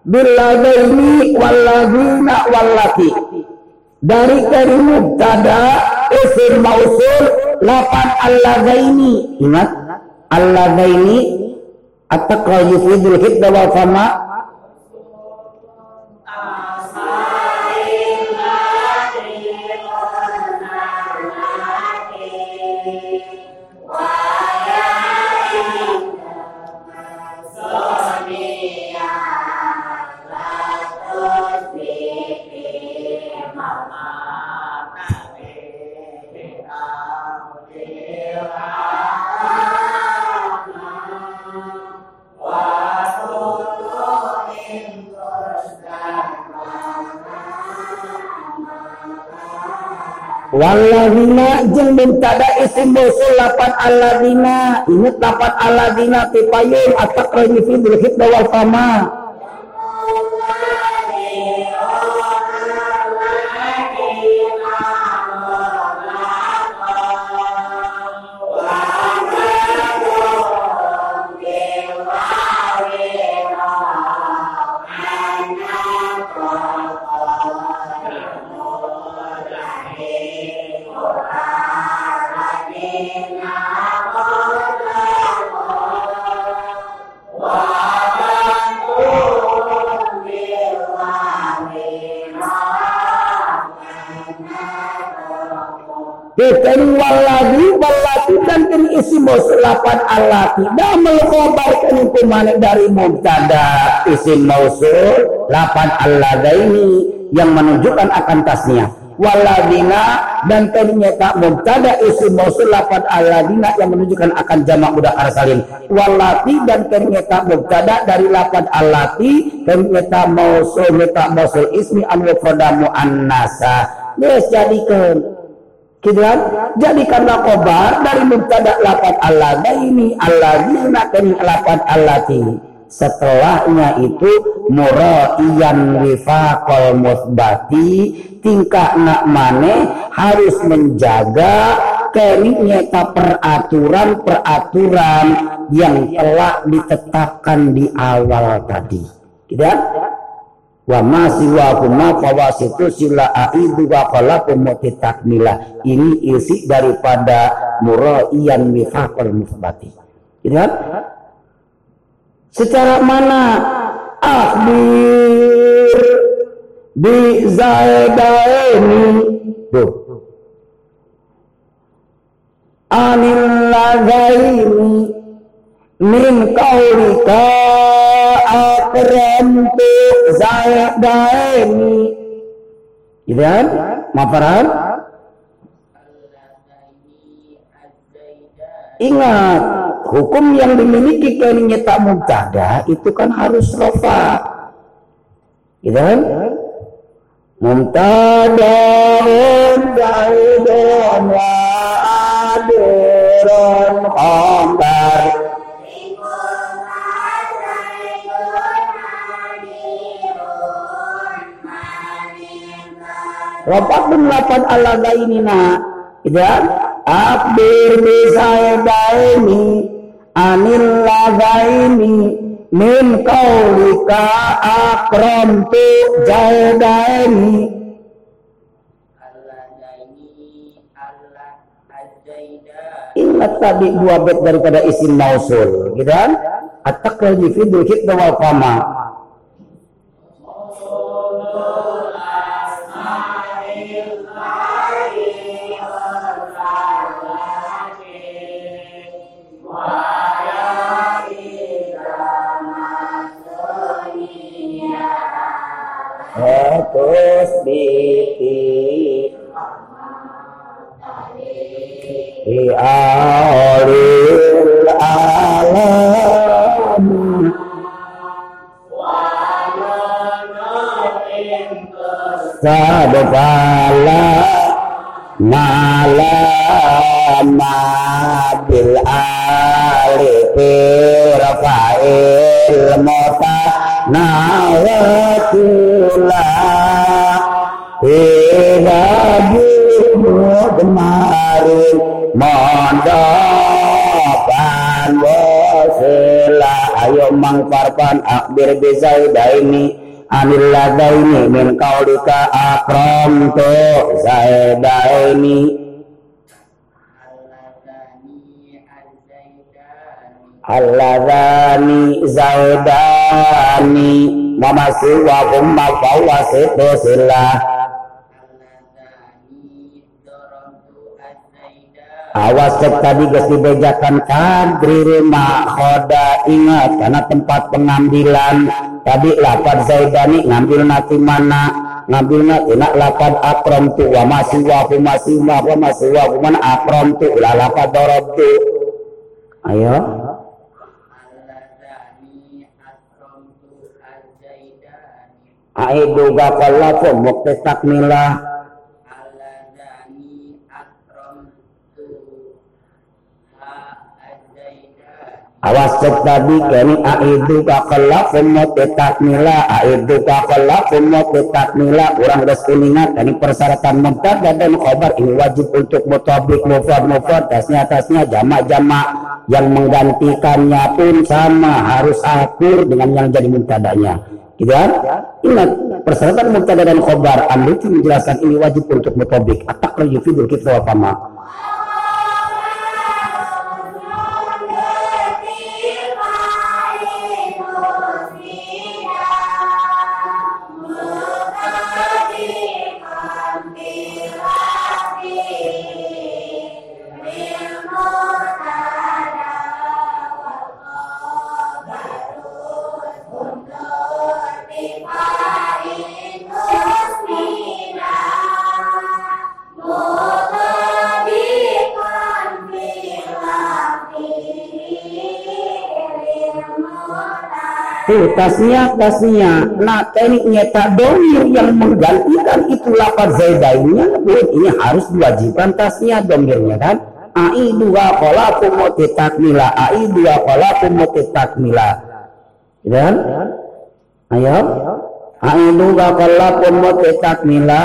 biladaini walladina wallati dari dari mubtada isim mausul lapan alladaini. Ingat alladaini at-taqwa yufidul hidda wa fama Walazina jeung mintada isim mausul lapan alazina. Ingat lapan alazina ti payung atak rajifin bil hibda wal fama. Dikari waladi waladi dan kini isi lapan alati. Damel khobarkan hukuman dari mubtada isim mausul lapan ini yang menunjukkan akan tasnya. Waladina dan ternyata mubtada isim mausul lapan aladina yang menunjukkan akan jamak mudah salim. Walati dan ternyata mubtada dari lapan alati ternyata mausul nyata mausul ismi an mufradamu an-nasa. Yes jadikan Gitu? Jadi karena kobar dari mubtada lapat Allah ini Allah kan lapat allati. Setelahnya itu muraiyan wifaqal musbati tingkah nak mane harus menjaga keniknya peraturan-peraturan yang telah ditetapkan di awal tadi. Kan? Wa ma siwahuma fawasitu sila aidu wa khalakum takmila ini isi daripada muraiyan mifaqal musbati. Gitu kan? Secara mana akhbir bi zaidaini? Tuh. Anil lagaini min kaulika akramtu zaidaini gitu kan maparan ingat hukum yang dimiliki kening tak mubtada itu kan harus rofa. Gitu kan mubtada zaidun wa adirun khambar Wafakun lapan ala gainina. Ya. Akbir daini anil lagaini min kaulika akramtu jaidaini. Ingat tadi dua bait daripada isim mausul, gitu kan? At-taqlidi fi dzikr wal qama. Bil Ila jumud marin mondokan wasila ayo mangfarpan akbir bizaidaini anil ladaini min kaulika akram tu zaidaini Alladhani zaidani mamasi wa kumma fawasitu silah awas cek tadi geus dibejakan kadri khoda ingat karena tempat pengambilan tadi lapad zaidani ngambil nanti mana? Ngambil nanti nak lapad akrom tu wa masih wa fu masih wa wa masih wa fu mana akrom tu? La lapad dorob tu. Ayo. Aidu gakalla fu mukti takmilah awas cek tadi kini aidu ka kelak umut takmila aidu ka kelak umut takmila kurang res kuningan ini persyaratan mubtada dan khobar ini wajib untuk mutabik mufrad mufrad. Tasnya tasnya jamak jamak yang menggantikannya pun sama. Harus akur dengan yang jadi mubtadanya. Gitu kan? Ingat persyaratan mubtada dan khobar anda menjelaskan ini wajib untuk mutabik. Atak yufidul kita wa Tuh, tasnya, tasnya. Nah, teknik nyata domir yang menggantikan itu lapar zaidainnya, ini harus diwajibkan tasnya domirnya kan. Ai dua kola kumoti takmila, ai dua kola kumoti takmila. Gitu kan? Ayo. Ai dua kola kumoti takmila.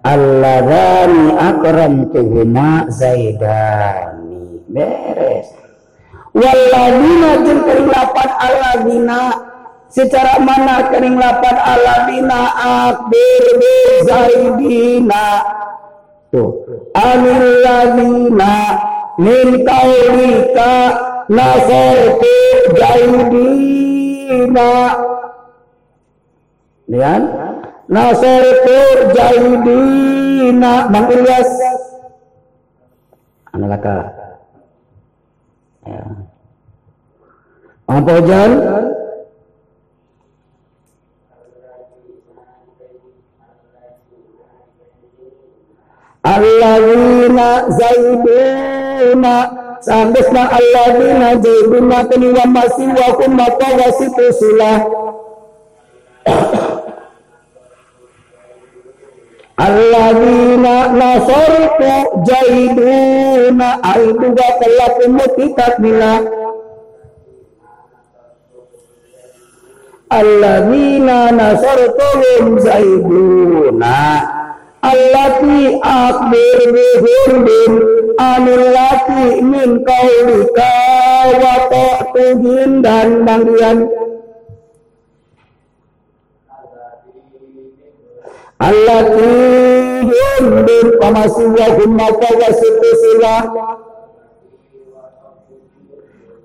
Alladzani akramtuhuma zaidan beres. Waladina jeung kering lapan aladina. Secara mana kering lapan aladina? Akbir zaidina tuh. Anil ladina min kaulika. Nasartu zaidina lihat. Nasartu zaidina Bang Ilyas. Analaka Ya. Apa jalan? Alladzina zaiduna Sambesna alladzina zaiduna Kini wa masih wa kumata wasitu silah Alladzina nasarku jaiduna aiduga kalakum takmila Alladzina nasartuhum zaiduna Allati akbir bihurdin Anillati min kaulika wa ta'tuhin dan bangdian allati yundir pamasuwahum maka wasitu silah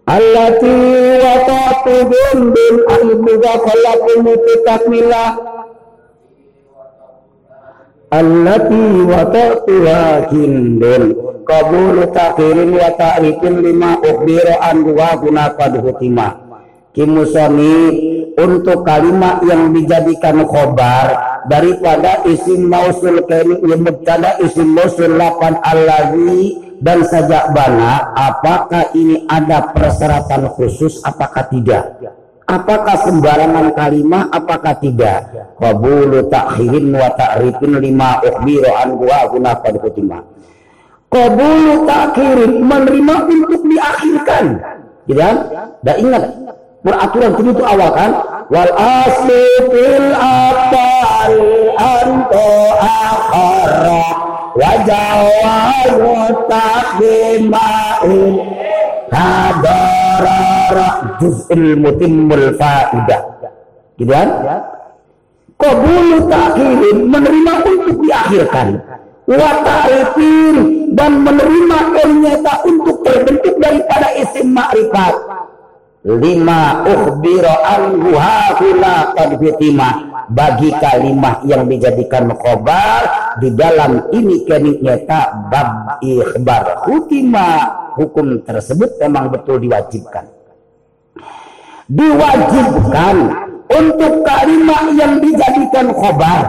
allati watatu yundir alibuga khalakum takmilah allati watatuha jindun kabul takhirin wa ta'rifin lima ukhbira an wa guna hutima. Kimusoni untuk kalimat yang dijadikan khobar daripada isim mausul yang mubtada isim mausul lapan allazi dan sajak bana apakah ini ada persyaratan khusus apakah tidak? Apakah sembarangan kalimat apakah tidak? Qabulu takhirin wa ta'rifin lima ukhbiru an wa guna qad kutima qabulu takhirin menerima untuk diakhirkan. Gitu kan? Dan ingat peraturan itu awal kan? Wal asli fil atal anto akhara wa jawazu taqdimain kadarara juz'il mutimmul faidah gitu kan? Qabulu takhirin menerima untuk diakhirkan. Wa ta'rifin dan menerima ternyata untuk terbentuk daripada isim ma'rifat lima ukhbiro anhu hahuna qad bagi kalimat yang dijadikan khobar di dalam ini keniknyata bab ikhbar. Hutima. Hukum tersebut memang betul diwajibkan. Diwajibkan untuk kalimat yang dijadikan khobar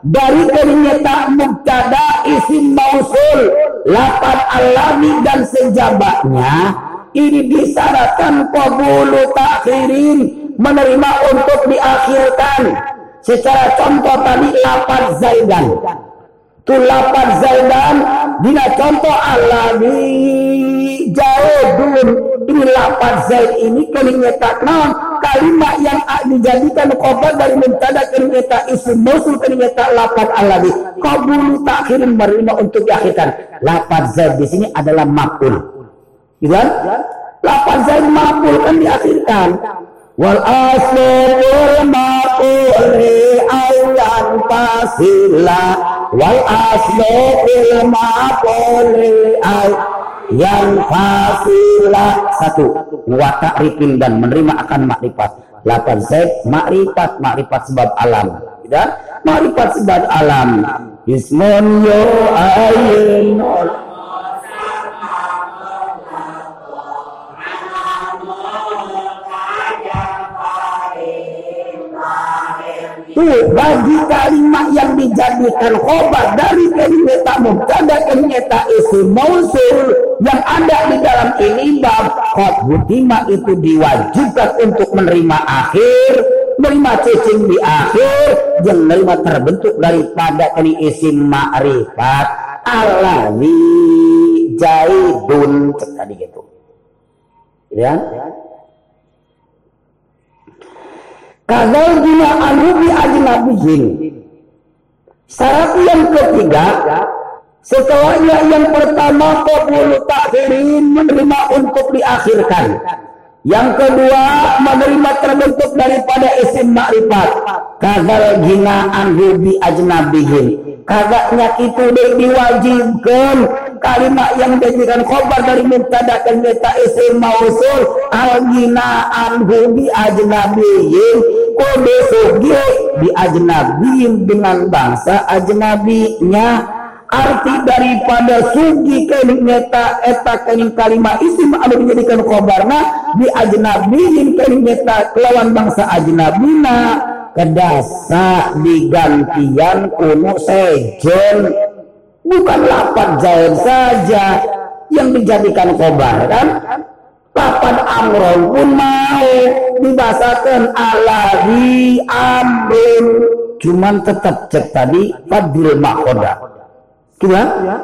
dari keniknyata mubtada isim mausul. Lapan alami dan sejabatnya ini disyaratkan qabulu takhirin menerima untuk diakhirkan. Secara contoh tadi lapan zaidan. Tu lapan zaidan dina contoh alami jauh dulu. Ini lapan zaid ini kalimat non kalimat yang dijadikan khobar dari mentada kalimat isim musul kalimat lapan alami. Qabulu takhirin menerima untuk diakhirkan. Lapan zaid di sini adalah makul Gitu kan? Lapan zaid maqul kan diakhirkan. Wal aslul maquli ayyan fasila wal aslul maquli yang fasila satu wa ta'rifin dan menerima akan makrifat. Lapan zaid makrifat makrifat sebab alam. Tidak? Makrifat sebab alam. Ismun yo ayin Tuh, bagi kalimat yang dijadikan khobar dari kalimat mubtada kalimat isim mausul yang ada di dalam ini bab khobutima itu diwajibkan untuk menerima akhir menerima cacing di akhir yang menerima terbentuk daripada ini isim ma'rifat. Alami jaidun tadi gitu. Ya? Kadal guna anu bi ajnabiyin. Syarat yang ketiga, setelahnya yang pertama qabul takhirin menerima untuk diakhirkan. Yang kedua menerima terbentuk daripada isim makrifat. Kadal gina anhu bi ajnabiyin. Kagaknya itu diwajibkan. Kalimat yang dijadikan khobar dari mubtada dan meta isim mausul al gina anhu bi ajnabiyin kode sugi bi ajnabiyin dengan bangsa ajnabinya arti daripada sugi kalimata eta kalim kalimat isim anu dijadikan khobarna bi ajnabiyin kalimata kelawan bangsa ajnabina kedasa digantian kuno sejen bukan lapan jair saja yang dijadikan kobar kan? Lapan amron pun mau dibasakan alari amrin cuman tetap cek tadi fadil makoda gimana?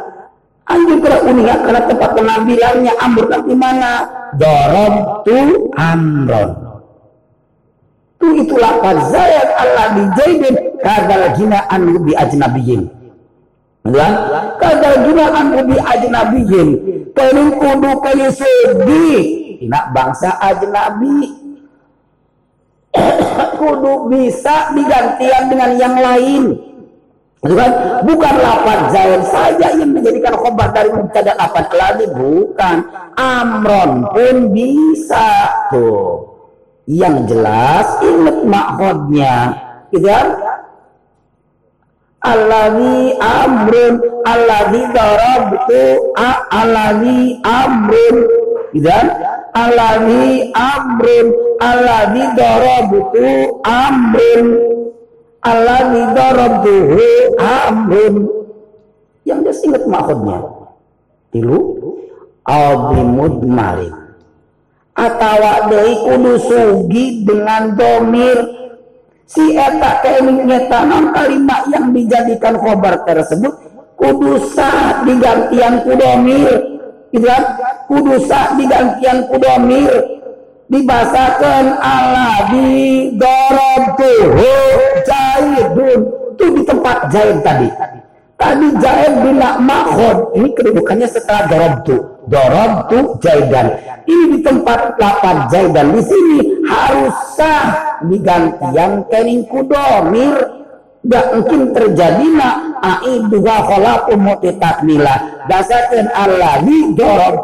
Anjir kira unik ya karena tempat pengambilannya amr di mana? Dorong tu amron tu itu lapan zayat Allah di jaidin kadal jina anu bi ajnabiyin Kan? Kadal gunaan ubi ajnabiyin. Paling kudu kali segi. Ina bangsa ajnabi. kudu bisa digantian dengan yang lain. Bukan, bukan lapan zain saja yang menjadikan khobar dari mubtada lapan lagi bukan amron pun bisa tuh yang jelas ingat makhodnya. Gitu kan? Alladhi amrun Alladhi darabtu Alladhi amrun. Dan Alladhi amrun alladzi darabtu amrun. Alladzi darabtuhu amrun. Yang dia ingat maksudnya tilu abimud marin atau deui kudu sugi dengan domir. Si eta nyetanan kalimat yang dijadikan khobar tersebut kudu sah digantian kudomir gitu kan? Kudu sah digantian kudomir dibasakan ala di tuh jaidun. Itu di tempat jaid tadi. Tadi jaid bila makhod ini kedudukannya setelah dorobtu dorobtu jaidan. Ini di tempat lapan jaidan. Di sini harus sah digantian kening kudomir? Gak mungkin terjadi nak. Muti takmila. Dasarkan Allah di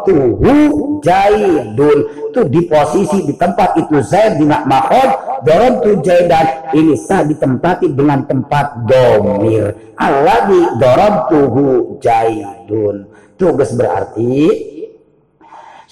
tuhu jaidun. Itu di posisi di tempat itu zaid di nak mahod tu jaidan. Ini sah ditempati dengan tempat domir. Allah di tuhu jaidun tugas berarti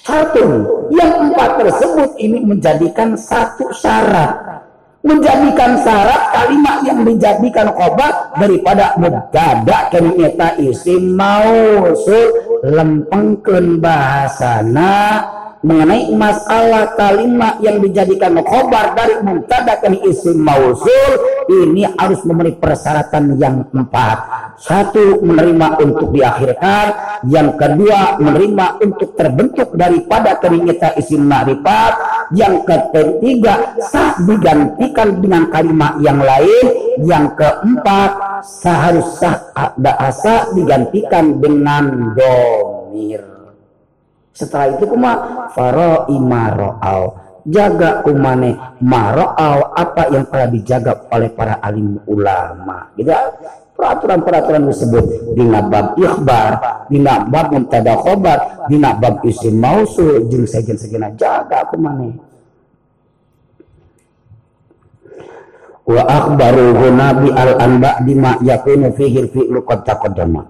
satu yang empat tersebut ini menjadikan satu syarat. Menjadikan syarat kalimat yang menjadikan khobar daripada mubtada kenyata isim mausul lempengkeun bahasana mengenai masalah kalimat yang dijadikan khobar dari mubtada ke isim mausul ini harus memenuhi persyaratan yang empat. Satu menerima untuk diakhirkan yang kedua menerima untuk terbentuk daripada keringita isim ma'rifat. Yang ketiga sah digantikan dengan kalimat yang lain. Yang keempat seharusnya ada asa digantikan dengan domir setelah itu kuma faro imaro'al jaga kumane maro'al apa yang telah dijaga oleh para alim ulama. Gitu peraturan-peraturan tersebut di bab ikhbar di bab mubtada khobar di bab isim mausul jeung sejen-segena jaga kumane wa akhbaru nabi al anba bima yakunu fihi fi'lu qad taqaddama.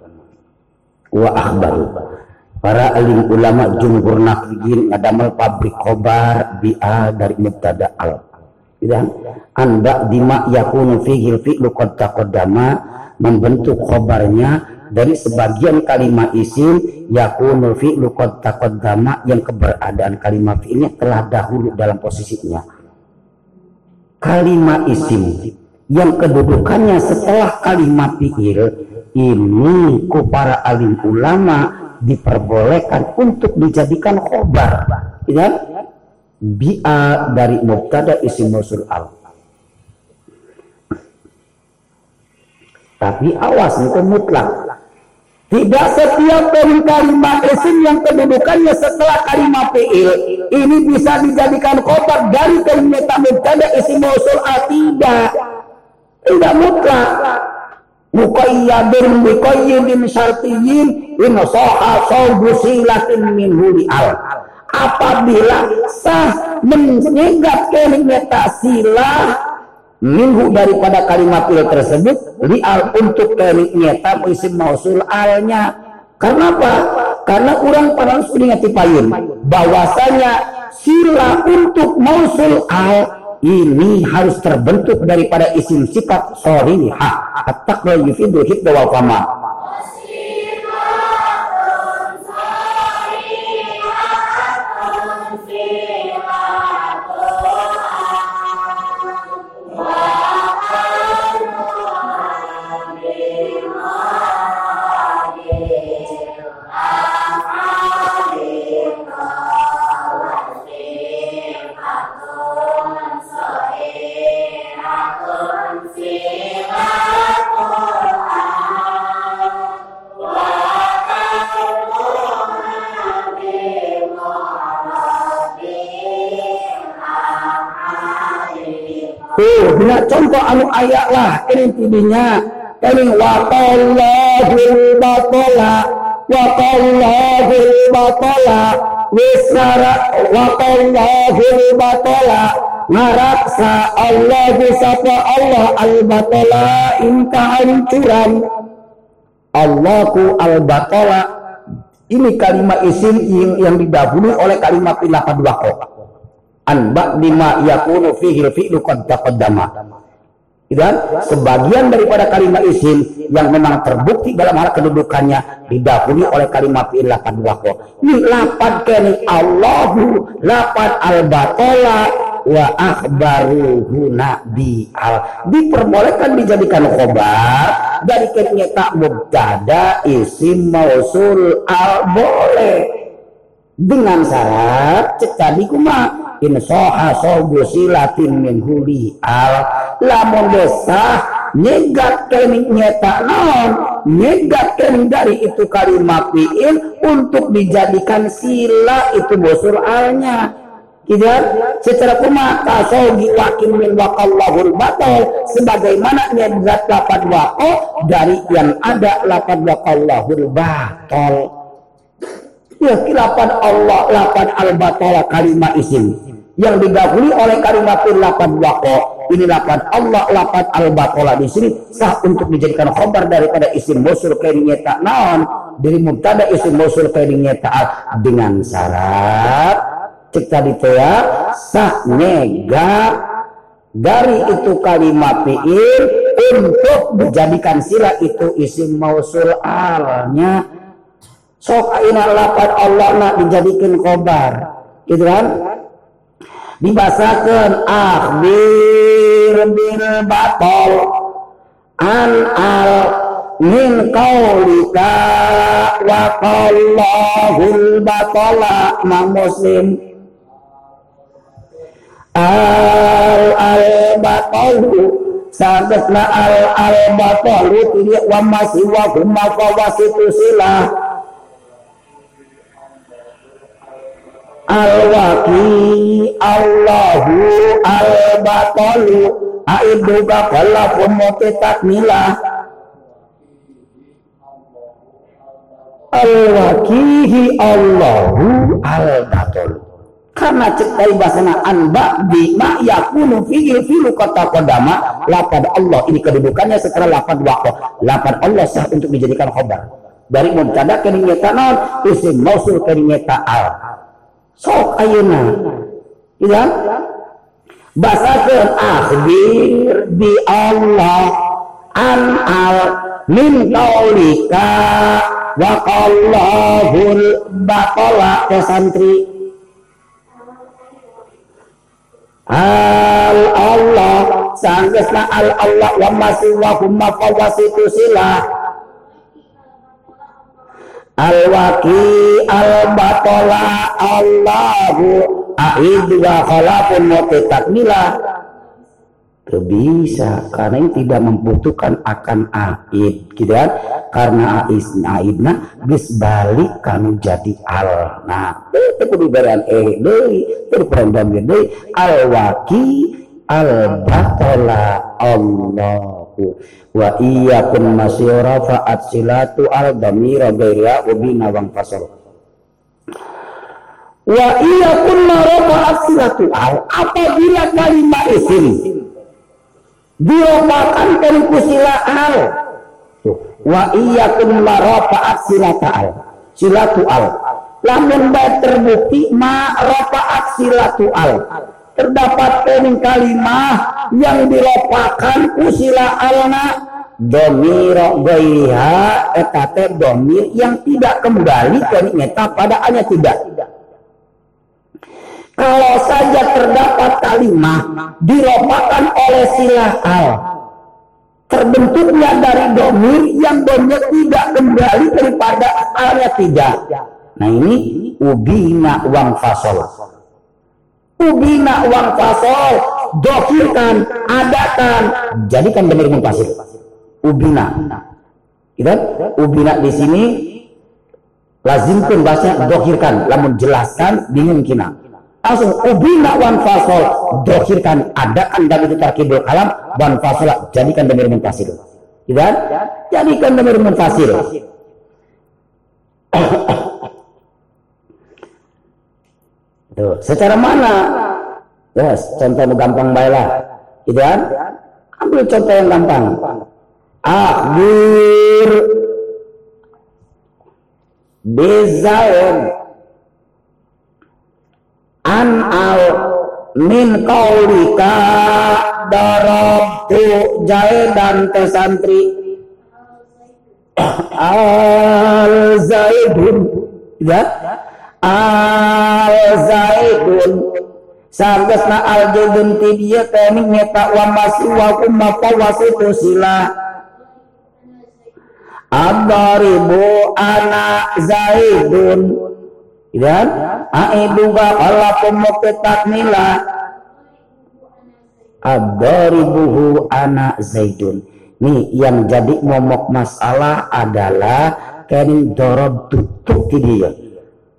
Wa akhbaru para alim ulama jumhur nakliyin ngadamel pabrik khobar bi'a dari mubtada al. Dan anda dima yakunu fihi fi'lu qad taqaddama membentuk khobarnya dari sebagian kalimat isim yakunu fi'lu qad taqaddama yang keberadaan kalimat fi'ilnya telah dahulu dalam posisinya. Kalimat isim yang kedudukannya setelah kalimat fi'il ini ku para alim ulama diperbolehkan untuk dijadikan khobar. Ya bi'a dari mubtada isim mausul al. Tapi awas itu mutlak. Tidak setiap dari kalimat isim yang kedudukannya setelah kalimat fi'il ini bisa dijadikan khobar dari kalimat mubtada isim mausul al. Tidak. Tidak mutlak muqayyadun biqayyidin syartiyyin in saha sawbu silatin min al apabila sah menyegat kalimat silah minggu daripada kalimat il tersebut li'al untuk kalimat isim mausul alnya karena apa? karena orang pada sudah payun bahwasanya sila untuk mausul al ini harus terbentuk daripada isim sifat sorihah at-taqwa yufidu hibda wal Tuh, bila contoh anu ayat lah ini tidinya ini waqallahul batola waqallahul batola wisara waqallahul batola ngaraksa Allah sapa Allah al batola inka hancuran Allahu al batola ini kalimat isim yang, didahului oleh kalimat pilafad waqo an ba'di ma yakunu fihi fi'lu qad taqaddama dan sebagian daripada kalimat isim yang memang terbukti dalam hal kedudukannya didahului oleh kalimat fi'il lapan wako. Ini lapan keni Allahu, lapan al-batola, wa akhbaruhu nabi al. Diperbolehkan dijadikan khobar dari keni tak mubtada isim mausul al boleh dengan syarat cek tadi kuma in soha sobu silatin min huli al. Lamun desah nyegat kening nyeta non nyegat kening dari itu kalimat fi'il untuk dijadikan sila itu bosur alnya. Tidak secara kumata sogi wakin min wakallahul batal. Sebagaimana nyegat lapan wako dari yang ada lapan wakallahul batal ya kilapan Allah lapan al batala kalimat isim. Yang didahului oleh kalimat lapan wako ini lapan Allah lapan al batola di sini. Sah untuk dijadikan khabar daripada isim musul kainnya tak naon? Dari mubtada isim musul kainnya tak dengan syarat. Cek tadi ya sah nega dari itu kalimat fi'il untuk dijadikan sila itu isim mausul alnya sok aina lapan Allah nak dijadikan khobar. Gitu kan? Dibasakan akhbir bil batol an al min qaulika wa qallahul batala. Ma muslim. Al al batalu. Sabetna al al batalu. Tidak wa masih wa huma fawasitu silah al-waki Allahu al-batalu aidu bakala pemote takmilah al-wakihi Allahu al-batalu karena cekai bahasana anba di ma yakunu fihi filu kata kodama lapad Allah ini kedudukannya setelah lapad waqo lapad Allah sah untuk dijadikan khobar. Dari muntada kenyata non isim mausul kenyata al sok ayeuna ya basakeun akhbir bi Allah. An al min qaulika wa qallahul batala ke santri. Al Allah. Sanggesna al Allah. Wa masih wa humma fawasitu silah Al-waki al-batola Allahu a'id wa khalafun takmilah bisa karena ini tidak membutuhkan akan aid gitu kan? Karena ais aidna bis balik kanu jadi al. Nah itu berian eh deui itu peran deui. Al waki al batola Allahu wa iyyakum masyura fa'at silatu al damira ghaira ubina wang fasal. Wa iyyakum marafa'at silatu al apabila kalimat isim diropakan dari kusila al. Wa iyyakum marafa'at silatu al silatu al. Lamun terbukti ma rafa'at silatu al terdapat pening kalimah yang diropakan usila alna. Domiro gaiha etate domir yang tidak kembali ke nyata pada hanya tidak. Kalau saja terdapat kalimah diropakan oleh sila al. Terbentuknya dari domir yang domir tidak kembali daripada alnya tidak. Nah ini ubina uang fasol Ubina uang fasol, dokirkan, adakan, jadikan demir munfasil. Ubina. Gitu? Ubina di sini lazimkan bahasa dokirkan, lamun jelaskan bingung kina. Langsung ubina wan fasol, dokirkan, adakan dan itu tarkibul kalam, wan fasol, jadikan demir munfasil. Gitu? Jadikan demir munfasil. Tuh, secara mana? Yes, contoh gampang baiklah. Gitu kan? Ambil contoh yang gampang. Akhir bezaun an al min kaulika darabtu dan te santri al zaidun ya al zaidun sargasna al zaidun ti dia teh nyeta wa masih wa kumma wasitu sila. Adaribu anak Zaidun dan aiduga alakum muketat nila. Adaribuhu anak Zaidun Nih yang jadi momok masalah adalah kening dorob tutup dia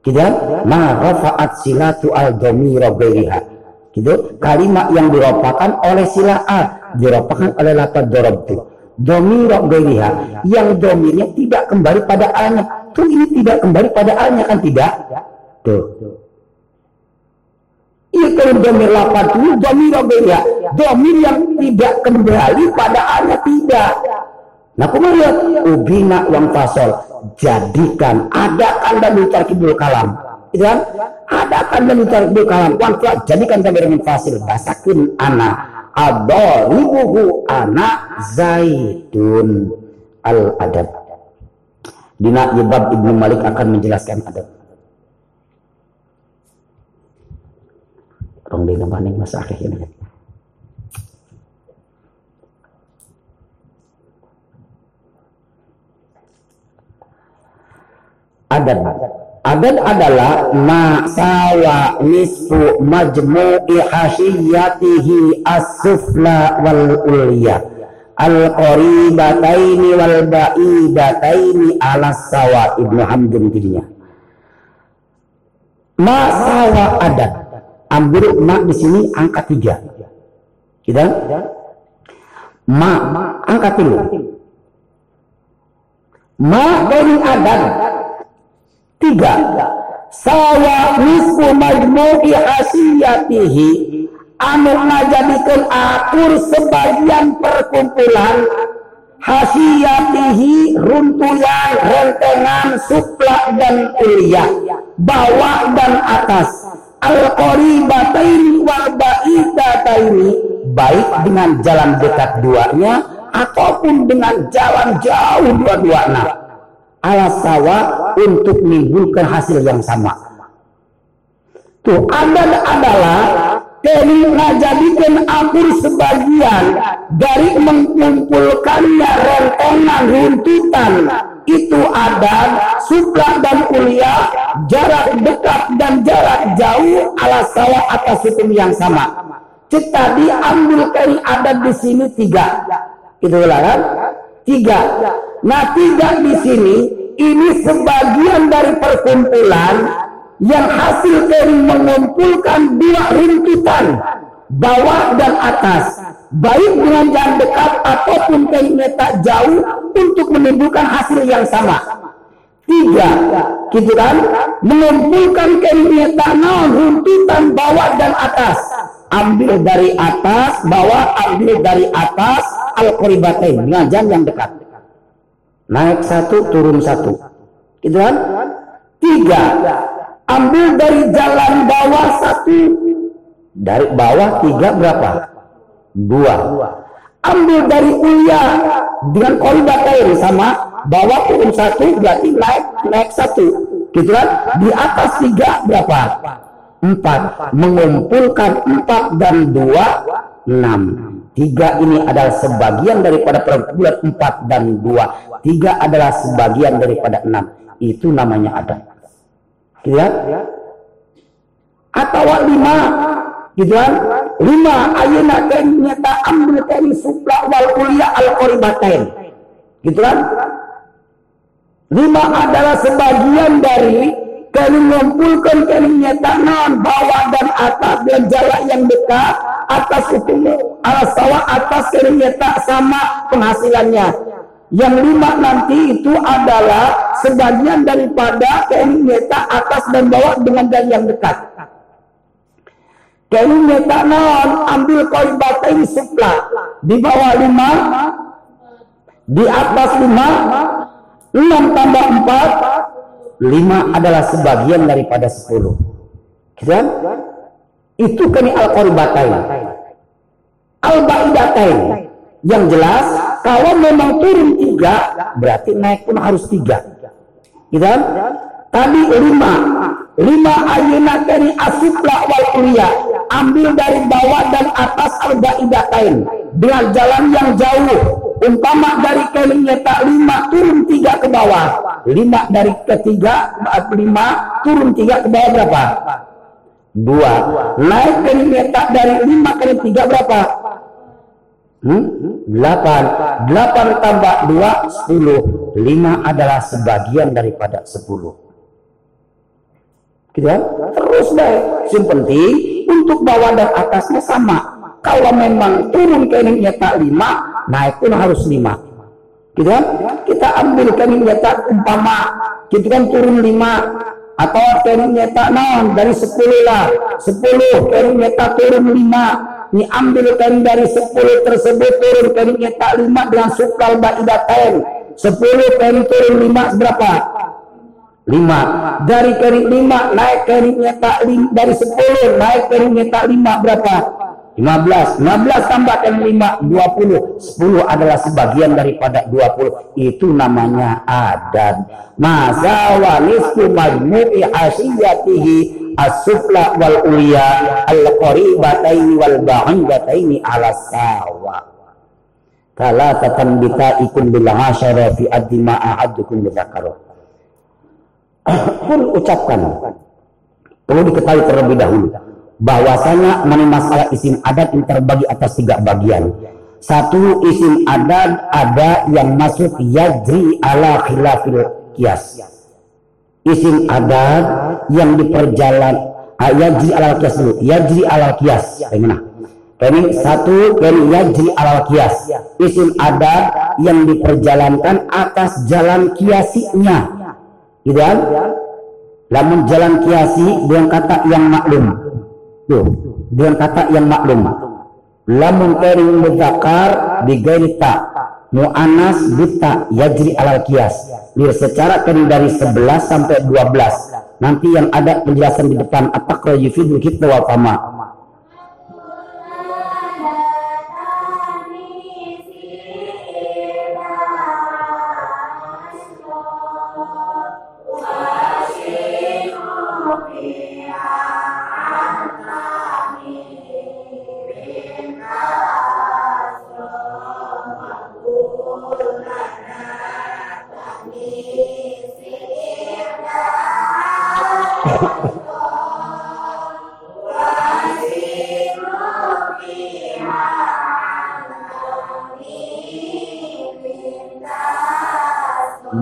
Gitu ma rafa'at silatu al dhamira ghairiha. Gitu. Kalimat yang diropakan oleh sila a diropakan oleh lafaz darabtu domiro geriha yang domirnya tidak kembali pada alnya tuh ini tidak kembali pada alnya kan tidak? Tuh. Iya kalau domir lapan domiro geriha domir yang tidak kembali pada alnya tidak nah kemudian ubina wang fasol jadikan adakan dan kibul kalam itu kan adakan dan kibul kalam wang jadikan kami dengan fasil basakin anak adaribuhu anak Zaidun al-adab. Dina Yibab Ibnu Malik akan menjelaskan adab. Rong di maning mas akhir ini. Adab. Adad adalah sawa nisfu majmu'i hasiyatihi as-sufla wal ulya. Al-qaribataini wal ba'idataini ala sawa Ibnu Hamdun dirinya sawa adad ambil ma di sini angka tiga. Kita? Ma angka tiga. Ma dari adad Tiga, sawa nisfu majmu'i hasiyatihi anu ngajadikeun akur sebagian perkumpulan hasiyatihi runtuyan rentengan supla dan ulia bawah dan atas. Al qaribataini wal ba'idataini baik dengan jalan dekat duanya ataupun dengan jalan jauh dua-duanya ala sawa untuk menimbulkan hasil yang sama. Tuh ada adalah kini ngajadikan akur sebagian dari mengumpulkannya rentengan runtutan itu ada suka dan kuliah jarak dekat dan jarak jauh ala sawa atas hukum yang sama. Tadi ambil kali ada di sini tiga. Itulah kan? Tiga. Nah tiga di sini ini sebagian dari perkumpulan yang hasil dari mengumpulkan dua runtutan bawah dan atas. Baik dengan jalan dekat ataupun tak jauh untuk menimbulkan hasil yang sama. Tiga gitu kan? Mengumpulkan kayaknya tak runtutan bawah dan atas. Ambil dari atas bawah ambil dari atas al-qaribatain dengan jalan yang dekat. Naik satu turun satu. Gitu kan? Tiga. Ambil dari jalan bawah satu. Dari bawah tiga berapa? Dua. Ambil dari ulia dengan kolibatain sama bawah turun satu berarti naik naik satu. Gitu kan? Di atas tiga berapa? Empat. Mengumpulkan empat dan dua enam tiga ini adalah sebagian daripada perkumpulan empat dan dua tiga adalah sebagian daripada enam. Itu namanya ada. Lihat. Atau lima. Gitu kan? Lima. Ayuna nyata ambil kami supla wal kuliah al qoribatain. Gitu kan? Lima adalah sebagian dari kami mengumpulkan kami nyata non bawah dan atas dan jarak yang dekat atas itu alas sawah atas nyata sama penghasilannya yang lima nanti itu adalah sebagian daripada kain atas dan bawah dengan dan yang dekat. Kain meta non ambil koin batin supla di bawah lima, di atas lima, enam tambah empat, lima adalah sebagian daripada sepuluh. Kan? Itu kami al-qaribatain. Al-ba'idatain. Yang jelas, kalau memang turun tiga, berarti naik pun harus tiga. Gitu? Tadi lima. Lima ayuna dari asifla wal ulia. Ambil dari bawah dan atas al-ba'idatain. Dengan jalan yang jauh. Umpama dari kelingnya tak lima turun tiga ke bawah. Lima dari ketiga, lima turun tiga ke bawah berapa? Dua. Naik kelingnya tak dari lima ke tiga berapa? Hmm? Delapan. Delapan tambah dua, sepuluh. Lima adalah sebagian daripada sepuluh. Gitu kan? Terus deh. Yang penting untuk bawah dan atasnya sama. Kalau memang turun keningnya tak lima, naik pun harus lima. Gitu kan? Kita ambil keningnya tak umpama, gitu kan turun lima, atau keningnya tak non dari sepuluh lah, sepuluh keningnya tak turun lima, ini ambil dari sepuluh tersebut turun keningnya tak lima dengan sukal baidatain, sepuluh kening turun lima berapa? lima. Dari kening lima naik keningnya tak lima dari sepuluh naik keningnya tak lima berapa 15, 15 tambahkan 5, 20. 10 adalah sebagian daripada 20. Itu namanya adan. Masa wa nisfu majmu'i asiyatihi as-sufla wal uliya al-qaribataini wal ba'idataini ala sawa. Kala tatan bita ikun bilang asyara fi addi ma'ahadukum bizakaruh. Pun ucapkan. Perlu diketahui terlebih dahulu bahwasanya masalah isim adat ini terbagi atas tiga bagian. Satu isim adat ada yang masuk yajri ala khilafil kias. Isim adat yang diperjalan ah, yajri ala kias dulu. Yajri ala kias. Bagaimana? Ini satu dari yajri ala kias. Isim adat yang diperjalankan atas jalan kiasinya. Gitu kan? Namun jalan kiasi dengan kata yang maklum Tuh, dengan kata yang maklum. Lamun kering mudakar bigairi ta. Mu'anas bita yajri alal kias. Lir secara kering dari 11 sampai 12. Nanti yang ada penjelasan di depan. Atakra yufidul kita wal fama.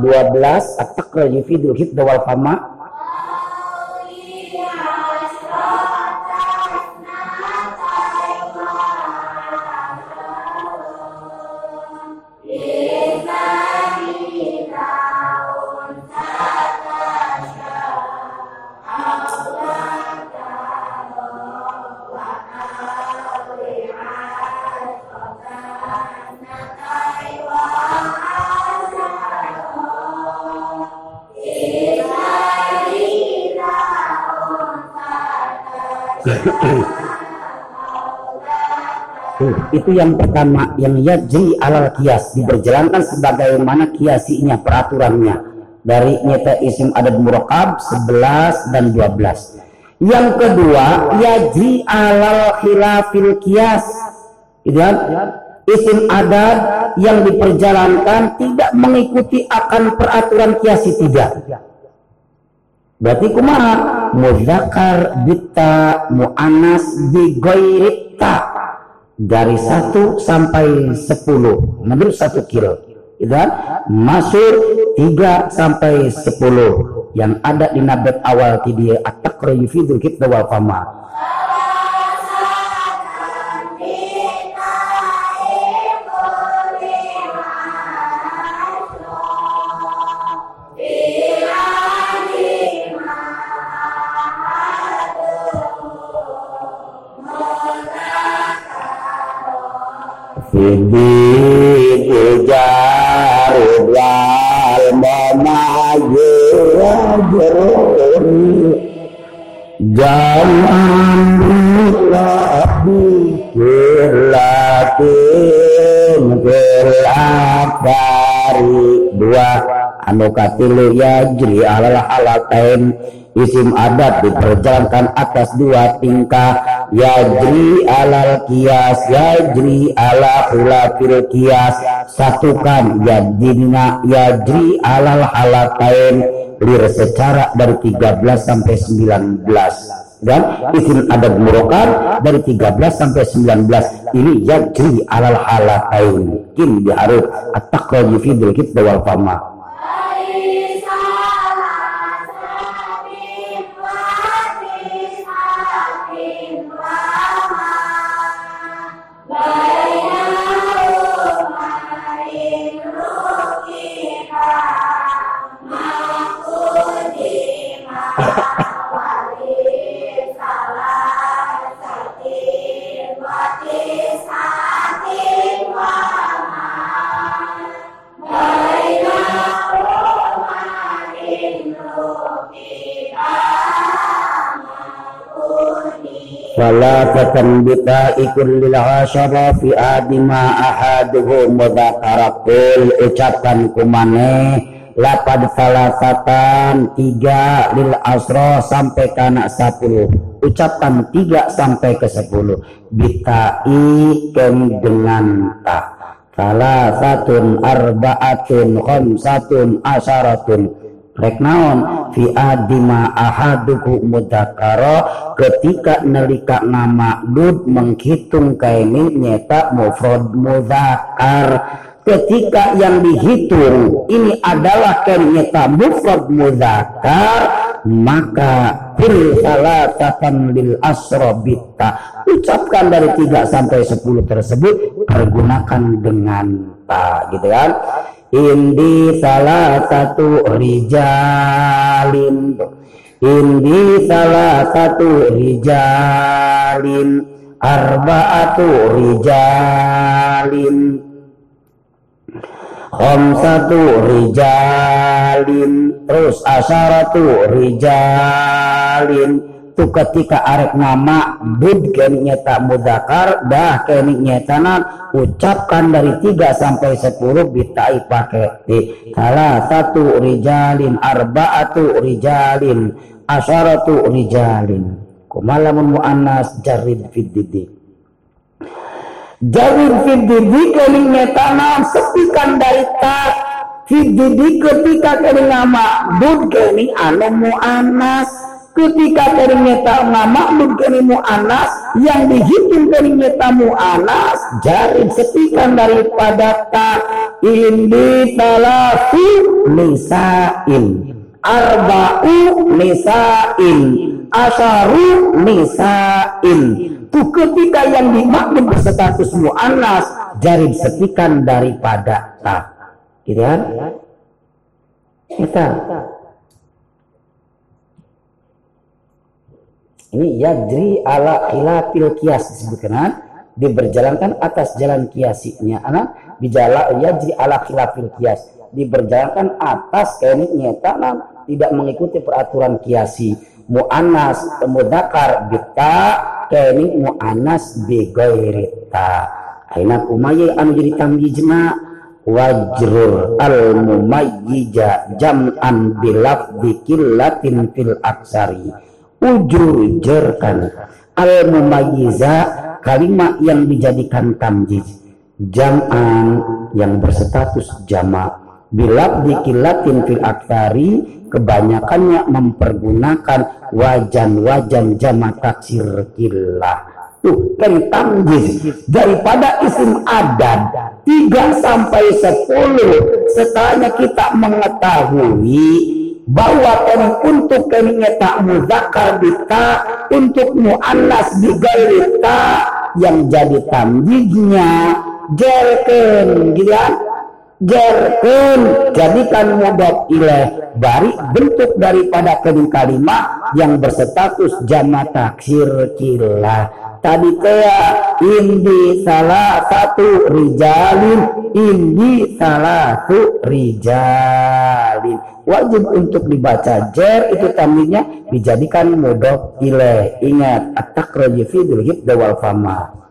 Dua belas at-taqra yufidul hibda wal fama itu yang pertama yang yajri alal kias diberjalankan sebagaimana kiasinya peraturannya. Dari nyata isim adat murakab 11 dan 12 yang kedua yajri alal khilafil kias gitu kan? Isim adat yang diperjalankan tidak mengikuti akan peraturan kiasi tidak. Berarti kumaha mudakar bita mu'anas bi dari satu sampai sepuluh. Menurut satu kilo. Dan masuk tiga sampai sepuluh. Yang ada di nabat awal tidia at-taqra yufidul kita wal Dua anu katilu yajri alal halatain isim adat diperjalankan atas dua tingkah yajri alal kias yajri ala khilafil kias satukan yajrina yajri alal halatain lir secara dari 13 sampai 19 dan isim adat murokan dari 13 sampai 19 ini yajri alal halatain kim diharus at-taqraji fi wal fama Bita ikun lil asyara fi adima ahaduhu mudhakarakul ucapkan kumane lapad salasatan tiga lil asro sampai kana sepuluh. Ucapkan tiga sampai ke sepuluh. Bitai kem dengan ta. Salah satun arbaatun khamsatun asyaratun rek naon? Fi adima ahaduku mudakaro ketika nelika nama dud menghitung kaini nyeta mufrad mudakar ketika yang dihitung ini adalah kain nyeta mufrad mudakar maka fil salatatan lil asrobita ucapkan dari 3 sampai 10 tersebut pergunakan dengan ta gitu kan Indi salah satu rijalin. Indi salah satu rijalin. Arba'atu rijalin. Satu rijalin. Terus asaratu rijalin itu ketika arek nama bud kini nyata mudakar dah kini nyata ucapkan dari 3 sampai 10 bitai pakai di salah satu rijalin arbaatu rijalin asyaratu rijalin. Kumalamun mu'annas jarid fiddidi jarid fiddidi kini nyata sepikan dari tak fiddidi ketika kini nama bud kini anu mu'annas ketika ternyata nama mu anas yang dihitung ternyata anas jari setikan daripada ta ini talafi nisain. Arba'u nisain. Asaru nisain. Itu ketika yang dimaklum berstatus mu'anas jari setikan daripada ta gitu kan? Kita Ini yajri ala khilafil kias disebutkan diberjalankan atas jalan kiasinya anak jalan yajri ala khilafil kias diberjalankan atas kaini nyata tidak mengikuti peraturan kiasi mu'anas mudakar bita kaini mu'anas begoirita aina umayyi anu jadi tamyizna wajrur al mumayyija jam'an bilaf bikillatin fil aksari ujurjerkan al mumayyiza kalimat yang dijadikan tamjiz. Jam'an yang berstatus jama bila dikilatin fil aktari kebanyakannya mempergunakan wajan-wajan jama taksir kilah. Tuh kan tamjiz. Daripada isim adat 3 sampai 10 setelahnya kita mengetahui bahwa kami untuk kami tak muzakar bita untuk mu'annas bigairita yang jadi tamjidnya jelken gitu Jerkun jadikan mudhof ilaih bari bentuk daripada kedua kalimat yang berstatus jama taksir kila tadi kaya indi salah satu rijalin. Indi salah satu rijalin. Wajib untuk dibaca jer itu tamlinya dijadikan mudhof ilaih ingat at-takraju fi dawal fama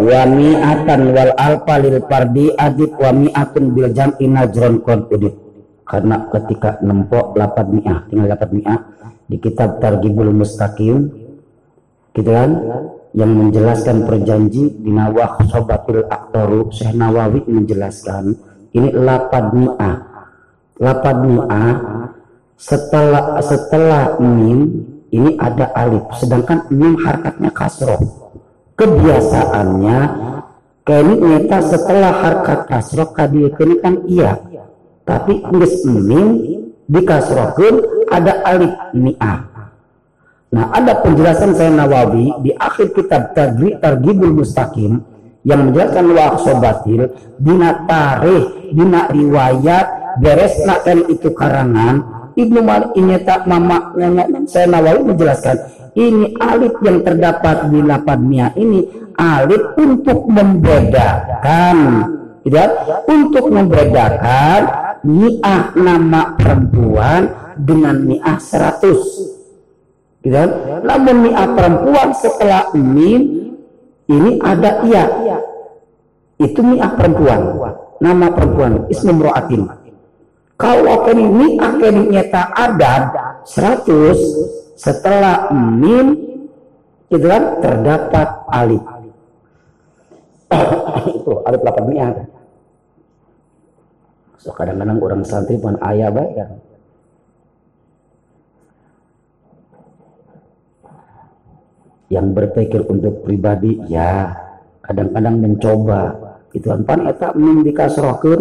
wami'atan wal alfa lil pardi adib wami'atun bil jam'i najron kon udib. Karena ketika nempok lapat mi'ah tinggal lapat mi'ah di kitab Targibul Mustaqim gitu kan? Yang menjelaskan perjanji di nawah sobatil aktoru Syekh Nawawi menjelaskan ini lapat mi'ah. Lapat mi'ah setelah setelah mim ini ada alif sedangkan mim harkatnya kasroh kebiasaannya kami nyata setelah harkat kasroh kadieukeun kan iya. Tapi geus mim dikasrohkeun ada alif mi'ah. Nah, ada penjelasan saya Nawawi di akhir kitab Tagri Targibul Mustaqim yang menjelaskan wa sobatil dina tarikh, dina riwayat beres kan itu karangan. Ibnu Malik ini tak mama saya Nawawi menjelaskan ini alif yang terdapat di lapan mia ini alif untuk membedakan tidak untuk membedakan mi'ah nama perempuan dengan mi'ah seratus tidak namun mi'ah perempuan setelah mim ini ada iya. Itu mi'ah perempuan nama perempuan ismu mro'atin kalau kini mi'ah kini nyata adad seratus setelah mim itu kan terdapat alif. Itu alif lapan niat so kadang-kadang orang santri pun ayah kan yang berpikir untuk pribadi ya kadang-kadang mencoba. Itu kan pan eta mim dikasrohkeun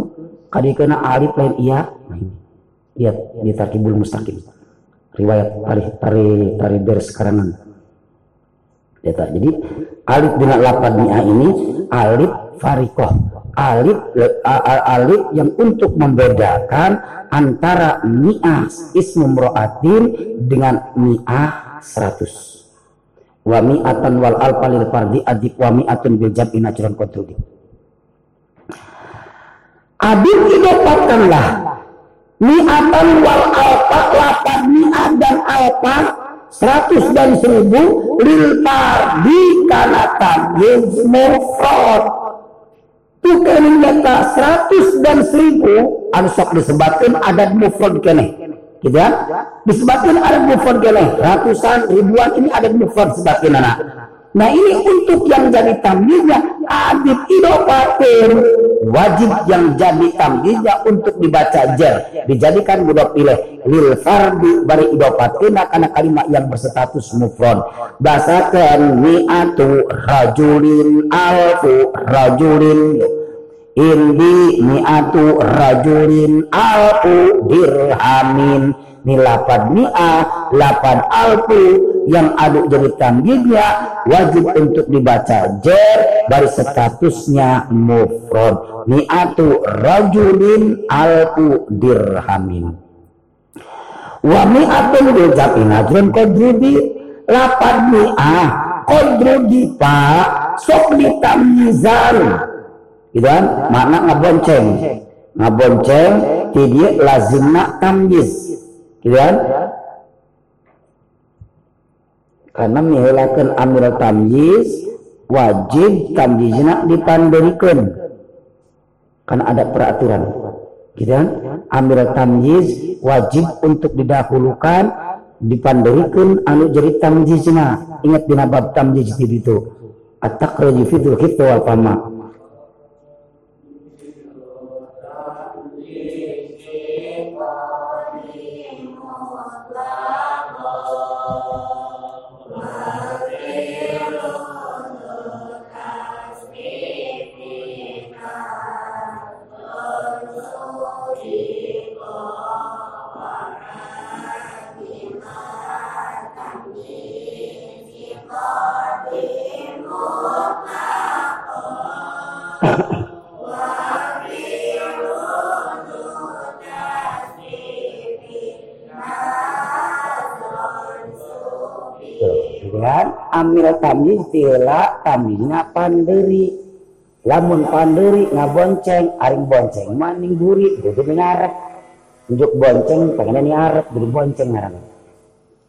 kadikena alif lain iya. Lihat di tarkibul mustaqim riwayat tari tari tari ber sekarangan. Ya jadi alif dengan lapan mi'ah ini alif farikoh alif alif yang untuk membedakan antara mi'ah ismu mro'atin dengan mi'ah seratus. Wa mi'atan wal alfa lil fardi adik wa mi'atun bil jam'i najran kontroli Adil idopatkanlah mi'atan wal alfa lapan mi'at dan alfa seratus dan seribu lil di kana tamyiz mufrad tu kene nyata seratus dan seribu anu sok disebutkan adat mufrad kene gitu ya? Disebutkan adat mufrad kene ratusan ribuan ini adat mufrad sebagian anak. Nah ini untuk yang jadi tamyiznya adit idopatin wajib yang jadi tamyiznya untuk dibaca jer. Dijadikan budak pilih. Lil fardi bari idopatin karena kalimat yang berstatus mufrad. Basakan mi'atu rajulin alfu rajulin. Indi mi'atu rajulin alfu dirhamin ni lapan mi'ah lapan alfu yang aduk jadi tanggihnya wajib untuk dibaca jer dari statusnya mufrad. Mi'atu rajulin alfu dirhamin. Wa mi'atun bil japi najrun kodrudi lapan mi'ah kodrudi pak. Sok ditamyizan gitu kan? Makna ngabonceng. Ngabonceng jadi lazimna tamyiz gitu kan? Karena menghilangkan amil tamyiz wajib tamyizna dipandirikan. Karena ada peraturan. Gitu kan? Amil tamyiz wajib untuk didahulukan dipanderikan anu jadi tamjizna ingat dina bab tamjiz itu at-taqriju fidul khifta amil tamyiz tila tamyizna panderi. Lamun panderi ngabonceng aring bonceng maning guri kudu ngarep unjuk bonceng pengen ini arep kudu bonceng ngarep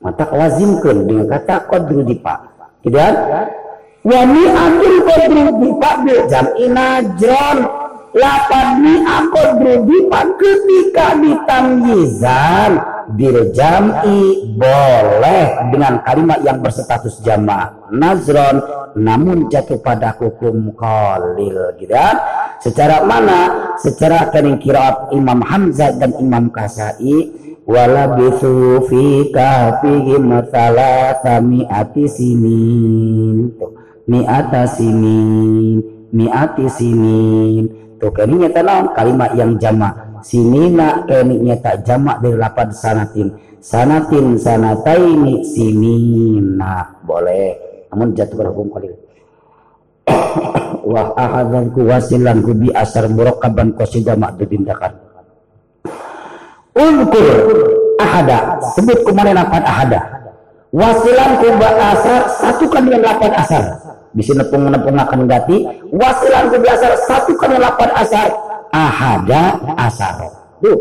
mata lazimkeun dengan kata qadru dipa. Tidak? Wani ambil qadru dipa bil jam'i najron lapan ni qadru dipa ketika ditamyizan bil jam'i boleh dengan kalimat yang berstatus jama' nazron namun jatuh pada hukum qalil gitu ya. Secara mana? Secara kening kiraat Imam Hamzah dan Imam Kasai wala bisu fi kahfihim ati sinin. Mi'ata sinin mi'ati sinin. Tuh keningnya tenang kalimat yang jama' sinina keni nyata jamak dari lapan sanatin. Sanatin sanataini sinina boleh. Namun jatuh pada hukum qalil wah ahadzan ku wasilan ku bi asar murakaban qasida ma'dudin dakar Unkur ahada. Sebut kemarin lapan ahada. Wasilan ku asar satukan dengan lapan asar. Bisa nepung nepung akan gati wasilan ku asar satukan dengan lapan asar ahada asaro. Tuh.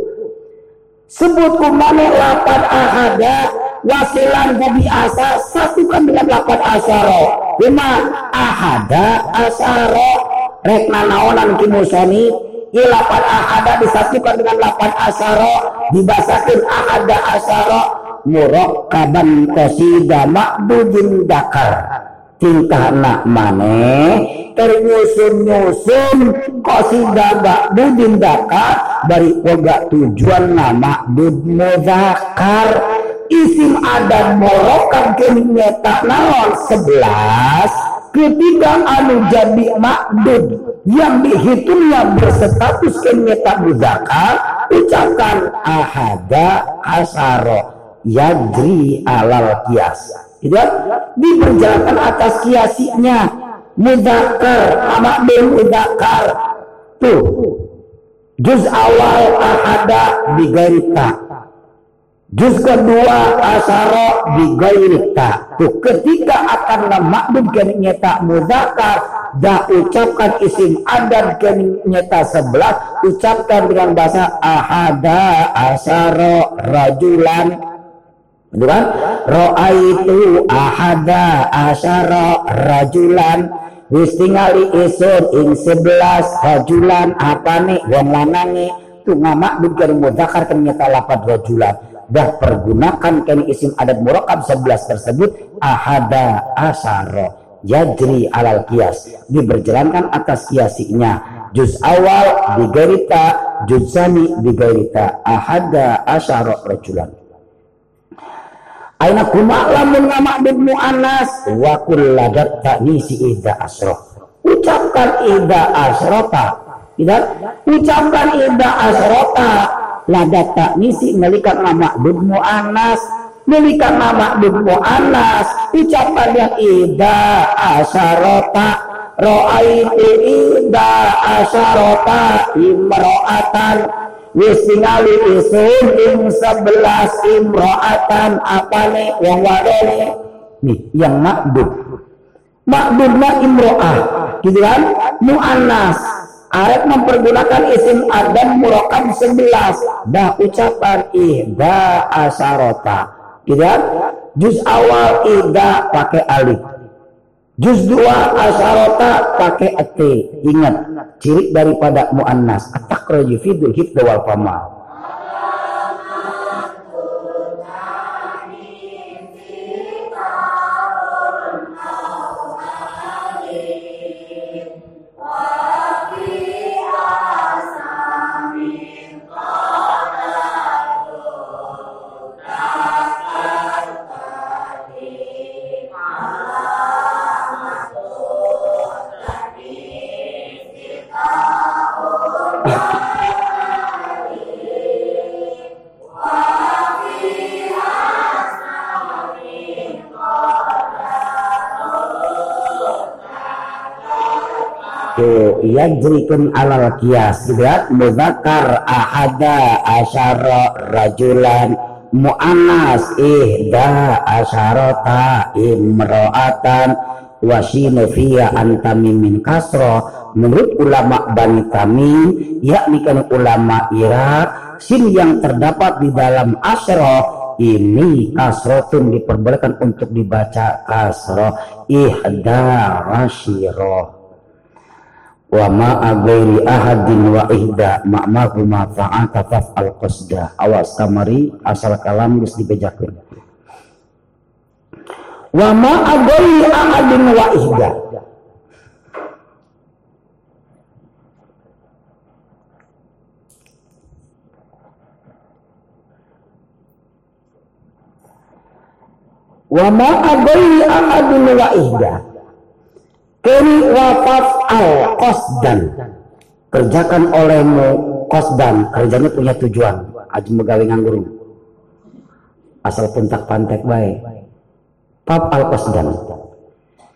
Sebut kumane lapan ahada wasilan gabi asa satukan dengan lapan asaro. Lima ahada asaro rekna naonan kimusoni i lapan ahada disatukan dengan lapan asaro dibasakin ahada asaro murok kaban kosida makbudin dakar tingkah nak maneh ternyusun-nyusun kosida budin dakar dari boga tujuan nama bud mudakar isim adat morokan kenyata naon? Sebelas. Ketika anu jadi makdud yang dihitungnya berstatus kenyata mudakar ucapkan ahada asaro yadri alal kiasa tidak diperjalankan atas kiasinya mudakar amak bin mudakar tuh juz awal ahada bigairita juz kedua asaro bigairita tuh ketika akan maklum nyata mudakar dah ucapkan isim adan nyata sebelah ucapkan dengan bahasa ahada asaro rajulan. Gitu kan? Itu ahada asyara rajulan. Wis tingali isun ing sebelas rajulan. Apa nih? Wong lanangi tu ngamak bukan mudakar ternyata lapat rajulan. Dah pergunakan kini isim adat murakab sebelas tersebut. Ahada asyara yajri alal kias diberjalankan atas kiasinya juz awal digerita juz sani digerita ahada asyara rajulan Aina kuma lamun nama bin mu'annas wa kulladat ta'nisi ida asroh. Ucapkan ida asrota. Tidak? Ucapkan ida asrota. Ladat ta'nisi melikat nama bin mu'annas. Melikat nama bin mu'annas. Ucapkan yang ida asarota. Ro'aitu ida asarota imro'atan wis tingali isun ing sebelas imro'atan. Apane wong wadone nih yang makbud makbudna imro'ah. Gitu kan? Mu'annas. Arab mempergunakan isim adam murokam sebelas. Dah ucapan ida asarota gitu kan? Juz awal ida pakai alif Juz dua asarota pakai ate. Ingat, ciri daripada mu'annas. Atak fidul hibda famal. Tuh jerikan alal kias gitu ya. Mudakar ahada asyara rajulan mu'annas ihda asyarata imro'atan wasinu fiya antami min kasro menurut ulama Bani Tamim yakni kan ulama Irak sin yang terdapat di dalam asyara ini kasrotun diperbolehkan untuk dibaca kasroh ihda rasyiro wa ma'a ghairi ahadin wa ihda. Ma'mahu ma fa'ata al qasda. Awas kamari asal kalam geus dibejakeun wa ma'a ghairi ahadin wa ihda. Wa ma agoi ahadun wa ihda kini wafat al qasdan. Kerjakan olehmu qasdan. Kerjanya punya tujuan. Aja megawe nganggur. Asal puntak pantek baik. Pap al qasdan.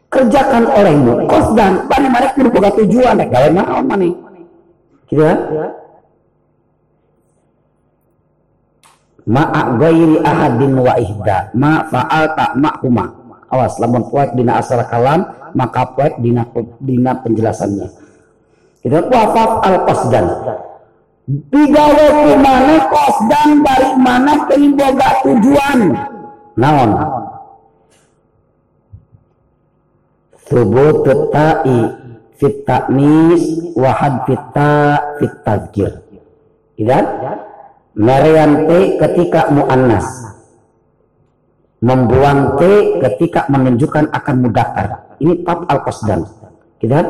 Kerjakan olehmu qasdan. Bani mereka kudu boga tujuan. Rek gawe naon maneh gitu ya ma'a ghairi ahadin wa ihda. Ma fa'alta ma'huma awas lamun poek dina asal kalam maka poek dina dina penjelasannya. Kita wafat al qasdan digawe ku mana qasdan dari mana teuing tujuan? Naon? Subut ta'i fit ta'nis wa had fit ta fit tadjir. Idan T ketika mu'annas. Membuang T ketika menunjukkan akan mudakar. Ini pap al-qasdan. Kita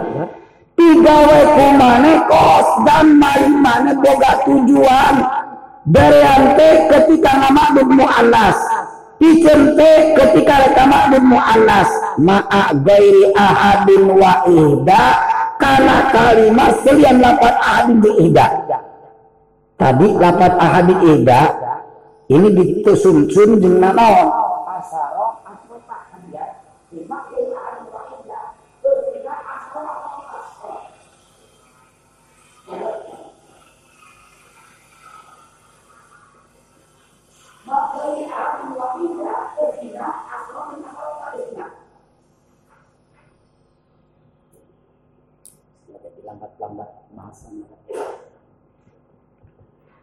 Tiga weku mana kosdan mari mana boga tujuan. Berian T ketika nama mu'annas. Picen T ketika reka ma'dud mu'annas. Ma'a gairi ahadin wa ihda. Karena kalimat selian lapat ahadin di ihda tadi lapat ahadi ida ini ditusun-sun dengan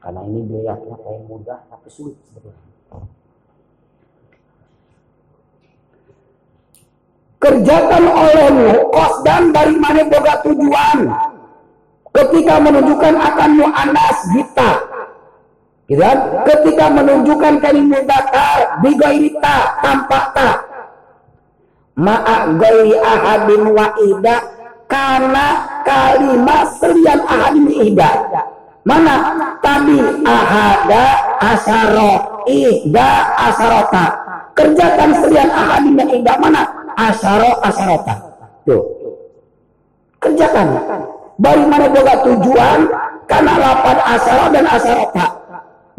karena ini dilihatnya kayak mudah tapi sulit sebenarnya. Kerjakan olehmu dan dari mana boga tujuan. Ketika menunjukkan akan mu'anas kita. Gitu kan? Ketika menunjukkan kalimat dakar bigairita tanpa tak. Ma'a gairi ahadin wa ida karena kalimat selian ahadin ida Mana tadi ahada asaro ida asarota. Kerjakan sekalian ahadin dan ida mana asaro asarota. Tuh. Kerjakan. Bari mana boga tujuan karena lapan asaro dan asarota.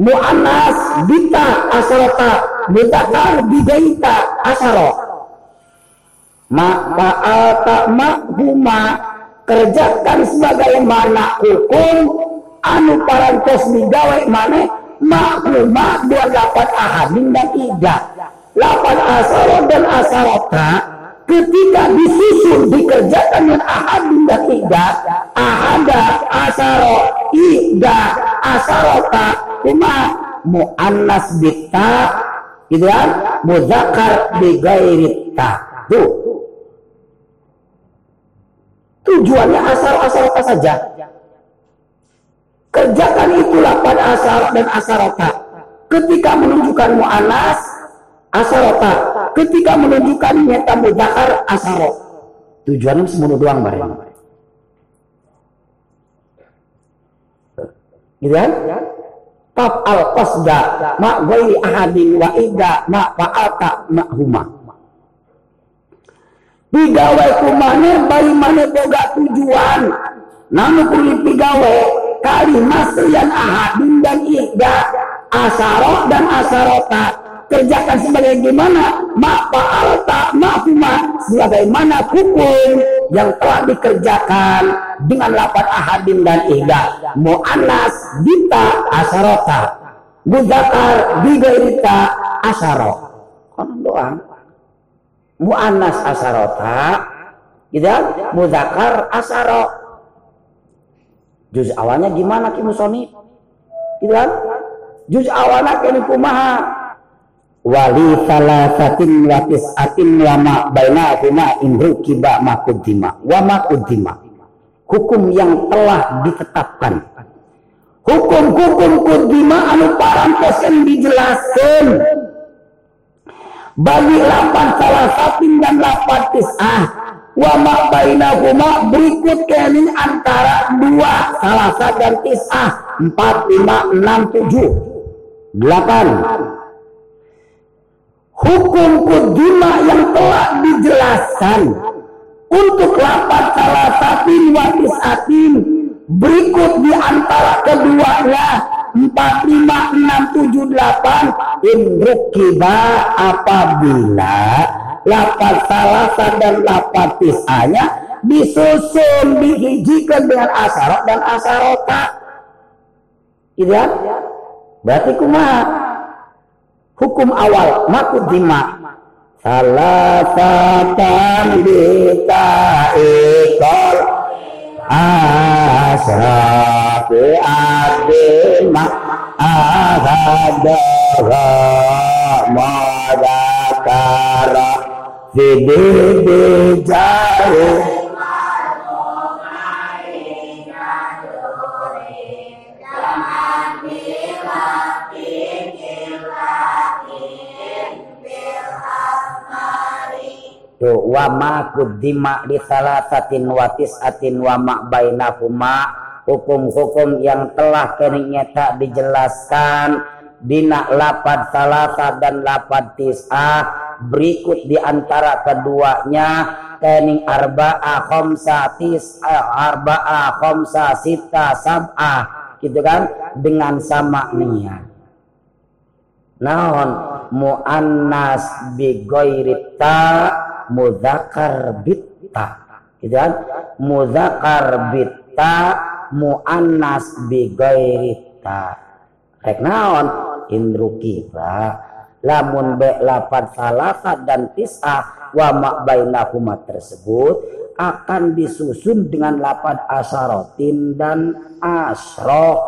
Mu'anas bita asarota. Mutakar bidaita asaro. Ma tak ma huma kerjakan sebagaimana hukum anu parantos digawe mana maklumah dua lapan ahadin dan ida lapan asarot dan asarota ketika disusun dikerjakan dengan ahadin dan ida ahada asaro ida asarota cuma mu'annas bita gitu kan? Muzakar bigairita tuh tujuannya asal-asal saja Kerjakan itulah pada asar dan asarota. Ketika menunjukkan mu'anas, asarota. Ketika menunjukkan nyata mudakar, asarot. Tujuannya semuanya doang bareng. Gitu kan? Taf al qasda ma ghairi ahadin wa ida ma ma huma. Pigawai kumane bari mana boga tujuan. Namun kulit pigawai kalimat yang ahadin dan ihda asarot dan asarota. Kerjakan sebagai gimana? Ma fa'alta fuma sebagaimana hukum yang telah dikerjakan dengan lapan ahadin dan ihda mu'annas bita asarota. Mudakar bigairita asaro. Konon doang mu'annas asarota. Gitu mudakar asaro. Juz awalnya gimana ki musoni? Gitu kan juz awalnya kini kumaha? Wali salasatin wa tis'atin wa ma bainahuma in rukiba ma kuddima. Wa ma kuddima. Hukum yang telah ditetapkan. Hukum-hukum kuddima anu parantosan dijelaskan bagi lapan salasatin dan lapan tis'ah wa ma berikut kening antara dua salasa dan tis'ah empat lima enam tujuh. Delapan. Hukum kudima yang telah dijelaskan untuk lapat salah satu watis atin berikut di antara keduanya 45678 indrukiba apabila lapat salah dan lapat tisanya disusun dihijikan dengan asarot dan asarota gitu ya berarti kumaha hukum awal makudima salasatan bita ikol asrafi adima ahadaha madakara Fidi bijari Tuh wa ma kuddima di salasatin watis atin wa ma bainahuma. Hukum-hukum yang telah kenyata dijelaskan. Dina lapad salasa dan lapad tis'ah. Berikut di antara keduanya kening arba'a khomsa tis'ah arba'a khomsa sita sab'ah. Gitu kan? Dengan sama niat. Naon? Muannas bi ta mudakar bitta. Gitu kan? Mudakar bitta muannas bi ghairita rek naon? Lamun be lapan salasa dan tis'ah wa ma tersebut akan disusun dengan lapan asarotin dan asroh.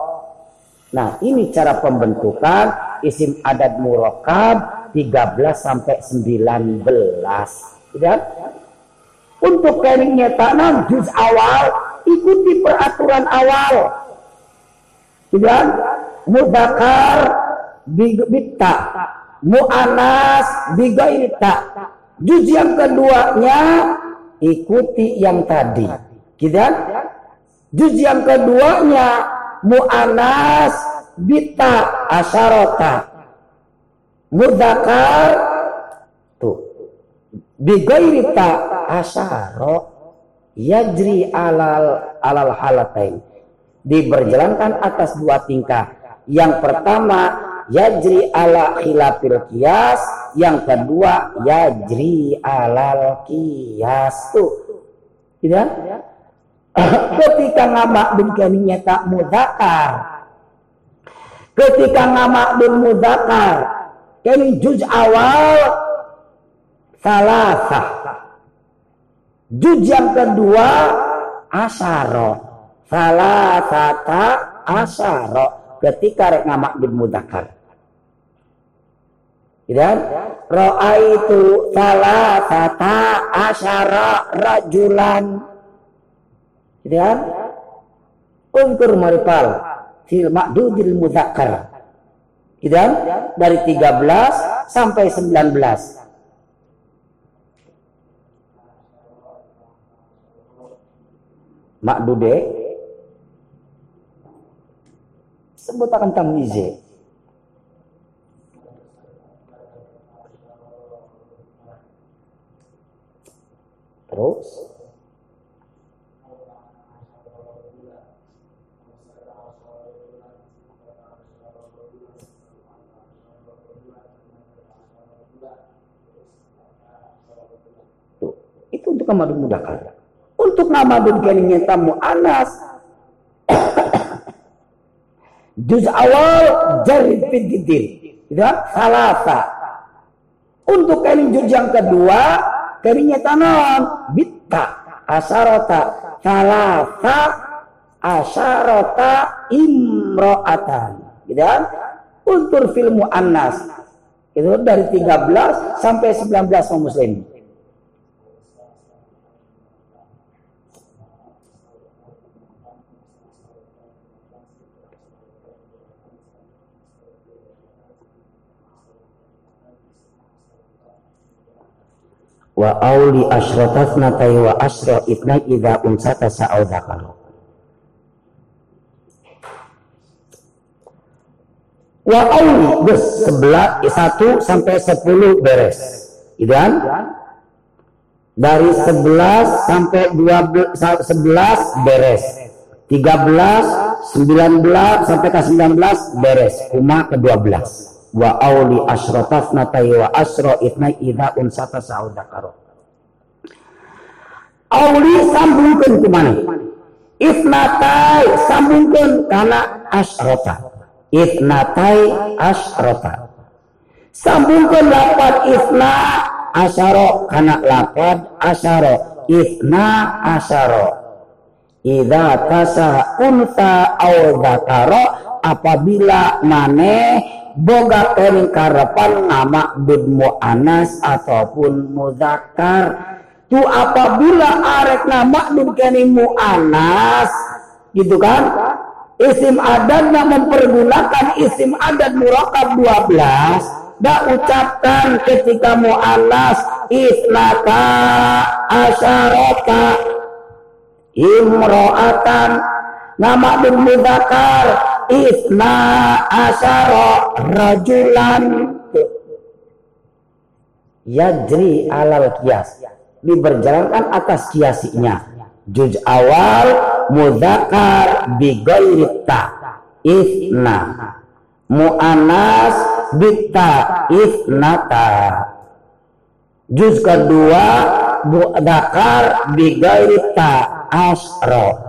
Nah ini cara pembentukan isim adat murakab 13 sampai 19 Ya. Untuk keningnya tanam juz awal, ikuti peraturan awal. Ya. Mudakar bitta, mu'anas bigairita. Juz yang keduanya ikuti yang tadi. Gitu Juz yang keduanya mu'anas bita asarota. Mudakar bigairi ta asaro yajri alal alal halatain. Diberjalankan atas dua tingkah. Yang pertama yajri ala khilafil kias yang kedua yajri alal kias tuh tidak ketika ngamak bin kaninya tak mudakar ketika ngamak bin mudakar kini juz awal salasa. Juz yang kedua asaro. Salasata asaro. Ketika rek ngamak bin mudakar. Dan roa itu salasata asara rajulan. Dan Unkur maripal fil ma'dudil mudakar. Dan dari 13 sampai 19. Makdude sebut akan terus? Itu untuk kamar mudakar untuk nama dukani nyata mu'anas juz awal jari fiddin gitu kan? Salasa. Untuk kali juz yang kedua kalinya tanon. Bitta asarota salasa asarota imro'atan. Gitu kan? Untuk film mu'annas itu dari 13 sampai 19 muslim wa auli natai wa asra ibna idha unsata sa'udakalu wa auli bes sebelah satu sampai sepuluh beres. Gitu kan? Dari sebelas sampai dua sebelas beres. Tiga belas sembilan belas sampai ke sembilan belas beres. Kuma ke dua belas wa auli asrotaf natai wa asro itna idha unsata saudakaro auli sambungkan ke mana itnatai sambungkan karena asrota itnatai asrota sambungkan lapat itna asaro karena lapat asaro. Itna asaro. Ida tasa unta au apabila maneh boga karepan nama bid anas ataupun muzakar tu apabila arek nama dun kening anas gitu kan? Isim adat nak mempergunakan isim adat murakab 12 dak ucapkan ketika mu'anas islaka asyaraka imro'atan. Nama bin isna asara rajulan. Yajri alal kias diberjalankan atas kiasinya. Juj awal mudakar bigairita isna. Mu'anas bita isnata. Juz kedua mudakar bigairita asro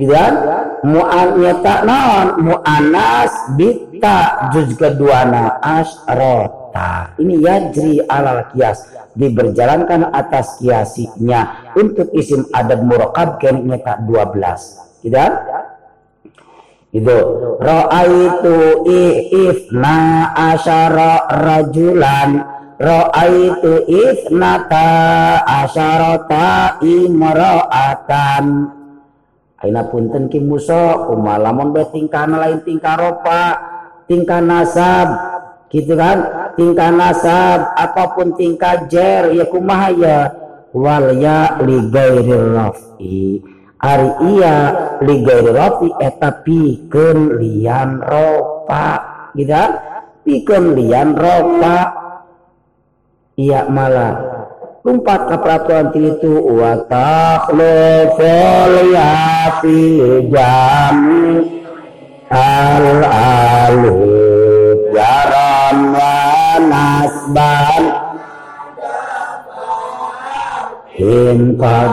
gitu kan? Mu'anyata naon? Mu'anas bita juz kedua na asrota. Ini yajri alal kias. Diberjalankan atas kiasinya untuk isim adad murakab kan nyata 12 gitu kan? Itu itu ifna asyara rajulan. Itu ifnata asyarata imra'atan Aina punten ki muso kumaha lamun tingkahna lain tingkah ropa, tingkah nasab, gitu kan? Tingkah nasab apa pun tingkah jer ya kumaha ya wal ya li ghairil rafi. Ari iya li ghairil rafi eta pikeun lian ropa, gitu kan? Pikeun lian ropa. Iya malah Lumpat ke peraturan itu wa takhluful ya fi jami. Al alif jaran wa nasban in qad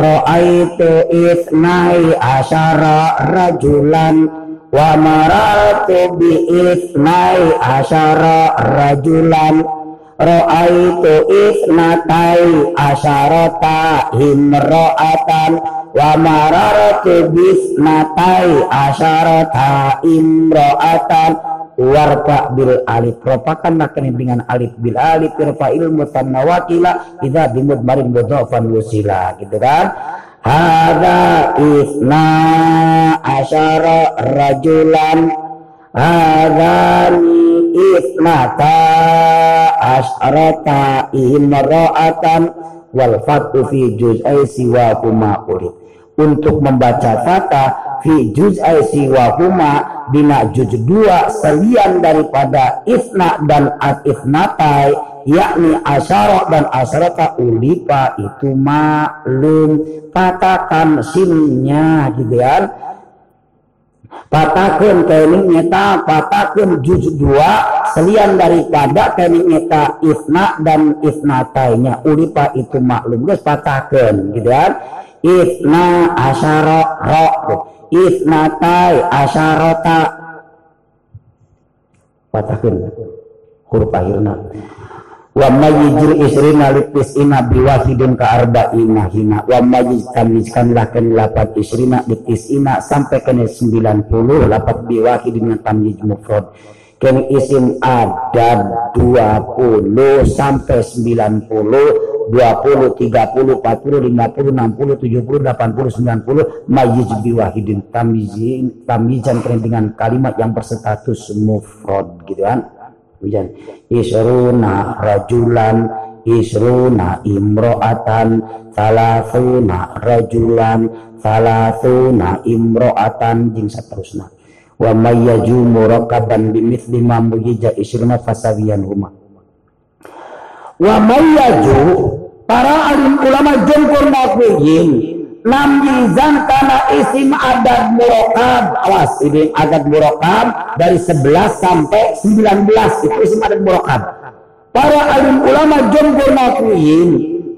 ra'aitu ithnai asyara rajulan. Wa maratu bi ithnai asyara rajulan Ra'aitu isnatai asyarata himra'atan wa marartu bisnatai asyarata imra'atan. Warfa bil alif. Ropakan makan dengan alif bil alif. Irfa ilmu tanawakila idza bimud marin mudhafan wusila. Gitu kan? Hadza isna asyara rajulan. Hadzani isnata asyrata imra'atan wal fatu fi juz'ai siwa kuma urid untuk membaca fata fi juz'ai siwa kuma bina juz dua selian daripada ifna dan at ifnatai yakni asyara dan asyarata ulipa itu maklum katakan simnya gitu ya patakeun kening nyata patakeun juz dua selian daripada kami nyata ifna dan ifnatainya ulipa itu maklum geus patahkeun gitu kan? Ifna asyara ro. Ifnatai asyarata patahkeun huruf wa mayyijil isrina litis ina biwahidin ka arba'ina hina. Wa mayyij tamizkan lakan lapat isrina litis ina sampai kena 90 lapat biwahidin tamyiz mufrad kene isim adad 20 sampai 90 20 30 40 50 60 70 80 90 mayyij biwahidin. Tamizin tamizan dengan kalimat yang berstatus mufrad gitu kan Hujan. Isruna rajulan isruna imro'atan salasuna rajulan salasuna imro'atan jing seterusna wa mayyaju murakaban bimithli ma mujija isruna fasawiyan huma. Wa mayyaju para alim ulama jengkur nafiyin namjizan karena isim adat murokab. Awas ini adat murokab dari 11 sampai 19 itu isim adat murokab. Para alim ulama jumhur nafiin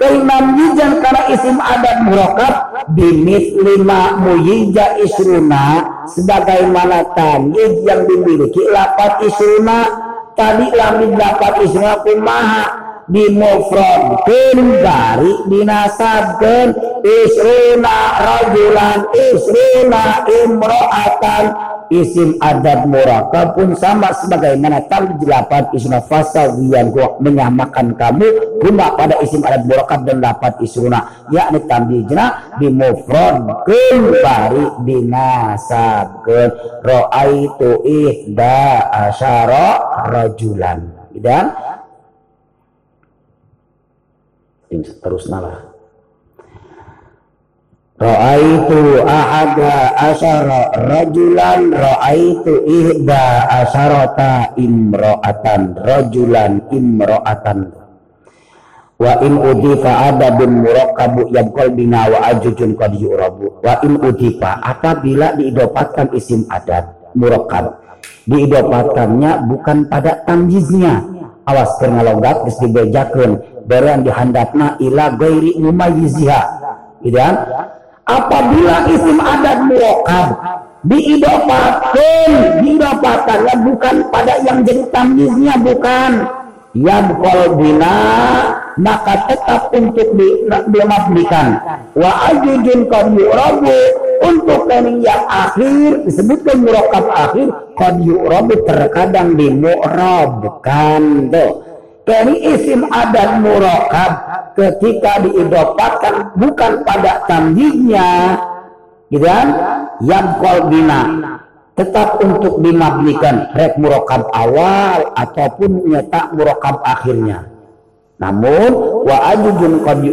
namjizan karena isim adat murokab bimit lima muyija isruna sebagaimana tanjid yang dimiliki lapat isruna. Tadi lamid lapat isruna kumaha dimufradkeun dari dinasabkeun isruna rajulan isruna imro'atan. Isim adab murakab pun sama sebagaimana tadi delapan isna fasawiyan gua menyamakan kamu guna pada isim adab murakab dan lapat isruna. Yakni tambijna dimufradkeun bari dinasabkeun ra'aitu ihda asyara rajulan. Dan seterusnya lah Ra'aitu ahada asyara rajulan Ra'aitu ihda asyarata imro'atan Rajulan imro'atan Wa in udifa adabun murakabu yabqal bina wa ajujun qad yu'rabu. Wa in udifa apabila diidopatkan isim adat murakab Diidopatkannya bukan pada tamjiznya Awas karena logat terus barang dihandapna ila gairi mumayyiziha gitu kan? Apabila isim adat muwakkab diidopatkan diidopatkannya bukan pada yang jadi tamyiznya bukan. Yang bina maka tetap untuk dimabdikan wa ajujun qad yu'rabu untuk yang akhir disebutkan murakab akhir qad yu'rabu terkadang di kan tuh dari isim adat murakab ketika diidopatkan bukan pada tamjidnya gitu kan? Yang kolbina. Tetap untuk dimabnikan rek murakab awal ataupun nyetak murakab akhirnya. Namun wa ajujun qad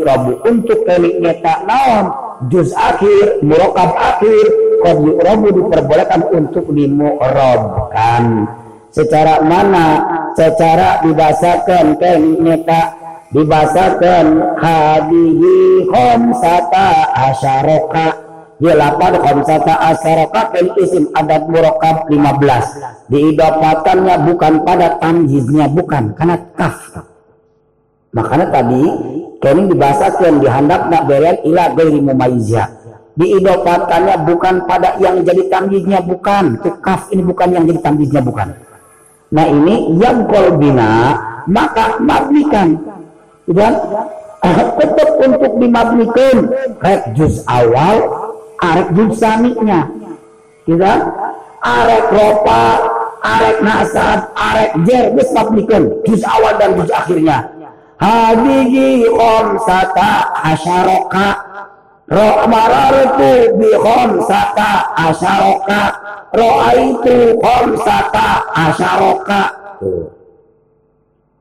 untuk kali nyetak naon? Juz akhir murakab akhir qad yurabu diperbolehkan untuk dimu'rabkan secara mana? Secara dibasakan kan nyata dibasakan hadihi khamsata asyaroka. Dia lapar khamsata asyaroka kan isim adat murakab 15 diidapatannya bukan pada tamjiznya bukan. Karena kaf. Makanya tadi kini dibasakan dihandap nak berian ila gairi mumayyizah diidopatannya bukan pada yang jadi tamjiznya bukan. Itu kaf ini bukan yang jadi tamjiznya bukan Nah ini yang kolbina maka mabnikan dan tetap untuk dimabnikan rek juz awal arek juz saminya. Kita arek ropa arek nasab arek jer bis mabnikan juz awal dan juz akhirnya. Hadihi sata asyaroka ro marartu bi sata asyaroka Ro'aitu khamsata asyaroka.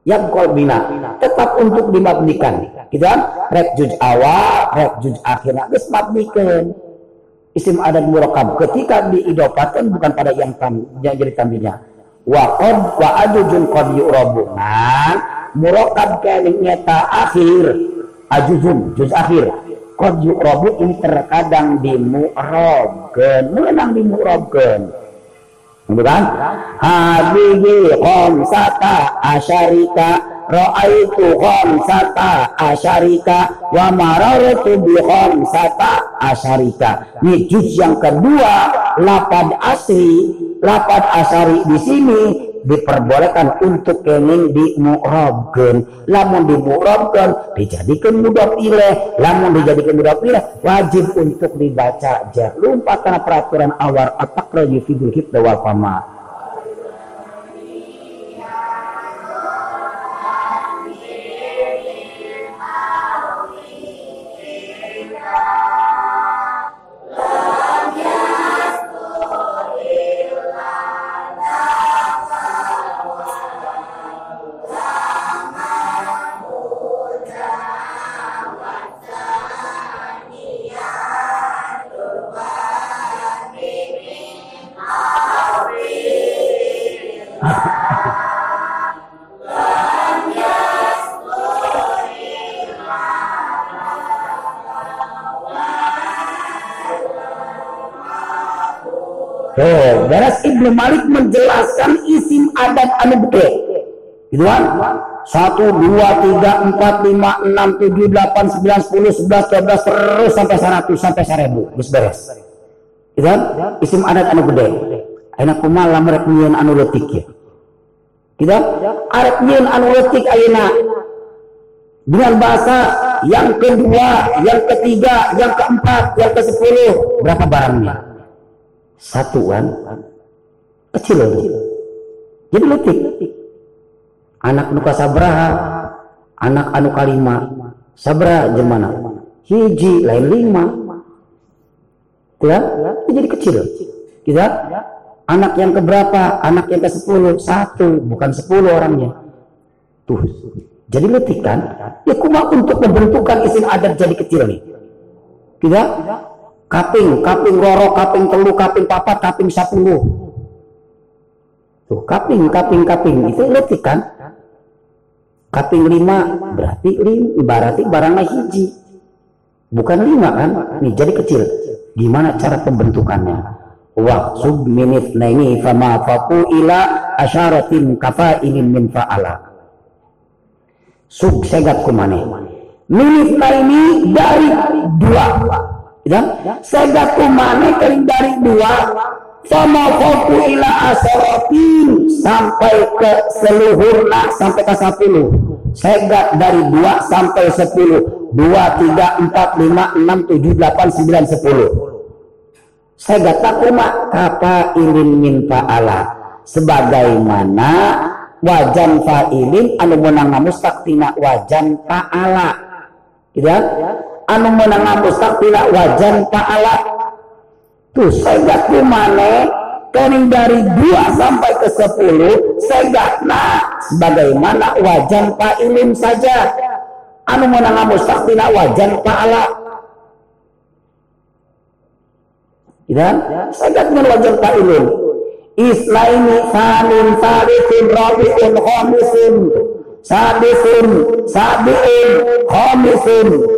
Yang kolbina tetap untuk dimabnikan. Gitu kan? Rek juj awal, rek juj akhirnya. Terus mabnikan. Isim adat murakab. Ketika diidopatkan bukan pada yang, tam, yang jadi tampilnya. Wa qad wa ajujun qad yu'rabu. Nah, murakab nyata akhir. Ajujun, juz akhir Qad yu'rabu ini terkadang dimu'rabkan. Menang dimu'rabkan. bukan habibi khamsata asyarika. Ra'aitu khamsata asyarika. Wa marartu bi khamsata asyarika. Ini juz yang kedua. Lapad asri. Lapad asari di sini diperbolehkan untuk kenging mu'rabkeun lamun di mu'rabkeun dijadikan mudah pilih. Lamun dijadikan mudah pilih wajib untuk dibaca. Jar lumpat karena peraturan awal atakra yufidul hibda wal fama Oh, beres Ibnu Malik menjelaskan isim adat anu gede. Gitu kan? Satu, dua, tiga, empat, lima, enam, tujuh, delapan, sembilan, sepuluh, sebelas, dua belas, terus sampai seratus, sampai seribu. Terus beres. Gitu kan? Isim adat anu gede. Aina kumal lamrek nyian anu letik ya. Gitu kan? Arek nyian anu letik aina dengan bahasa yang kedua, yang ketiga, yang keempat, yang ke sepuluh. Berapa barangnya? Satuan kecil lagi jadi letik anak nuka sabraha anak anu kalima. Sabra jemana hiji lain lima. Ya jadi kecil. Kita anak yang keberapa? Anak yang ke sepuluh satu. Bukan sepuluh orangnya. Tuh. Jadi letik kan? Ya kuma untuk membentukkan isim adat jadi kecil nih. Kita kaping, kaping roro, kaping telu, kaping papat, kaping sepuluh. Tuh, kaping, kaping, kaping itu letik kan? Kaping lima berarti lima, berarti barangnya hiji. Bukan lima kan? Nih jadi kecil. Gimana cara pembentukannya? Wah, sub minit nah ini fama faku ila asyaratin kafa ini min fa'ala. Sub segat kumane. Minit nah ini dari dua Ya, segat kumane keling dari dua. Sama foku ila asaratin sampai ke seluhurna sampai ke sepuluh. Segat dari dua sampai sepuluh. Dua tiga empat lima enam tujuh delapan sembilan sepuluh. Segat takuma kapa ilin min fa'ala sebagaimana wajan fa'ilin anu menang mustaktina wajan fa'ala gitu ya anu menang mustaqila wajan ta'ala tuh segat kumane kening dari 2 sampai ke 10 segatna sebagaimana wajan ilim saja? Anu menang mustaqila wajan ta'ala dan segat men wajan ilim. Islaini samin salifin rabi'un khamisun. Sadisun sabi'un khamisun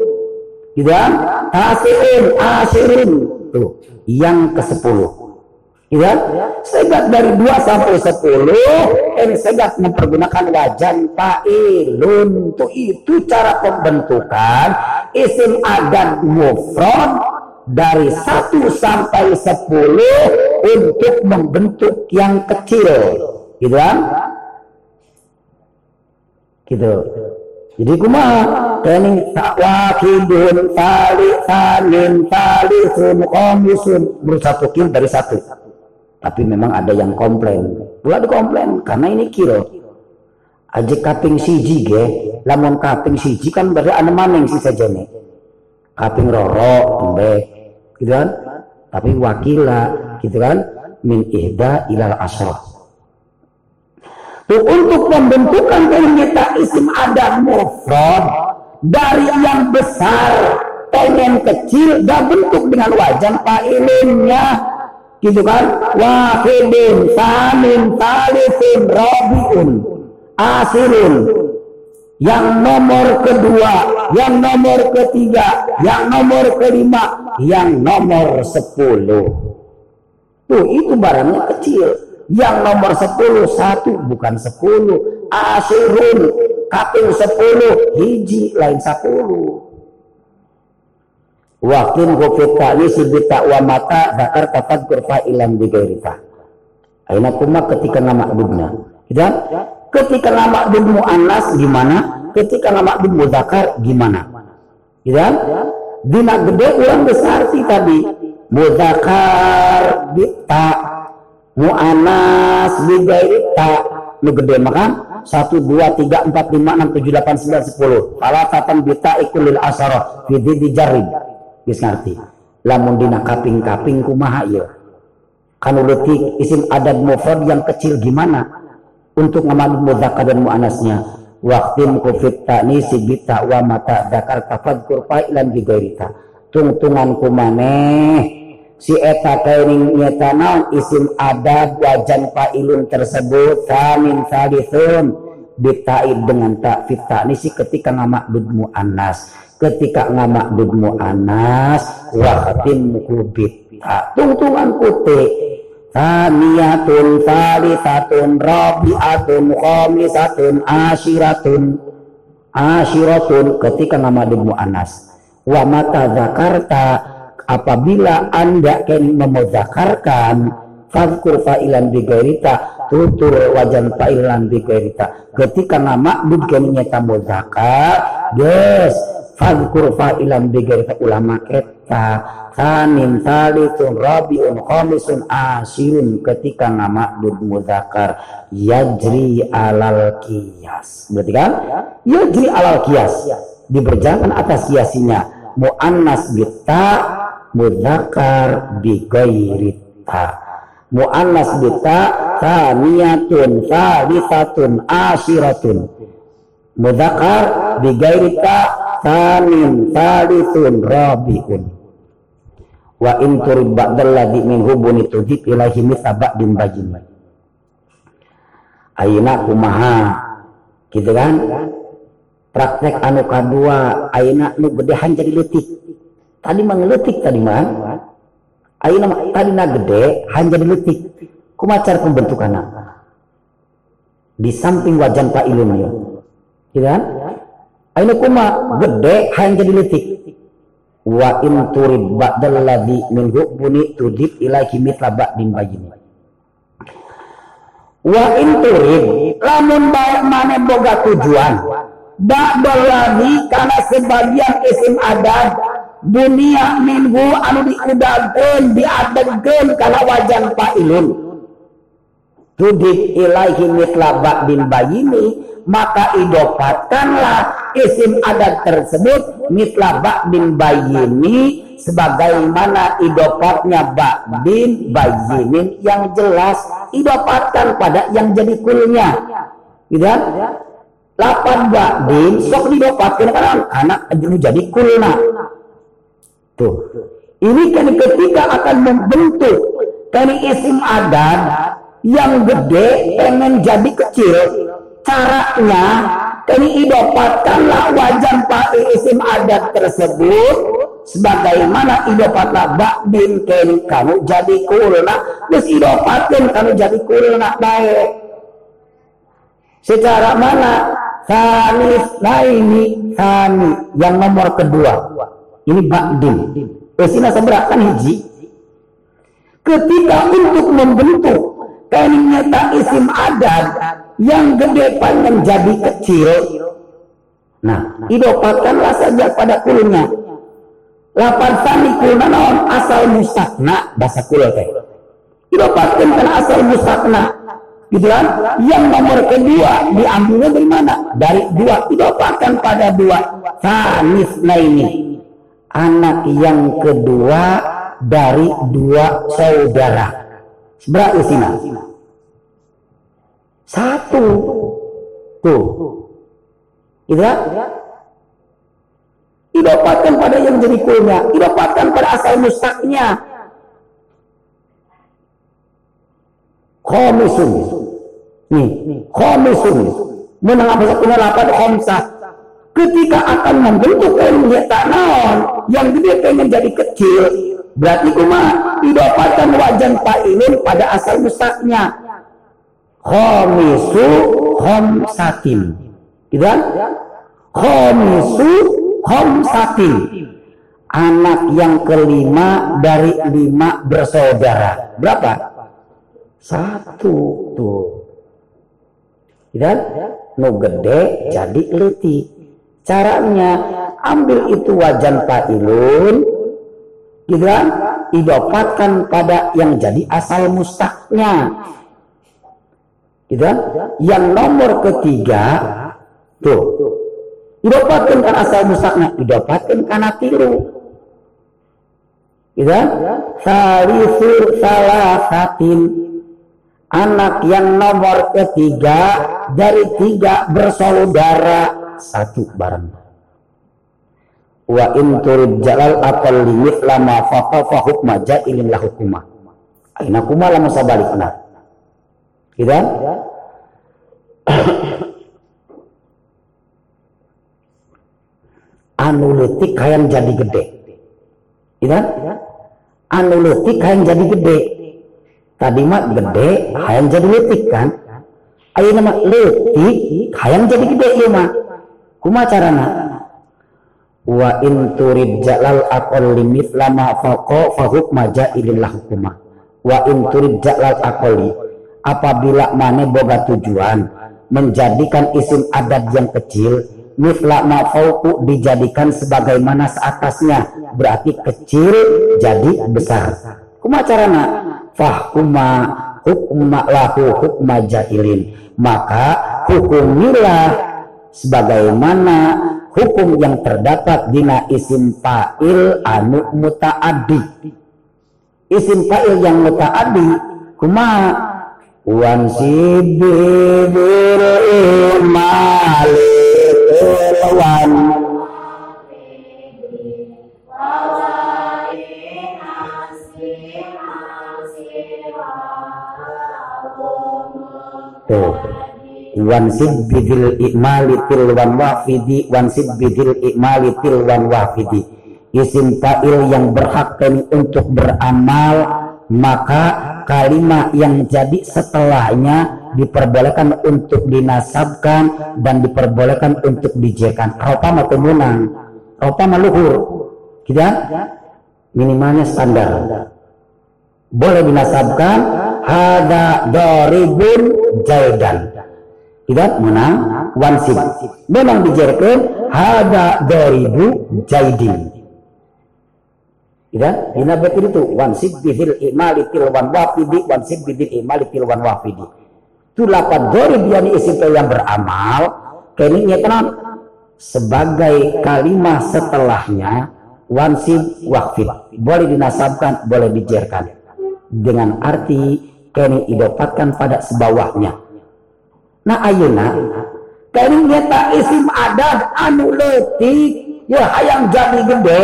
kan asirin asirin tuh yang ke sepuluh. Kan segat dari dua sampai sepuluh ini segat mempergunakan wajan ta'ilun tuh itu cara pembentukan isim adan mufrad dari satu sampai sepuluh untuk membentuk yang kecil. Gitu kan gitu jadi kumaha kening wakidun tali sanin tali sun komisun bersatukin dari satu. Tapi memang ada yang komplain. Pula komplain karena ini kilo. Aja kaping siji ge, lamun kaping siji kan berarti ada maning si saja nih. Kaping roro embe, gitu kan? Tapi wakila, gitu kan? Min ihda ilal asrah untuk pembentukan kalimat isim ada mufrad dari yang besar pengen kecil dan bentuk dengan wajan fa'ilinnya gitu kan? Wahidin samin talifin rabiun asirun. Yang nomor kedua yang nomor ketiga yang nomor kelima yang nomor sepuluh. Tuh itu barangnya kecil yang nomor sepuluh satu bukan sepuluh asirun kaping sepuluh hiji lain sepuluh Wakin gofit tali sibita wa mata zakar tapat kurfa ilam bigairita. Aina kuma ketika nama dubna. Gitu kan? Ketika nama dubmu anas gimana? Ketika nama dubmu zakar gimana? Kan? Dina gede ulang besar sih tadi. Mudakar bita mu'anas bigairita. Nu gede makan? satu dua tiga empat lima enam tujuh delapan sembilan sepuluh. Kalau tatan bita ikulil asaro. Fidi dijarib Wis ngerti. Lamun dina kaping-kaping kumaha ya. Kanu letik isim adad mufrad yang kecil gimana untuk ngamal mudzakkar dan muannasnya. Waktim kufit ta'ni sibita wa mata dakar tafadkur fa'ilan bigairita. Tungtungan kumaneh si eta kairing nyata naon isim adad wajan fa'ilun tersebut tamin salithun bitaid dengan tak fit si ketika ngamak muannas ketika ngamak dudmu anas wahtin mukubit. Tungtungan putih. Taniyatun salisatun rabi'atun khamisatun asyiratun. Asyiratun ketika nama dudmu anas. Wa mata zakarta apabila anda ken memuzakarkan fadkur fa'ilan bigairita tutur wajan fa'ilan bigairita ketika nama dudken nyata muzakar yes fadkur fa'ilam bigairita ulama keta tanin talitun rabiun khamisun asirun ketika nama dud mudakar yajri alal kias berarti kan? Yajri alal kias diberjalan atas kiasinya muannas bita mudakar bigairita muannas bita taniyatun talithatun asiratun mudakar bigairita samin salithun rabiun wa in turib ba'dal ladhi min hubuni tudhib ilahi misa ba'din bajin ayeuna kumaha? Gitu kan? Praktek anu kadua ayeuna nu gedehan jadi letik tadi mah ngeletik tadi mah ayeuna tadi na gede han jadi letik kumacar pembentukanna di samping wajan pak ilmunya gitu kan Aina kuma gede hanya jadi letik. Wa in turid ba'dal ladhi min buni tudib ilaihi mitla ba'din bayini. Wa in turid lamun baik mana boga tujuan. Ba'dal ladhi karena sebagian isim adab dunia minggu anu diudagkeun diadegkeun kana wajan fa'ilun. Tudib ilaihi mitla ba'din bayini maka idopatkanlah isim adat tersebut mitla ba'din bayini sebagaimana idopatnya ba'din bayinin yang jelas idopatkan pada yang jadi kulnya. Kan? Lapan ba'din sok didopatkan karena anak jadi kulna tuh ini kan ketika akan membentuk dari isim adat yang gede pengen jadi kecil caranya ini idopatkanlah wajan pak isim adat tersebut sebagaimana idopatlah bin keni kamu jadi kulna terus idopatkan kamu jadi kulna baik. Secara mana? Sanis nah ini Sani yang nomor kedua ini ba'din Esina seberakan hiji ketika untuk membentuk keningnya tak isim adat yang gede panjang jadi kecil. Nah, idopatkanlah saja pada kulnya. Lapan tani kulna naon asal musakna bahasa kul teh. Idopatkan karena asal musakna. Gitu kan? Yang nomor kedua diambilnya dari mana? Dari dua. Idopatkan pada dua. Tanis nah ini. Anak yang kedua dari dua saudara. Berapa isinya? Satu. Tuh. Gitu ya? Idopatkan pada yang jadi kulnya. Idopatkan pada asal mustaknya. Komisun. Nih, komisun. Menang apa satu lapan komsah. Ketika akan membentuk ilmu naon yang gede pengen jadi kecil, berarti kuma idopatkan wajan pak pada asal mustaknya Khomisu khomsatin. Gitu kan? Khomisu. Anak yang kelima dari lima bersaudara. Berapa? Satu tuh. Gitu kan? Nu gede jadi letih. Caranya ambil itu wajan ilun, gitu kan? Idopatkan pada yang jadi asal mustaknya gitu kan? Yang nomor ketiga tuh didapatkan kan asal musaknya didapatkan karena tiru gitu kan? Salisu salah satin anak yang nomor ketiga dari tiga bersaudara satu barang wa in turid jalal akal limit lama faqa fa hukma jailin la hukuma aina kuma lama sabalikna Gitu kan? anu letik jadi gede. Gitu kan? Anu letik hayang jadi gede. Tadi mah gede hayang jadi letik kan? Ayo nama letik hayang jadi gede ya mah. Kuma carana? Wa in turid jalal akol limit lama faqo fahuk maja ilillah hukuma. Wa in turid jalal akoli apabila mana boga tujuan menjadikan isim adat yang kecil mifla ma'fauku dijadikan sebagaimana seatasnya berarti kecil jadi besar kuma carana fahkuma hukma lahu hukma jahilin maka hukumilah sebagaimana hukum yang terdapat dina isim fa'il anu muta'addi isim fa'il yang muta'addi kuma wansib bil imal lawan Tuh. Wansib bidil ikmali tilwan wafidi Wansib bidil ikmali tilwan wafidi Isim fa'il yang berhak untuk beramal Maka kalimat yang jadi setelahnya diperbolehkan untuk dinasabkan dan diperbolehkan untuk dijekan. Ropa mah temunang, ropa mah luhur, kita gitu ya? minimalnya standar. Boleh dinasabkan hada doribun jaidan. Tidak menang wansib. Memang dijekan hada doribu jaidin Ya, dina betul itu wansib bihil imali tilwan wafidi wansib bihil imali tilwan wafidi. Itu lapat dori biani isim yang beramal keningnya kenal sebagai kalimat setelahnya wansib wafid boleh dinasabkan boleh dijerkan dengan arti kini idopatkan pada sebawahnya nah ayuna keningnya tak isim adat anu letik ya hayang jadi gede.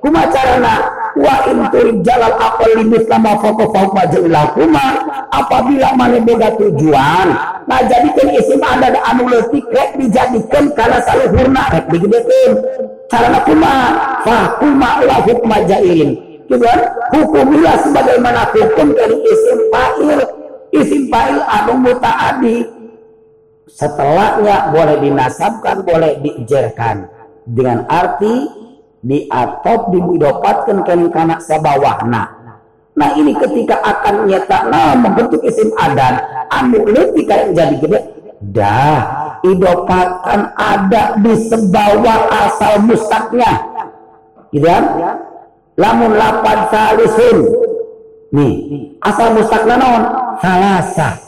Kumacarana wa in turid limit lama foko fauk majalah kuma apabila mana beda tujuan nah jadikan isim ada da anu letik rek dijadikan karena saluhurna rek digedekeun carana kuma? Fa kuma wa hukma jailin gitu kan? Hukumilah sebagaimana hukum dari isim fa'il. Isim fa'il anu mutaadi setelahnya boleh dinasabkan boleh dijerkan. Dengan arti di atop didapatkan kan kana sabawahna nah ini ketika akan nyetakna membentuk isim adan anu leutik yang jadi gede. Dah idopatkan ada di sebawah asal mustaknya. Gitu kan? Lamun lapad salisun. Nih asal mustaknya naon? Salasa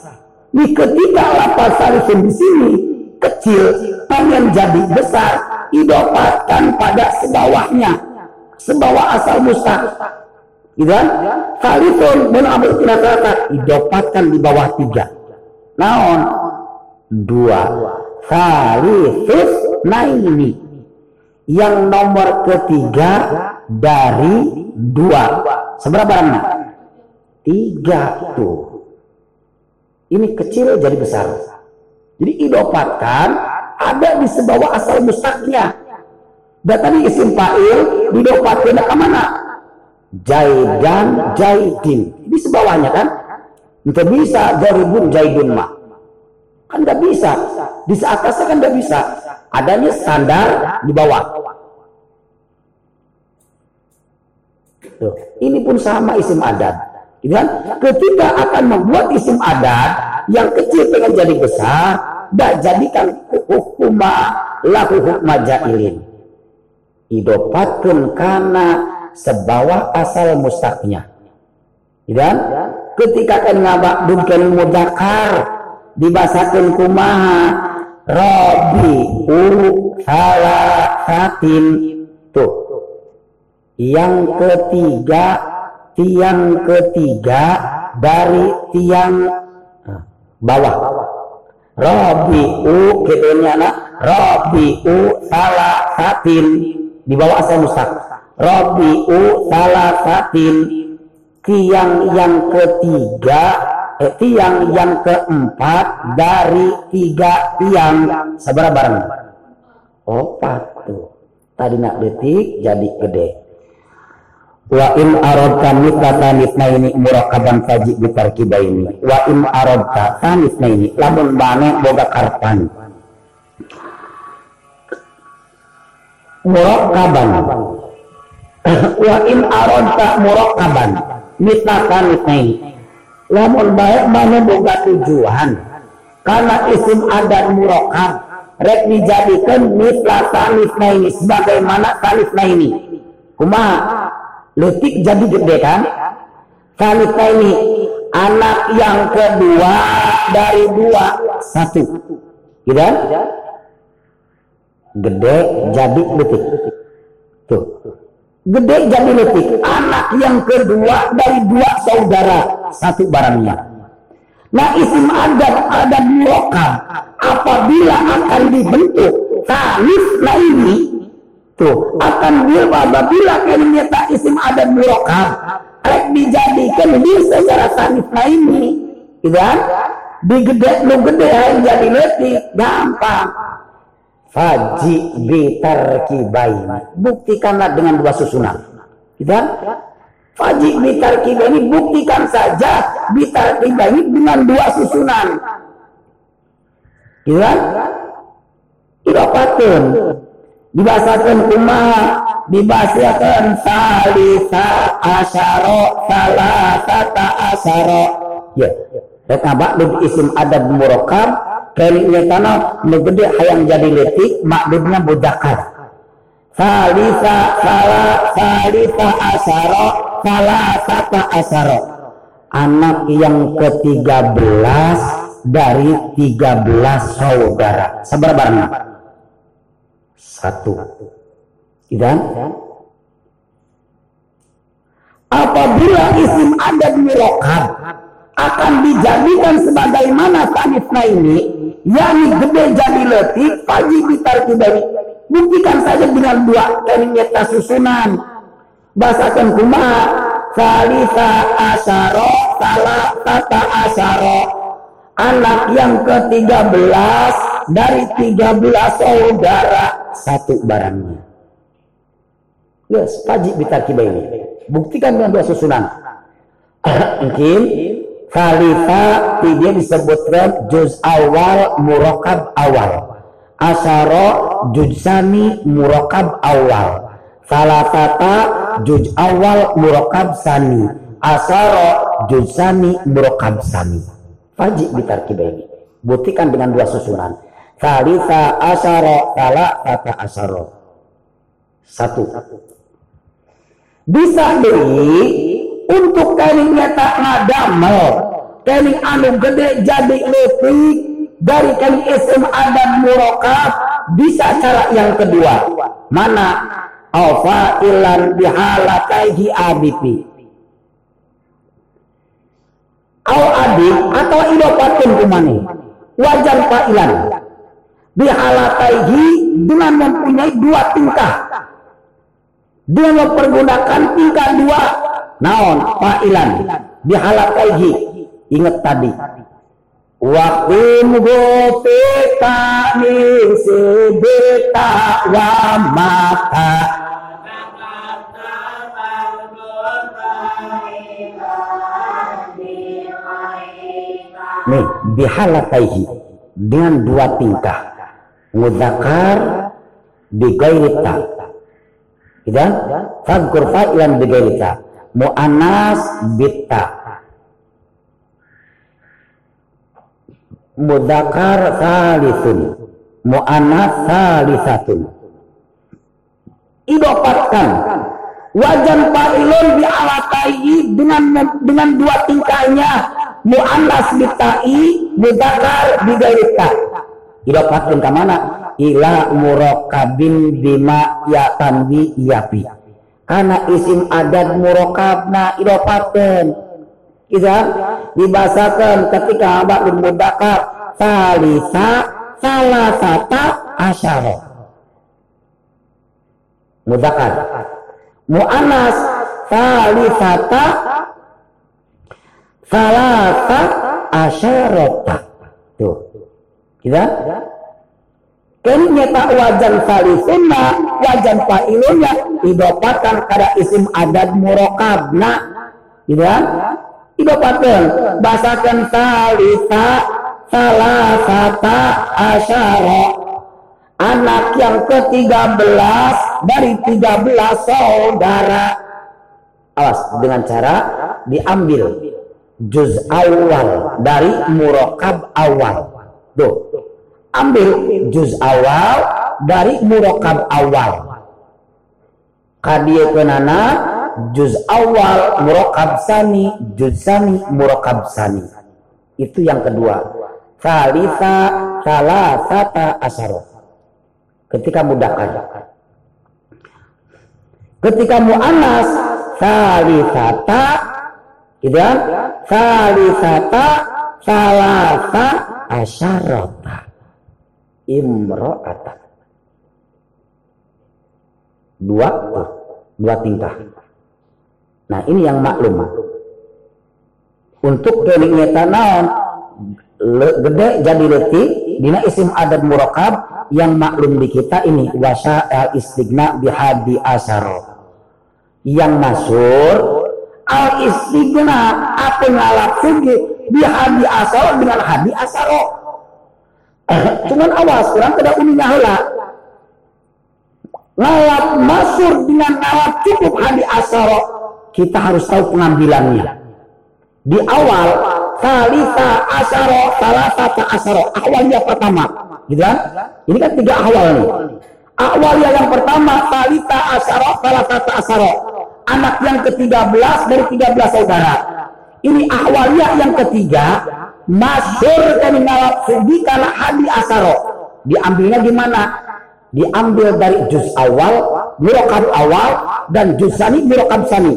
nih ketika lapad salisun di sini kecil pengen jadi besar idopatkan pada sebawahnya. Sebawah asal mustaq gitu kan? Kalifun menambil kata idopatkan di bawah tiga. Naon? Dua. Salifus nah ini yang nomor ketiga dari dua. Seberapa barangnya? Tiga tuh ini kecil jadi besar jadi idopatkan ada di sebawah asal mustaqnya. Dan tadi isim fa'il didopatkan ke mana? Jaidan, jaidin. Di sebawahnya kan? Itu bisa jaribun jaidun mah. Kan nggak bisa. Di atasnya kan nggak bisa. Adanya standar di bawah. Tuh. Ini pun sama isim adat. Gitu? Ketika akan membuat isim adat yang kecil pengen jadi besar, dah jadikan hukuma lahu hukma jailin. Idopatkan karena sebawah asal mustaqnya. Gitu kan? Ketika kan ngabak dukan mudakar dibasakan kumaha Robi u salasatin tuh yang ketiga tiang ketiga dari tiang ah, bawah. Robi u kitunya nak Robi u salasatin. Di bawah asal mustaq Robi u salasatin. Tiang yang ketiga eh, tiang yang keempat dari tiga tiang. Seberapa barang opat tuh. Tadi nak detik jadi gede wa in aradta mitlata ini murakaban faji bitarkibaini wa in aradta ini lamun bane boga karpan. Murakaban wa in aradta murakaban mitlatan mitnain lamun baik mana boga tujuan. Karena isim adat murakab rek dijadikan mitlatan mitnain sebagaimana talifna ini kuma letik jadi gede kan talifna ini anak yang kedua dari dua satu gitu gede jadi letik tuh Gede jadi letik. Anak yang kedua dari dua saudara. Satu barangnya. Nah isim adam ada muroka. Apabila akan dibentuk tanif nah ini. Tuh. Akan dia apabila tak isim adam muroka. Rek dijadikan dia secara tanif nah ini. Gitu kan? Digede, lu gede jadi letik. Gampang Faji bitar kibaini. Buktikanlah dengan dua susunan. Gitu kan? Faji bitar. Buktikan saja bitar kibaini dengan dua susunan. Gitu kan? Idopatun. Dibahasakan kumaha. Dibahasakan salisa asyaro. Salasata asyaro. Ya. Reka ba'du isim adab murokab Keliknya tanah negede hayang jadi letik makdudnya budakar. Salisa salah salisa asaro salah sata asaro. Anak yang ketiga belas dari tiga belas saudara. Seberapa anak? Satu. Dan apabila isim adat mirokab akan dijadikan sebagaimana tanifna ini yakni gede jadi letih pagi bitar dari buktikan saja dengan dua keringnya susunan. Bahasakan kuma salisa asaro salah tata asaro anak yang ke-13 dari 13 saudara satu barangnya yes pagi bitar ini buktikan dengan dua susunan mungkin Khalifah dia disebutkan juz awal murakab awal. Asaro juz sani murakab awal. Salatata juz awal murakab sani. Asaro juz sani murakab sani. Faji bitarkiba ini. Buktikan dengan dua susunan. Khalifah asaro salatata asaro. Satu. Bisa beri untuk kelingnya tak ngadamel keling anu gede jadi letik dari keling isim adam murokab bisa cara yang kedua. Mana? Alfa ilan bihalataihi abipi. Au adik atau idopatun kumani wajar fa'ilan bihalataihi dengan mempunyai dua tingkah. Dia mempergunakan tingkah dua. Naon? Fa'ilan. Bihalakaihi ingat tadi. Wa in gopeka min sebeta wa mata. Nih bihalakaihi dengan dua tingkah. Mudakar bigairita. Gitu? Fadkur fa'ilan bigairita. Mu'anas bitta. Mudakar salithun. Mu'anas salisatun. Idopatkan wajan fa'ilun bi'alatai dengan dengan dua tingkahnya mu'annas bitai mudakar bigairita idopatkan ke mana? Ila murokabin bima ya tanwi yapi. Karena isim adat murokabna idopatkan Iza dibahasakan ketika abad mudakar salisa salasata asyara. Mudakar. Mu'anas salisata salasa asyarata tuh kita Kini tak wajan salisunna wajan fa'ilunnya idopatan kada isim adat murokabna. Gitu kan idopatan bahasakan salisa salasata asyara. Anak yang ke-13 dari 13 saudara. Awas dengan cara diambil juz awal dari murokab awal tuh. Ambil juz awal dari murokab awal. Kadia kenana juz awal murokab sani juz sani murokab sani. Itu yang kedua. Salisa salasata asaro ketika mudakan. Ketika mu'anas salisata gitu kan salisata salasa asyarata imro'ata. Dua, dua tingkah. Nah ini yang maklum. Untuk keningnya naon gede jadi letik dina isim adat murakab yang maklum di kita ini wasa al istigna bihadi asar yang masur al istigna apa ngalap sugi bihadi asar dengan hadi asaro Cuman awas, orang tidak uninya hela. Ngalap masur dengan ngalap cukup hadi asaro. Kita harus tahu pengambilannya. Di awal, salita asaro, salah satu asaro. Awalnya pertama. Gitu kan? Ini kan tiga awal nih. Awalnya yang pertama, salita asaro, satu asaro. Anak yang ke-13 dari 13 saudara. Ini awalnya yang ketiga, Masur dan ngalap subi karena hadi asaro. Diambilnya gimana? Diambil dari juz awal, murokab awal, dan juz sani, murokab sani.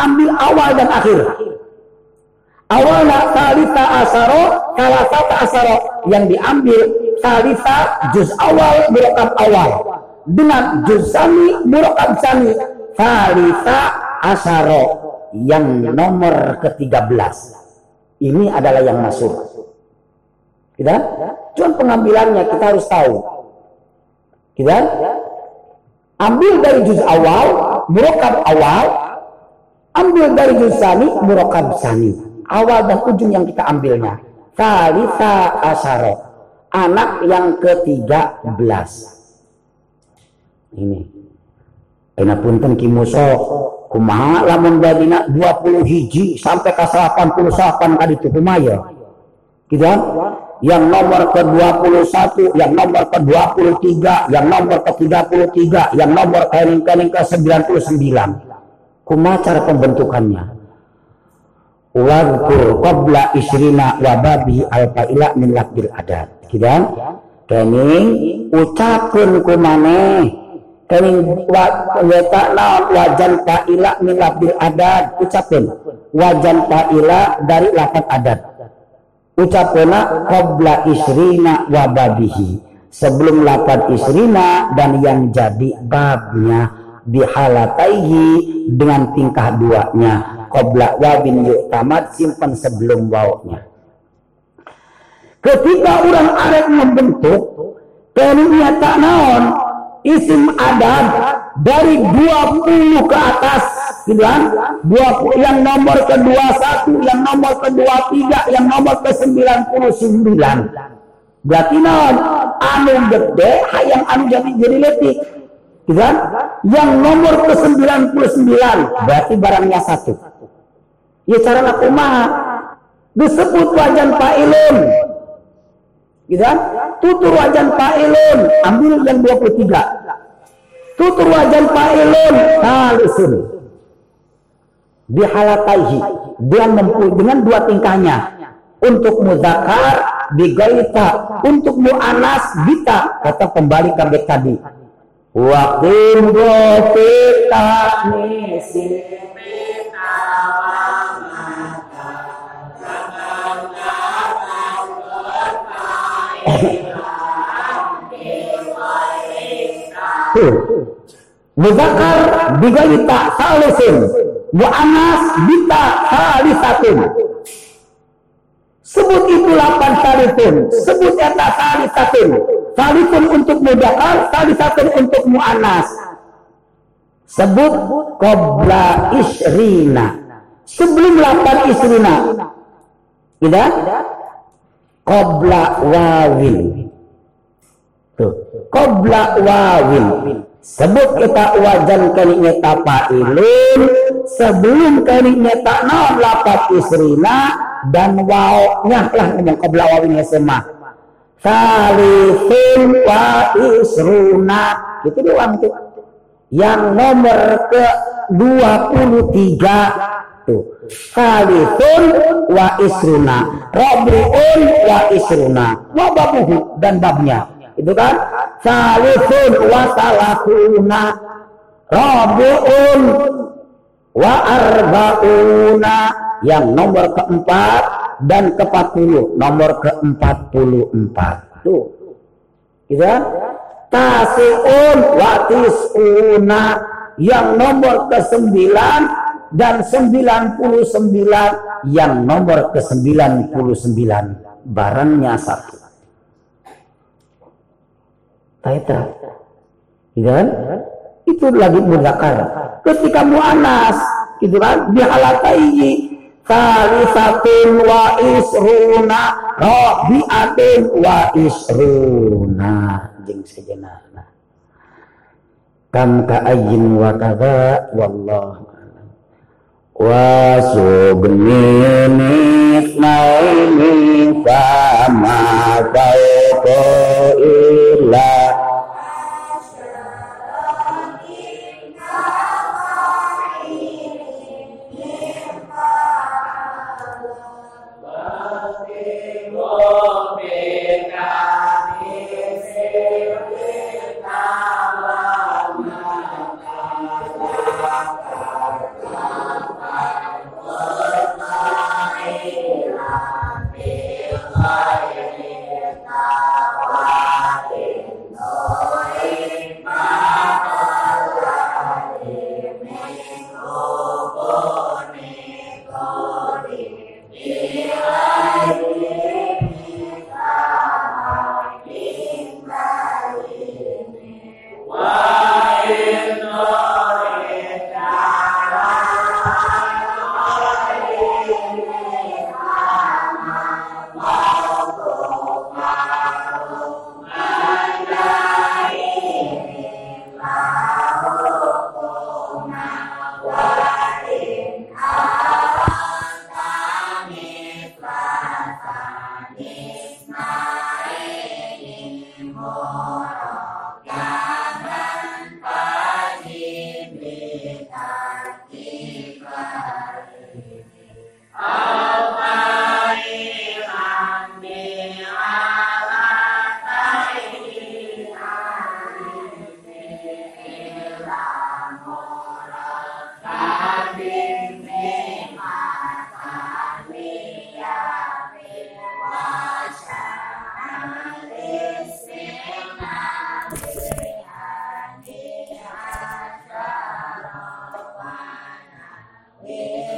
Ambil awal dan akhir. Awalnya salita asaro, salah satu asaro. Yang diambil salita juz awal, murokab awal. Dengan juz sani, murokab sani. Salita asaro. Yang nomor ke-13 ini adalah yang masuk. Kita, cuma pengambilannya kita harus tahu. Kita ambil dari juz awal, murokab awal, ambil dari juz sani, murokab sani. Awal dan ujung yang kita ambilnya. Salisa asyara. Anak yang ketiga belas. Ini. Ena punten kimuso kumaha lamun dadina 20 hiji sampai ke 88 kali itu kumaya? Gitu kan? yang nomor ke-21 yang nomor ke-23 yang nomor ke-33 yang nomor kening-kening ke-99 kumaha cara pembentukannya? Wadkur qabla isrina wababi al-fa'ila min lakbil adat. Gitu kan? kening ucapkan kumaneh kening weta naon wajan fa'ila min labdil adat ucapin. Wajan fa'ila dari lafaz adat ucapena qabla isrina wa babihi. Sebelum lafaz isrina dan yang jadi babnya bihalataihi dengan tingkah duanya. Qabla wabin yuktamad simpan sebelum wawnya ketika orang arek membentuk keningnya tak naon isim adat dari 20 ke atas. Bilang 20 yang nomor ke-21 yang nomor ke-23 yang nomor ke-99 berarti non anu gede hayang anu jadi jadi letik kan yang nomor ke 99 berarti barangnya satu. Ya cara laku mah disebut wajan fa'ilun gitu kan? Tutur wajan fa'ilun. Ambil yang 23 tutur wajan fa'ilun. Talisun. Bihalakaihi dia mempunyai dengan dua tingkahnya. Untuk muzakar bigaita untuk mu'anas bita kata kembali ke tadi. Wakim kita nisi Muzakar bigaita salisin. Wa anas bita salisatin. Sebut itu lapan salifun sebut eta salisatin. Salifun untuk mudakar salisatin untuk mu'anas sebut kobra isrina. Sebelum lapan isrina. Tidak kobra wawil tuh. Kobra wawil sebut kita wajan kali nyeta ilun sebelum kali nyeta naon lapat isrina dan wow lah ngomong kobra wawil semua salifun wa isruna. Itu doang tuh. Yang nomor ke 23 tuh salifun wa isruna. Rabiun wa isruna. Wa babuhu dan babnya. Itu kan? Salifun wa salafuna rabiun wa arbauna. Yang nomor keempat dan ke-40 nomor ke-44 tuh. Gitu kan? Tasiun wa tisuna. Yang nomor ke-9 dan 99 yang nomor ke-99 barangnya satu Taita. Gitu kan? Itu lagi mudakar. Ketika mu'anas, gitu kan? Bihalataihi Salisatin wa isruna Rabi'atin wa isruna Jeng sejenana Kam ka'ayin wa kada Wallah Wa sugni naini Sama fauko